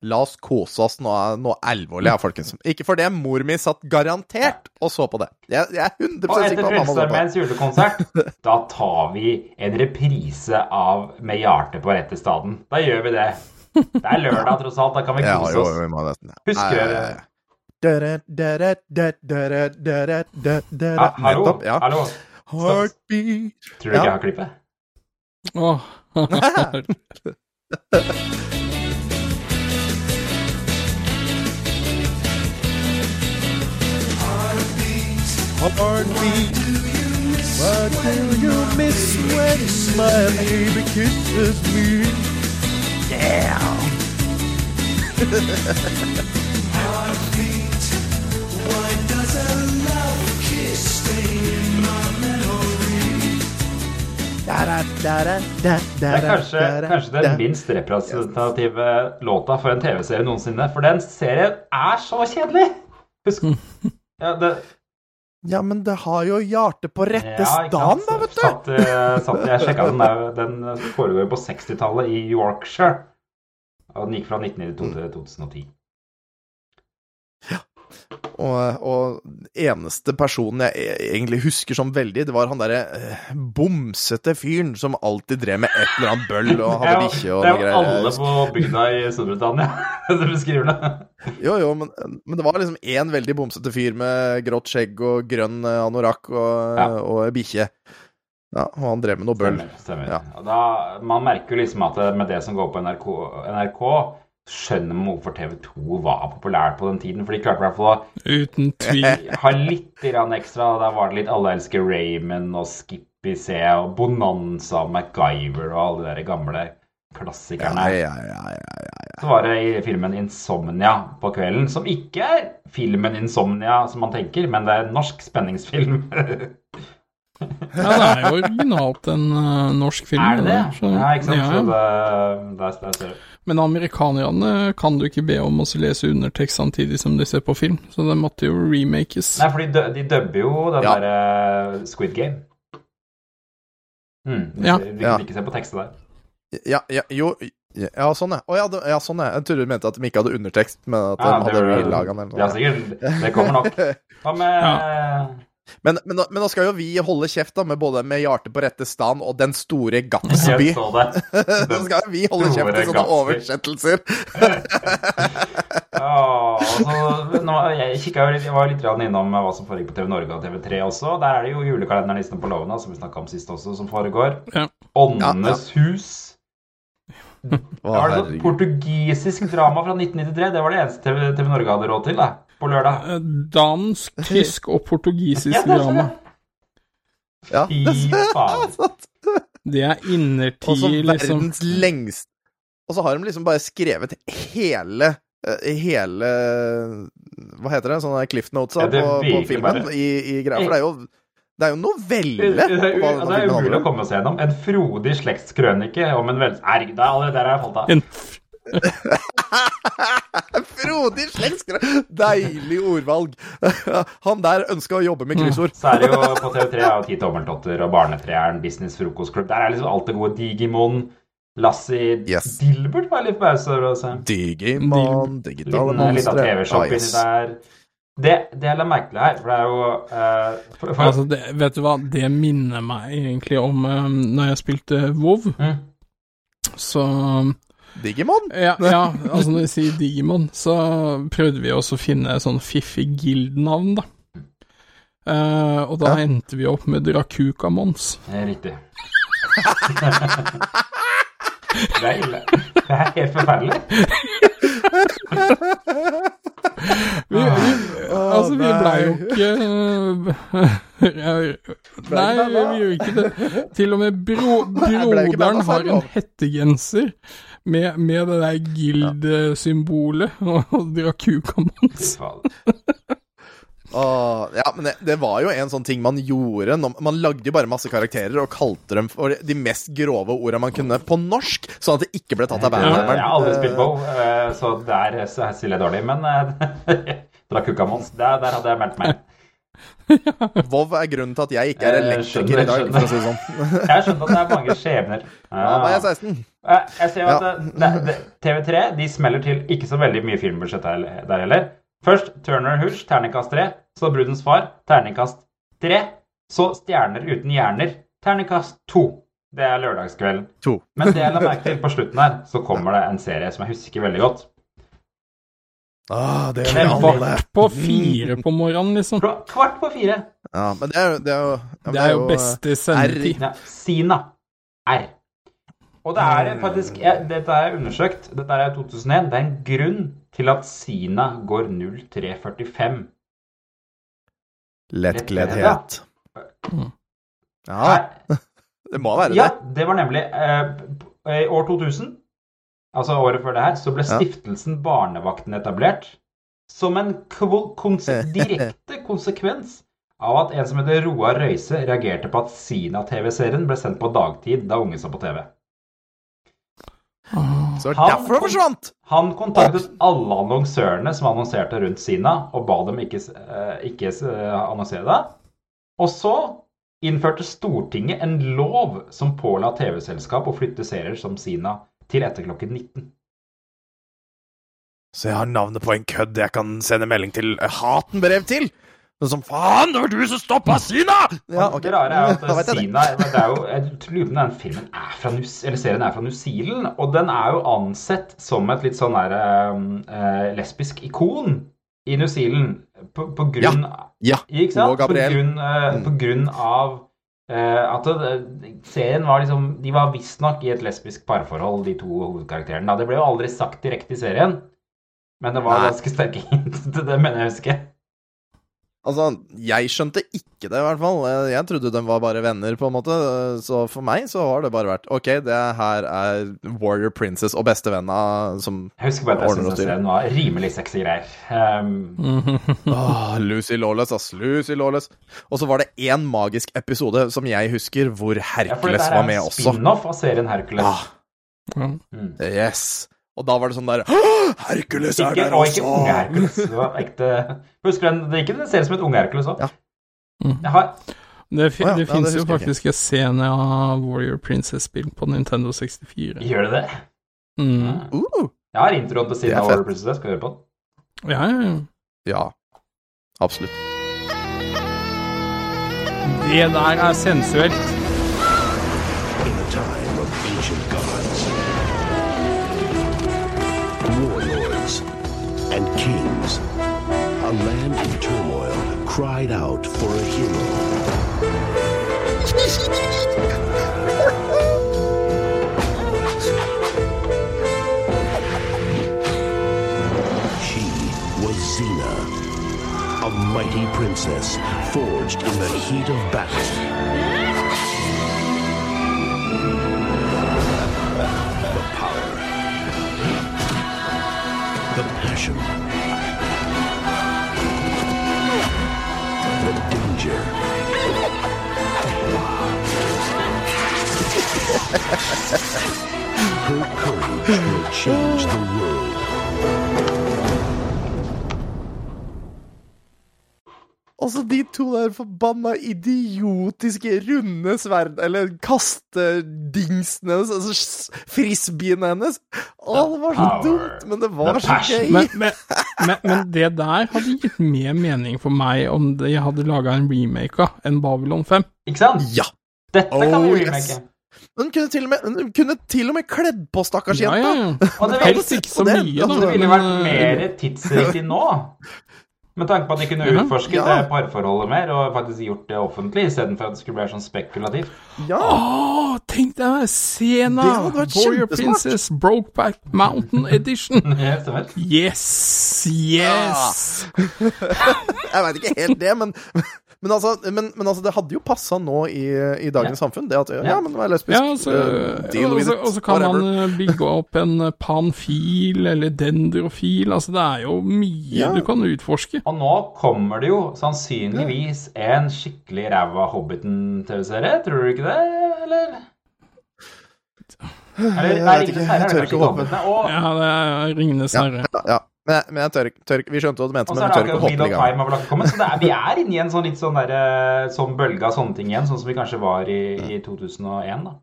La oss kose oss. noe, noe alvorlig, ja, folkens. Ikke for det, mor mi satt garantert og så på det. Jeg, jeg er 100 Og etter. Frelsesarmeens julekonsert, da tar vi en reprise av Med hjertet på rette staden. Da gjør vi det. Det er lørdag, tross alt. Da kan vi Ja, jo, oss. vi må nesten, ja. Husker dere ja, hallo, Nettopp, ja. hallo. Heartbeat. Tror du ikke jeg har klippet? Heartbeat. What do you miss when my baby kisses me? Yeah. Det er kanskje, kanskje den minst representative låta for en TV-serie noensinne. For den serien er så kjedelig! Husk ja, det, Ja, men det har jo hjertet på rette Ja, stand, da, vet du. Satt, eh, satt, jeg sjekka den der. Den foregår på 60-tallet i Yorkshire. Og den gikk fra 1992 til 2010. Og, og eneste personen jeg e- egentlig husker som veldig, det var han derre eh, bomsete fyren som alltid drev med et eller annet bøll og hadde bikkje og det er jo alle på bygda i Storbritannia som beskriver det. Jo, jo, men, men det var liksom én veldig bomsete fyr med grått skjegg og grønn eh, anorakk og, og bikkje. Ja, og han drev med noe bøll. Stemmer. stemmer. Ja. Da, man merker jo liksom at med det som går på NRK, NRK skjønner man hvorfor TV2 var populært på den tiden. For de klarte i hvert fall å Uten tvil. ha litt grann ekstra. Da var det litt Alle elsker Raymond og Skippy C og Bonanza og MacGyver og alle de der gamle klassikerne. Ja, ja, ja, ja, Så var det i filmen 'Insomnia' på kvelden, som ikke er filmen 'Insomnia' som man tenker, men det er en norsk spenningsfilm. Ja, det er jo originalt en eh, norsk film. er det det? så- Ja, ikke sant? ja. Så det, det, der ser du. Men amerikanerne kan du ikke be om å lese undertekst samtidig som de ser på film, så det måtte jo remakes. Nei, for de, de dubber jo den Ja. der eh, Squid Game. Hmm, Ja. Vi Ja. kan ikke se på tekstet der. Ja, ja, jo Ja, sånn, ja. Å ja, ja, sånn, ja. Jeg trodde du mente at de ikke hadde undertekst, men at de hadde relaga den. Ja, sikkert. Det kommer nok. Hva med Men, men, men nå skal jo vi holde kjeft da, med både Med hjertet på rette stand og Den store Gatsby. Så det. Nå skal vi holde kjeft i sånne Gatsby. oversettelser. Ja, altså, nå, jeg, jo litt, jeg var litt innom hva som foregikk på TV Norge og TV3 også. Der er det jo julekalenderen på låven, som vi snakka om sist også, som foregår. Ja. Åndenes hus. Det var et portugisisk drama fra 1993. Det var det eneste TV, TV Norge hadde råd til da, på lørdag. Eh, Dansk, tysk og portugisisk Ja, det er drama. Ja, faen. Det er Og så innertid, liksom. verdens lengste Og så har de liksom bare skrevet hele eh, Hele Hva heter det? Sånne Cliff Notes Ja, på, på filmen i, i greia. For det er jo Det er jo novelle. Det er, hva det er umulig å komme seg gjennom. En frodig slektskrønike om en vel... Herregud, det er allerede der har jeg falt av. En Frodig slektskrø... Deilig ordvalg. Han der ønska å jobbe med kryssord. Så er det jo på TV3 er jo Ti tommeltotter og Barnetreeren, Business frokostklubb. Der er liksom alt det gode. Digimon, Lassie Dilbert var litt pause over også. Digimon, digitale Liten, liten monstre. TV-shop Ah, yes. der. Det, det er litt merkelig her, for det er jo uh, for, for, Altså, det, vet du hva, det minner meg egentlig om uh, når jeg spilte WoW. Mm. Så Digimon? Ja, ja, altså når jeg sier Digimon, så prøvde vi også å finne sånn fiffig guild-navn, da. Uh, og da endte vi opp med Drakuka-Mons. Det er riktig. det er ille. Det er helt forferdelig. Vi, vi, altså, vi blei jo ikke eh, Nei, vi gjorde ikke det. Til og med bro, broderen har en hettegenser med, med det der guild-symbolet og Drakuka-Mons. Åh, ja, men det, det var jo en sånn ting man gjorde. Når, man lagde jo bare masse karakterer og kalte dem for de mest grove orda man kunne på norsk, sånn at det ikke ble tatt av Jeg har aldri spilt WoW, eh, så der stiller jeg dårlig. Men Drakukamons, der, der hadde jeg meldt meg. Vov er grunnen til at jeg ikke er Eh, elektriker i dag, for å si det sånn. Jeg skjønner at det er mange skjebner. Ja, da er jeg 16. Eh, Jeg ser jo at Ja. det, det, TV3 de smeller til ikke så veldig mye filmbudsjett der, der heller. Først Turner Hush, terningkast 3. Så Brudens far, terningkast 3. Så Stjerner uten hjerner, terningkast 2. Det er lørdagskvelden. To. Men det jeg la merke til på slutten her, så kommer det en serie som jeg husker veldig godt. Ah, det er Kvart alle. På fire på morgenen, liksom. Kvart på fire. Ja, men det er jo Det er jo, ja, men Det er jo beste sendetid. Ja, Sina. R. Og det er faktisk jeg, Dette er undersøkt. Dette er 2001. Det er en grunn til at Sina går 0345. Lettkleddhet. Ja, det må være det. Ja, det. var nemlig eh, I år 2000, altså året før det her, så ble Ja. stiftelsen Barnevakten etablert. Som en konse direkte konsekvens av at en som heter Roar Røise reagerte på at Sina-TV-serien ble sendt på dagtid da unge så på TV. Så det er derfor det forsvant! Han kontaktet alle annonsørene som annonserte rundt Sina, og ba dem ikke, eh, ikke eh, annonsere det. Og så innførte Stortinget en lov som påla TV-selskap å flytte serier som Sina til etter klokken 19. Så jeg har navnet på en kødd jeg kan sende melding til Hatenbrev til! Sånn som faen, det var du som stoppa Sina! Ja, ok. Det rare er at det. Sina det er jo, Jeg lurer på om den filmen er fra New, eller serien er fra New Zealand, og den er jo ansett som et litt sånn der eh, lesbisk ikon i New Zealand på, på grunn Ja, Ikke sant? og Gabriel. På grunn, eh, på grunn av eh, at det, serien var liksom De var visstnok i et lesbisk parforhold, de to hovedkarakterene. Det ble jo aldri sagt direkte i serien, men det var Nei. ganske sterke hint til det, mener jeg å huske. Altså, jeg skjønte ikke det, i hvert fall. Jeg, jeg trodde de var bare venner, på en måte. Så for meg så har det bare vært OK, det her er Warrior Princess og bestevenna som Jeg husker bare at jeg styrer. serien var rimelig sexy greier. Um, Åh, Lucy Lawless, ass. Lucy Lawless. Og så var det én magisk episode som jeg husker, hvor Hercules ja, for Hercules dette Det er en spin-off av serien Hercules. Ah, Mm. yes. Og da var det sånn der Hercules er Ikke, der også! ikke unge Hercules. Det var ekte Husker du den? Det gikk en serie som het Unge Hercules òg. Ja. Mm. har Det, fi, oh, ja, det ja, finnes jo faktisk en scene av Warrior Princess-spill på Nintendo 64. Gjør det det? Mm. Uh, Jeg har introen til siden er Warrior. Princess. Skal vi høre på den? Ja, ja, ja. ja. Absolutt. Det der er sensuelt. Cried out for a hero. She was Xena, a mighty princess forged in the heat of battle. The power. The passion. Her courage will change the world. Altså, de to der forbanna idiotiske runde sverd... Eller kastedingsene hennes, altså frisbeene hennes. Å, det var så dumt, men det var så gøy. Men, men, men, men det der hadde gitt mer mening for meg om de hadde laga en remake av enn Babylon 5. Ikke sant? Ja. Dette kan vi Oh, remake. yes. Hun kunne til og med, hun kunne til og med kledd på stakkars Ja, jenta. ja, ja. Og det ville, ikke så mye, da. det ville vært eh, mer tidsriktig nå. Med tanke på at de kunne Ja. utforsket Ja. det parforholdet mer og faktisk gjort det offentlig, istedenfor at det skulle være sånn spekulativt. Ja. Oh, tenk deg Sena! Warrior. Princess Brokeback Mountain Edition. yes! Yes! Yes! Jeg veit ikke helt det, men, men, altså, men, men altså, det hadde jo passa nå i, i dagens samfunn. Det at Ja, men vær lesbisk. Ja, altså, uh, deal with så- it. og så kan whatever. man eh, bygge opp en eh, panfil eller dendrofil. Altså, det er jo mye Ja. du kan utforske. Og nå kommer det jo sannsynligvis en skikkelig ræva Hobbiten-TV-serie. Tror du ikke det, eller? Eller, Jeg nei, vet ikke, Ringenes herre jeg er tør kanskje ikke å håpe. Hobbitene. Og, Ja, det er Ringenes Ja, herre. ja, ja. Men, men jeg tør, tør, Vi skjønte hva du mente, men jeg vi tør ikke å hoppe i gang. Kommet, så det er, vi er inne i en sånn litt sånn der, sånn bølge av sånne ting igjen, sånn som vi kanskje var i, i 2001, da.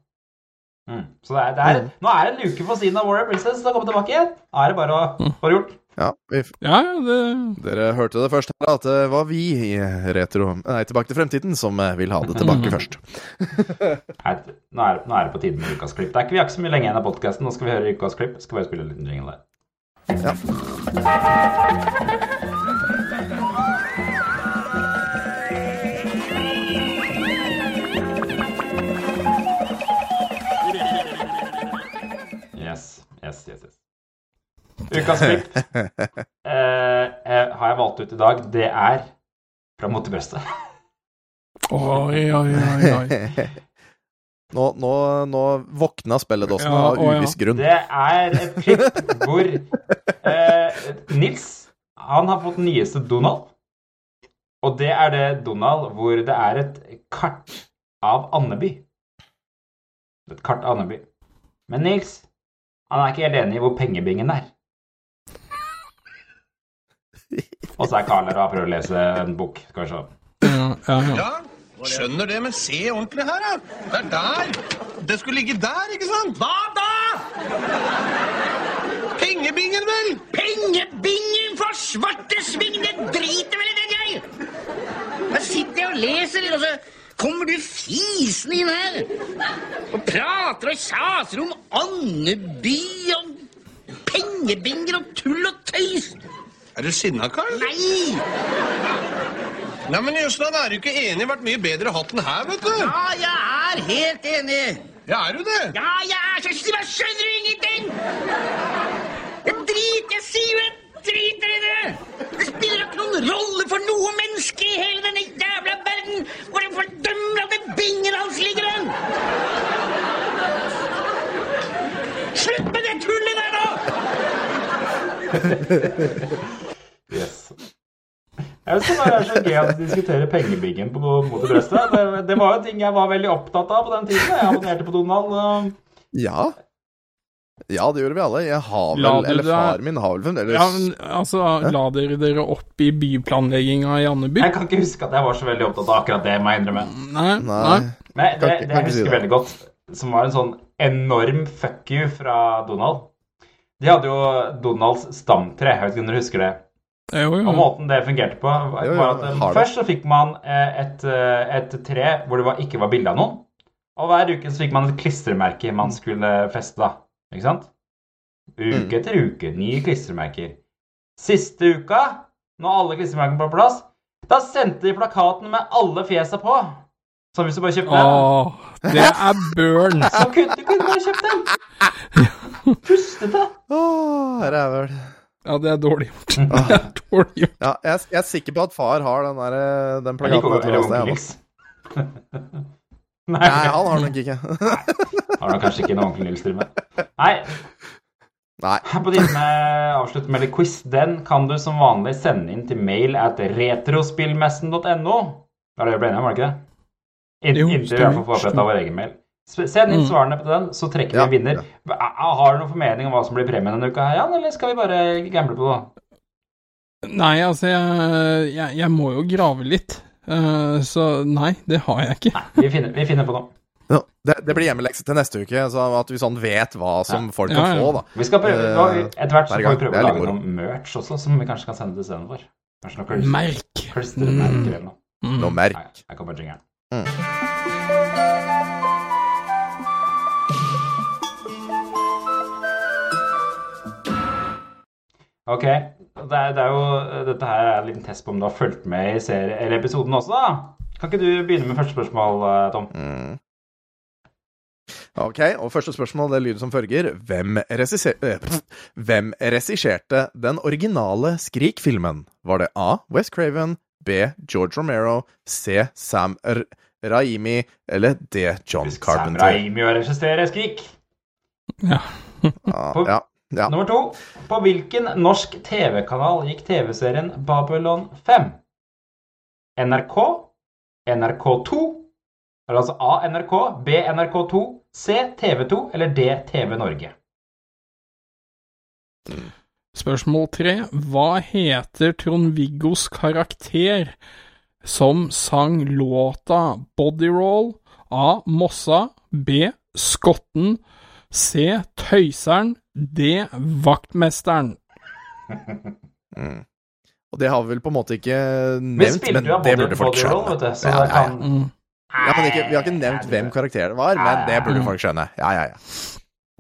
Mm. Så det er, det er, nå er det en uke for siden av Warrior Princess til å komme tilbake igjen. Da er det bare å få det gjort. Ja, vi, Ja, det Dere hørte det først her, at det var vi i Retro Nei, Tilbake til fremtiden som eh, vil ha det tilbake først. Nei, nå, er, nå er det på tide med ukas klipp. Det er ikke, vi har ikke så mye lenge igjen av podkasten. Nå skal vi høre ukas klipp. Skal bare spille en liten jingle der. Ja. Yes, yes, yes, yes. Ukas klipp eh, eh, har jeg valgt ut i dag. Det er fra Mot. Oi, oi, oi. oi. Nå, nå, nå våkna spilledåsen Ja, av uviss ja. grunn. Det er et klipp hvor eh, Nils han har fått nyeste Donald. Og det er det Donald hvor det er et kart av Andeby. Et kart av Andeby. Men Nils han er ikke helt enig i hvor pengebingen er. Og så er Karl her og prøvd å lese en bok. kanskje. Ja, ja, ja. Skjønner det, men se ordentlig her, da. Det er der. Det skulle ligge der, ikke sant? Hva da? Pengebingen, vel? Pengebingen for svarte sving, det driter vel i den, jeg! Da sitter jeg og leser, og så kommer du fisende inn her. Og prater og kjaser om Andeby og pengebinger og tull og tøys. Er du sinna, Karl? Nei! Nei, men Jøsland, er du ikke enig? Vært mye bedre hatt enn her, vet du. Ja, jeg er helt enig. Ja, er du det? Ja, jeg er så jeg skjønner du ingenting! Jeg drit, jeg sier jo jeg driter i det! Det spiller ikke noen rolle for noe menneske i hele denne jævla verden hvor den det bingen hans ligger hen! Slutt med det tullet der, da! Yes. Jeg synes det er så gøy å diskutere pengebingen på mot i brøstet. Det, det var jo ting jeg var veldig opptatt av på den tiden. Jeg abonnerte på Donald. Ja. Ja, det gjorde vi alle. Jeg har vel La Eller deg- faren min har vel fremdeles ja men, altså, la dere dere opp i byplanlegginga i Andeby? Jeg kan ikke huske at jeg var så veldig opptatt av akkurat det, må jeg innrømme. Nei, Nei. nei. Det, det jeg husker si det. veldig godt, som var en sånn enorm fuck you fra Donald De hadde jo Donalds stamtre, jeg vet ikke om dere husker det. Jo, jo. Og måten det fungerte på, var Jo, jo, at eh, først så fikk man eh, et, eh, et tre hvor det var, ikke var bilde av noen. Og hver uke så fikk man et klistremerke man skulle feste, da. Ikke sant? Uke Mm. etter uke, nye klistremerker. Siste uka, når alle klistremerkene var på plass, da sendte de plakaten med alle fjesa på. Så hvis du bare kjøpte den, Åh, det er burn. så kunne du kunne bare kjøpt den. Pustete. Åh, rævel. Ja, det er dårlig gjort. Det er dårlig gjort. Ja, jeg, jeg er sikker på at far har den, der, eh, den plakaten. etter onkel Nils. Nei, Nei, han har nok ikke. har nok kanskje ikke noen onkel Nils til med. Nei, Nei. Her på dine med med litt quiz. Den kan du som vanlig sende inn til mail at retrospillmessen.no. Det var det vi ble enige om, var det ikke det? In, Jo, inntil vi får oppretta vår egen mail. S- Send inn Mm. svarene på den, så trekker vi Ja, en vinner. Har du noen formening om hva som blir premien denne uka, her, Jan, eller skal vi bare gamble på det? Nei, altså, jeg, jeg, jeg må jo grave litt. Eh, så nei, det har jeg ikke. Vi finner, vi finner på noe. Ja, det, det blir hjemmelekse til neste uke, så at vi sånn vet hva som folk Ja, kan ja. få, da. Vi skal prøve, da, Eh, Etter hvert så får vi prøve å lage moro. noe merch også, som vi kanskje kan sende til istedenfor. Kanskje noe klistremerker eller noe. Mm. Noe merk. Nei, jingeren. Mm. Ok, det er, det er jo, dette her er en liten test på om du har fulgt med i serie, eller episoden også, da. Kan ikke du begynne med første spørsmål, eh, Tom? Mm. Ok, og første spørsmål det lyder som følger. Hvem, eh, hvem regisserte den originale Skrik-filmen? Var det A. Wes Craven, B. George Romero, C. Sam R Raimi eller D. John Carpenter? Sam Raimi å regissere Skrik. Ja, ja, ja. Nummer to. På hvilken norsk TV-kanal gikk TV-serien Babylon 5? NRK? NRK2? Eller altså A NRK, B NRK2, C TV2 eller D TV Norge? Spørsmål tre. Hva heter Trond-Viggos karakter som sang låta Bodyroll? A. Mossa. B. Skotten. C. Tøyseren. D. Vaktmesteren. Mm. Og det har vi vel på en måte ikke nevnt, men det burde folk skjønne. vet du, Ja, ja, ja. kan Mm. Ja, men ikke, Vi har ikke nevnt hvem karakteren var, men det burde folk skjønne. Ja, ja, ja.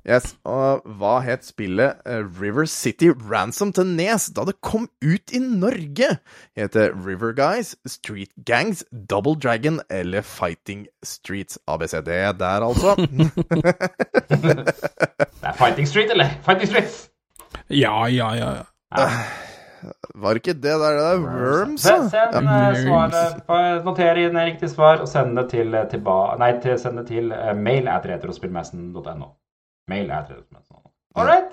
Yes, og Hva het spillet eh, River City Ransom til Nes da det kom ut i Norge? Het det River Guys, Street Gangs, Double Dragon eller Fighting Streets? ABCD der, altså. Det er Fighting Street, eller? Fighting Street! Ja, ja, ja. Var det ikke det der det er Worms? Send, da? send Ja. eh, svaret, noter inn riktig svar og send det til, eh, nei, til, send det til mail at retrospillmessen.no. Mail at retrospillmessen.no. All right.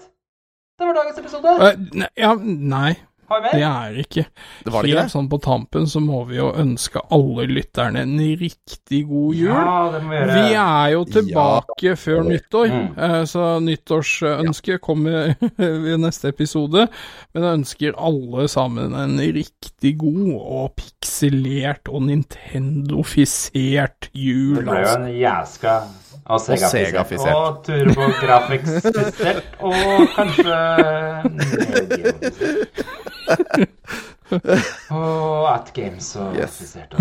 Det var dagens episode. Uh, ne- ja, nei. Har vi? Det er ikke. Det var ikke Helt det? sånn på tampen så må vi jo ønske alle lytterne en riktig god jul. Ja, det må vi gjøre. Vi er jo tilbake før nyttår, Mm. eh, så nyttårsønsket kommer ved neste episode. Men jeg ønsker alle sammen en riktig god og pikselert og Nintendofisert jul. Det ble jo Altså. en jæska og Sega-fisert. Sega-fisert. Og TurboGrafx-fisert. Og kanskje. Og At Games og Yes. Og.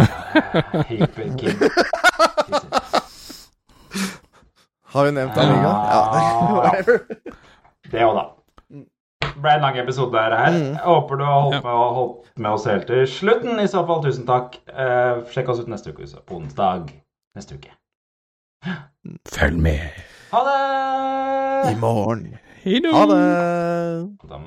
Har vi nevnt Amiga? Ja. Whatever. Det òg, da. Det ble en lang episode her. Jeg håper du har holdt med, holdt med oss helt til slutten. I så fall, tusen takk. Eh, sjekk oss ut neste uke, så på onsdag neste uke. Følg med. Ha det! I morgen. Ha det!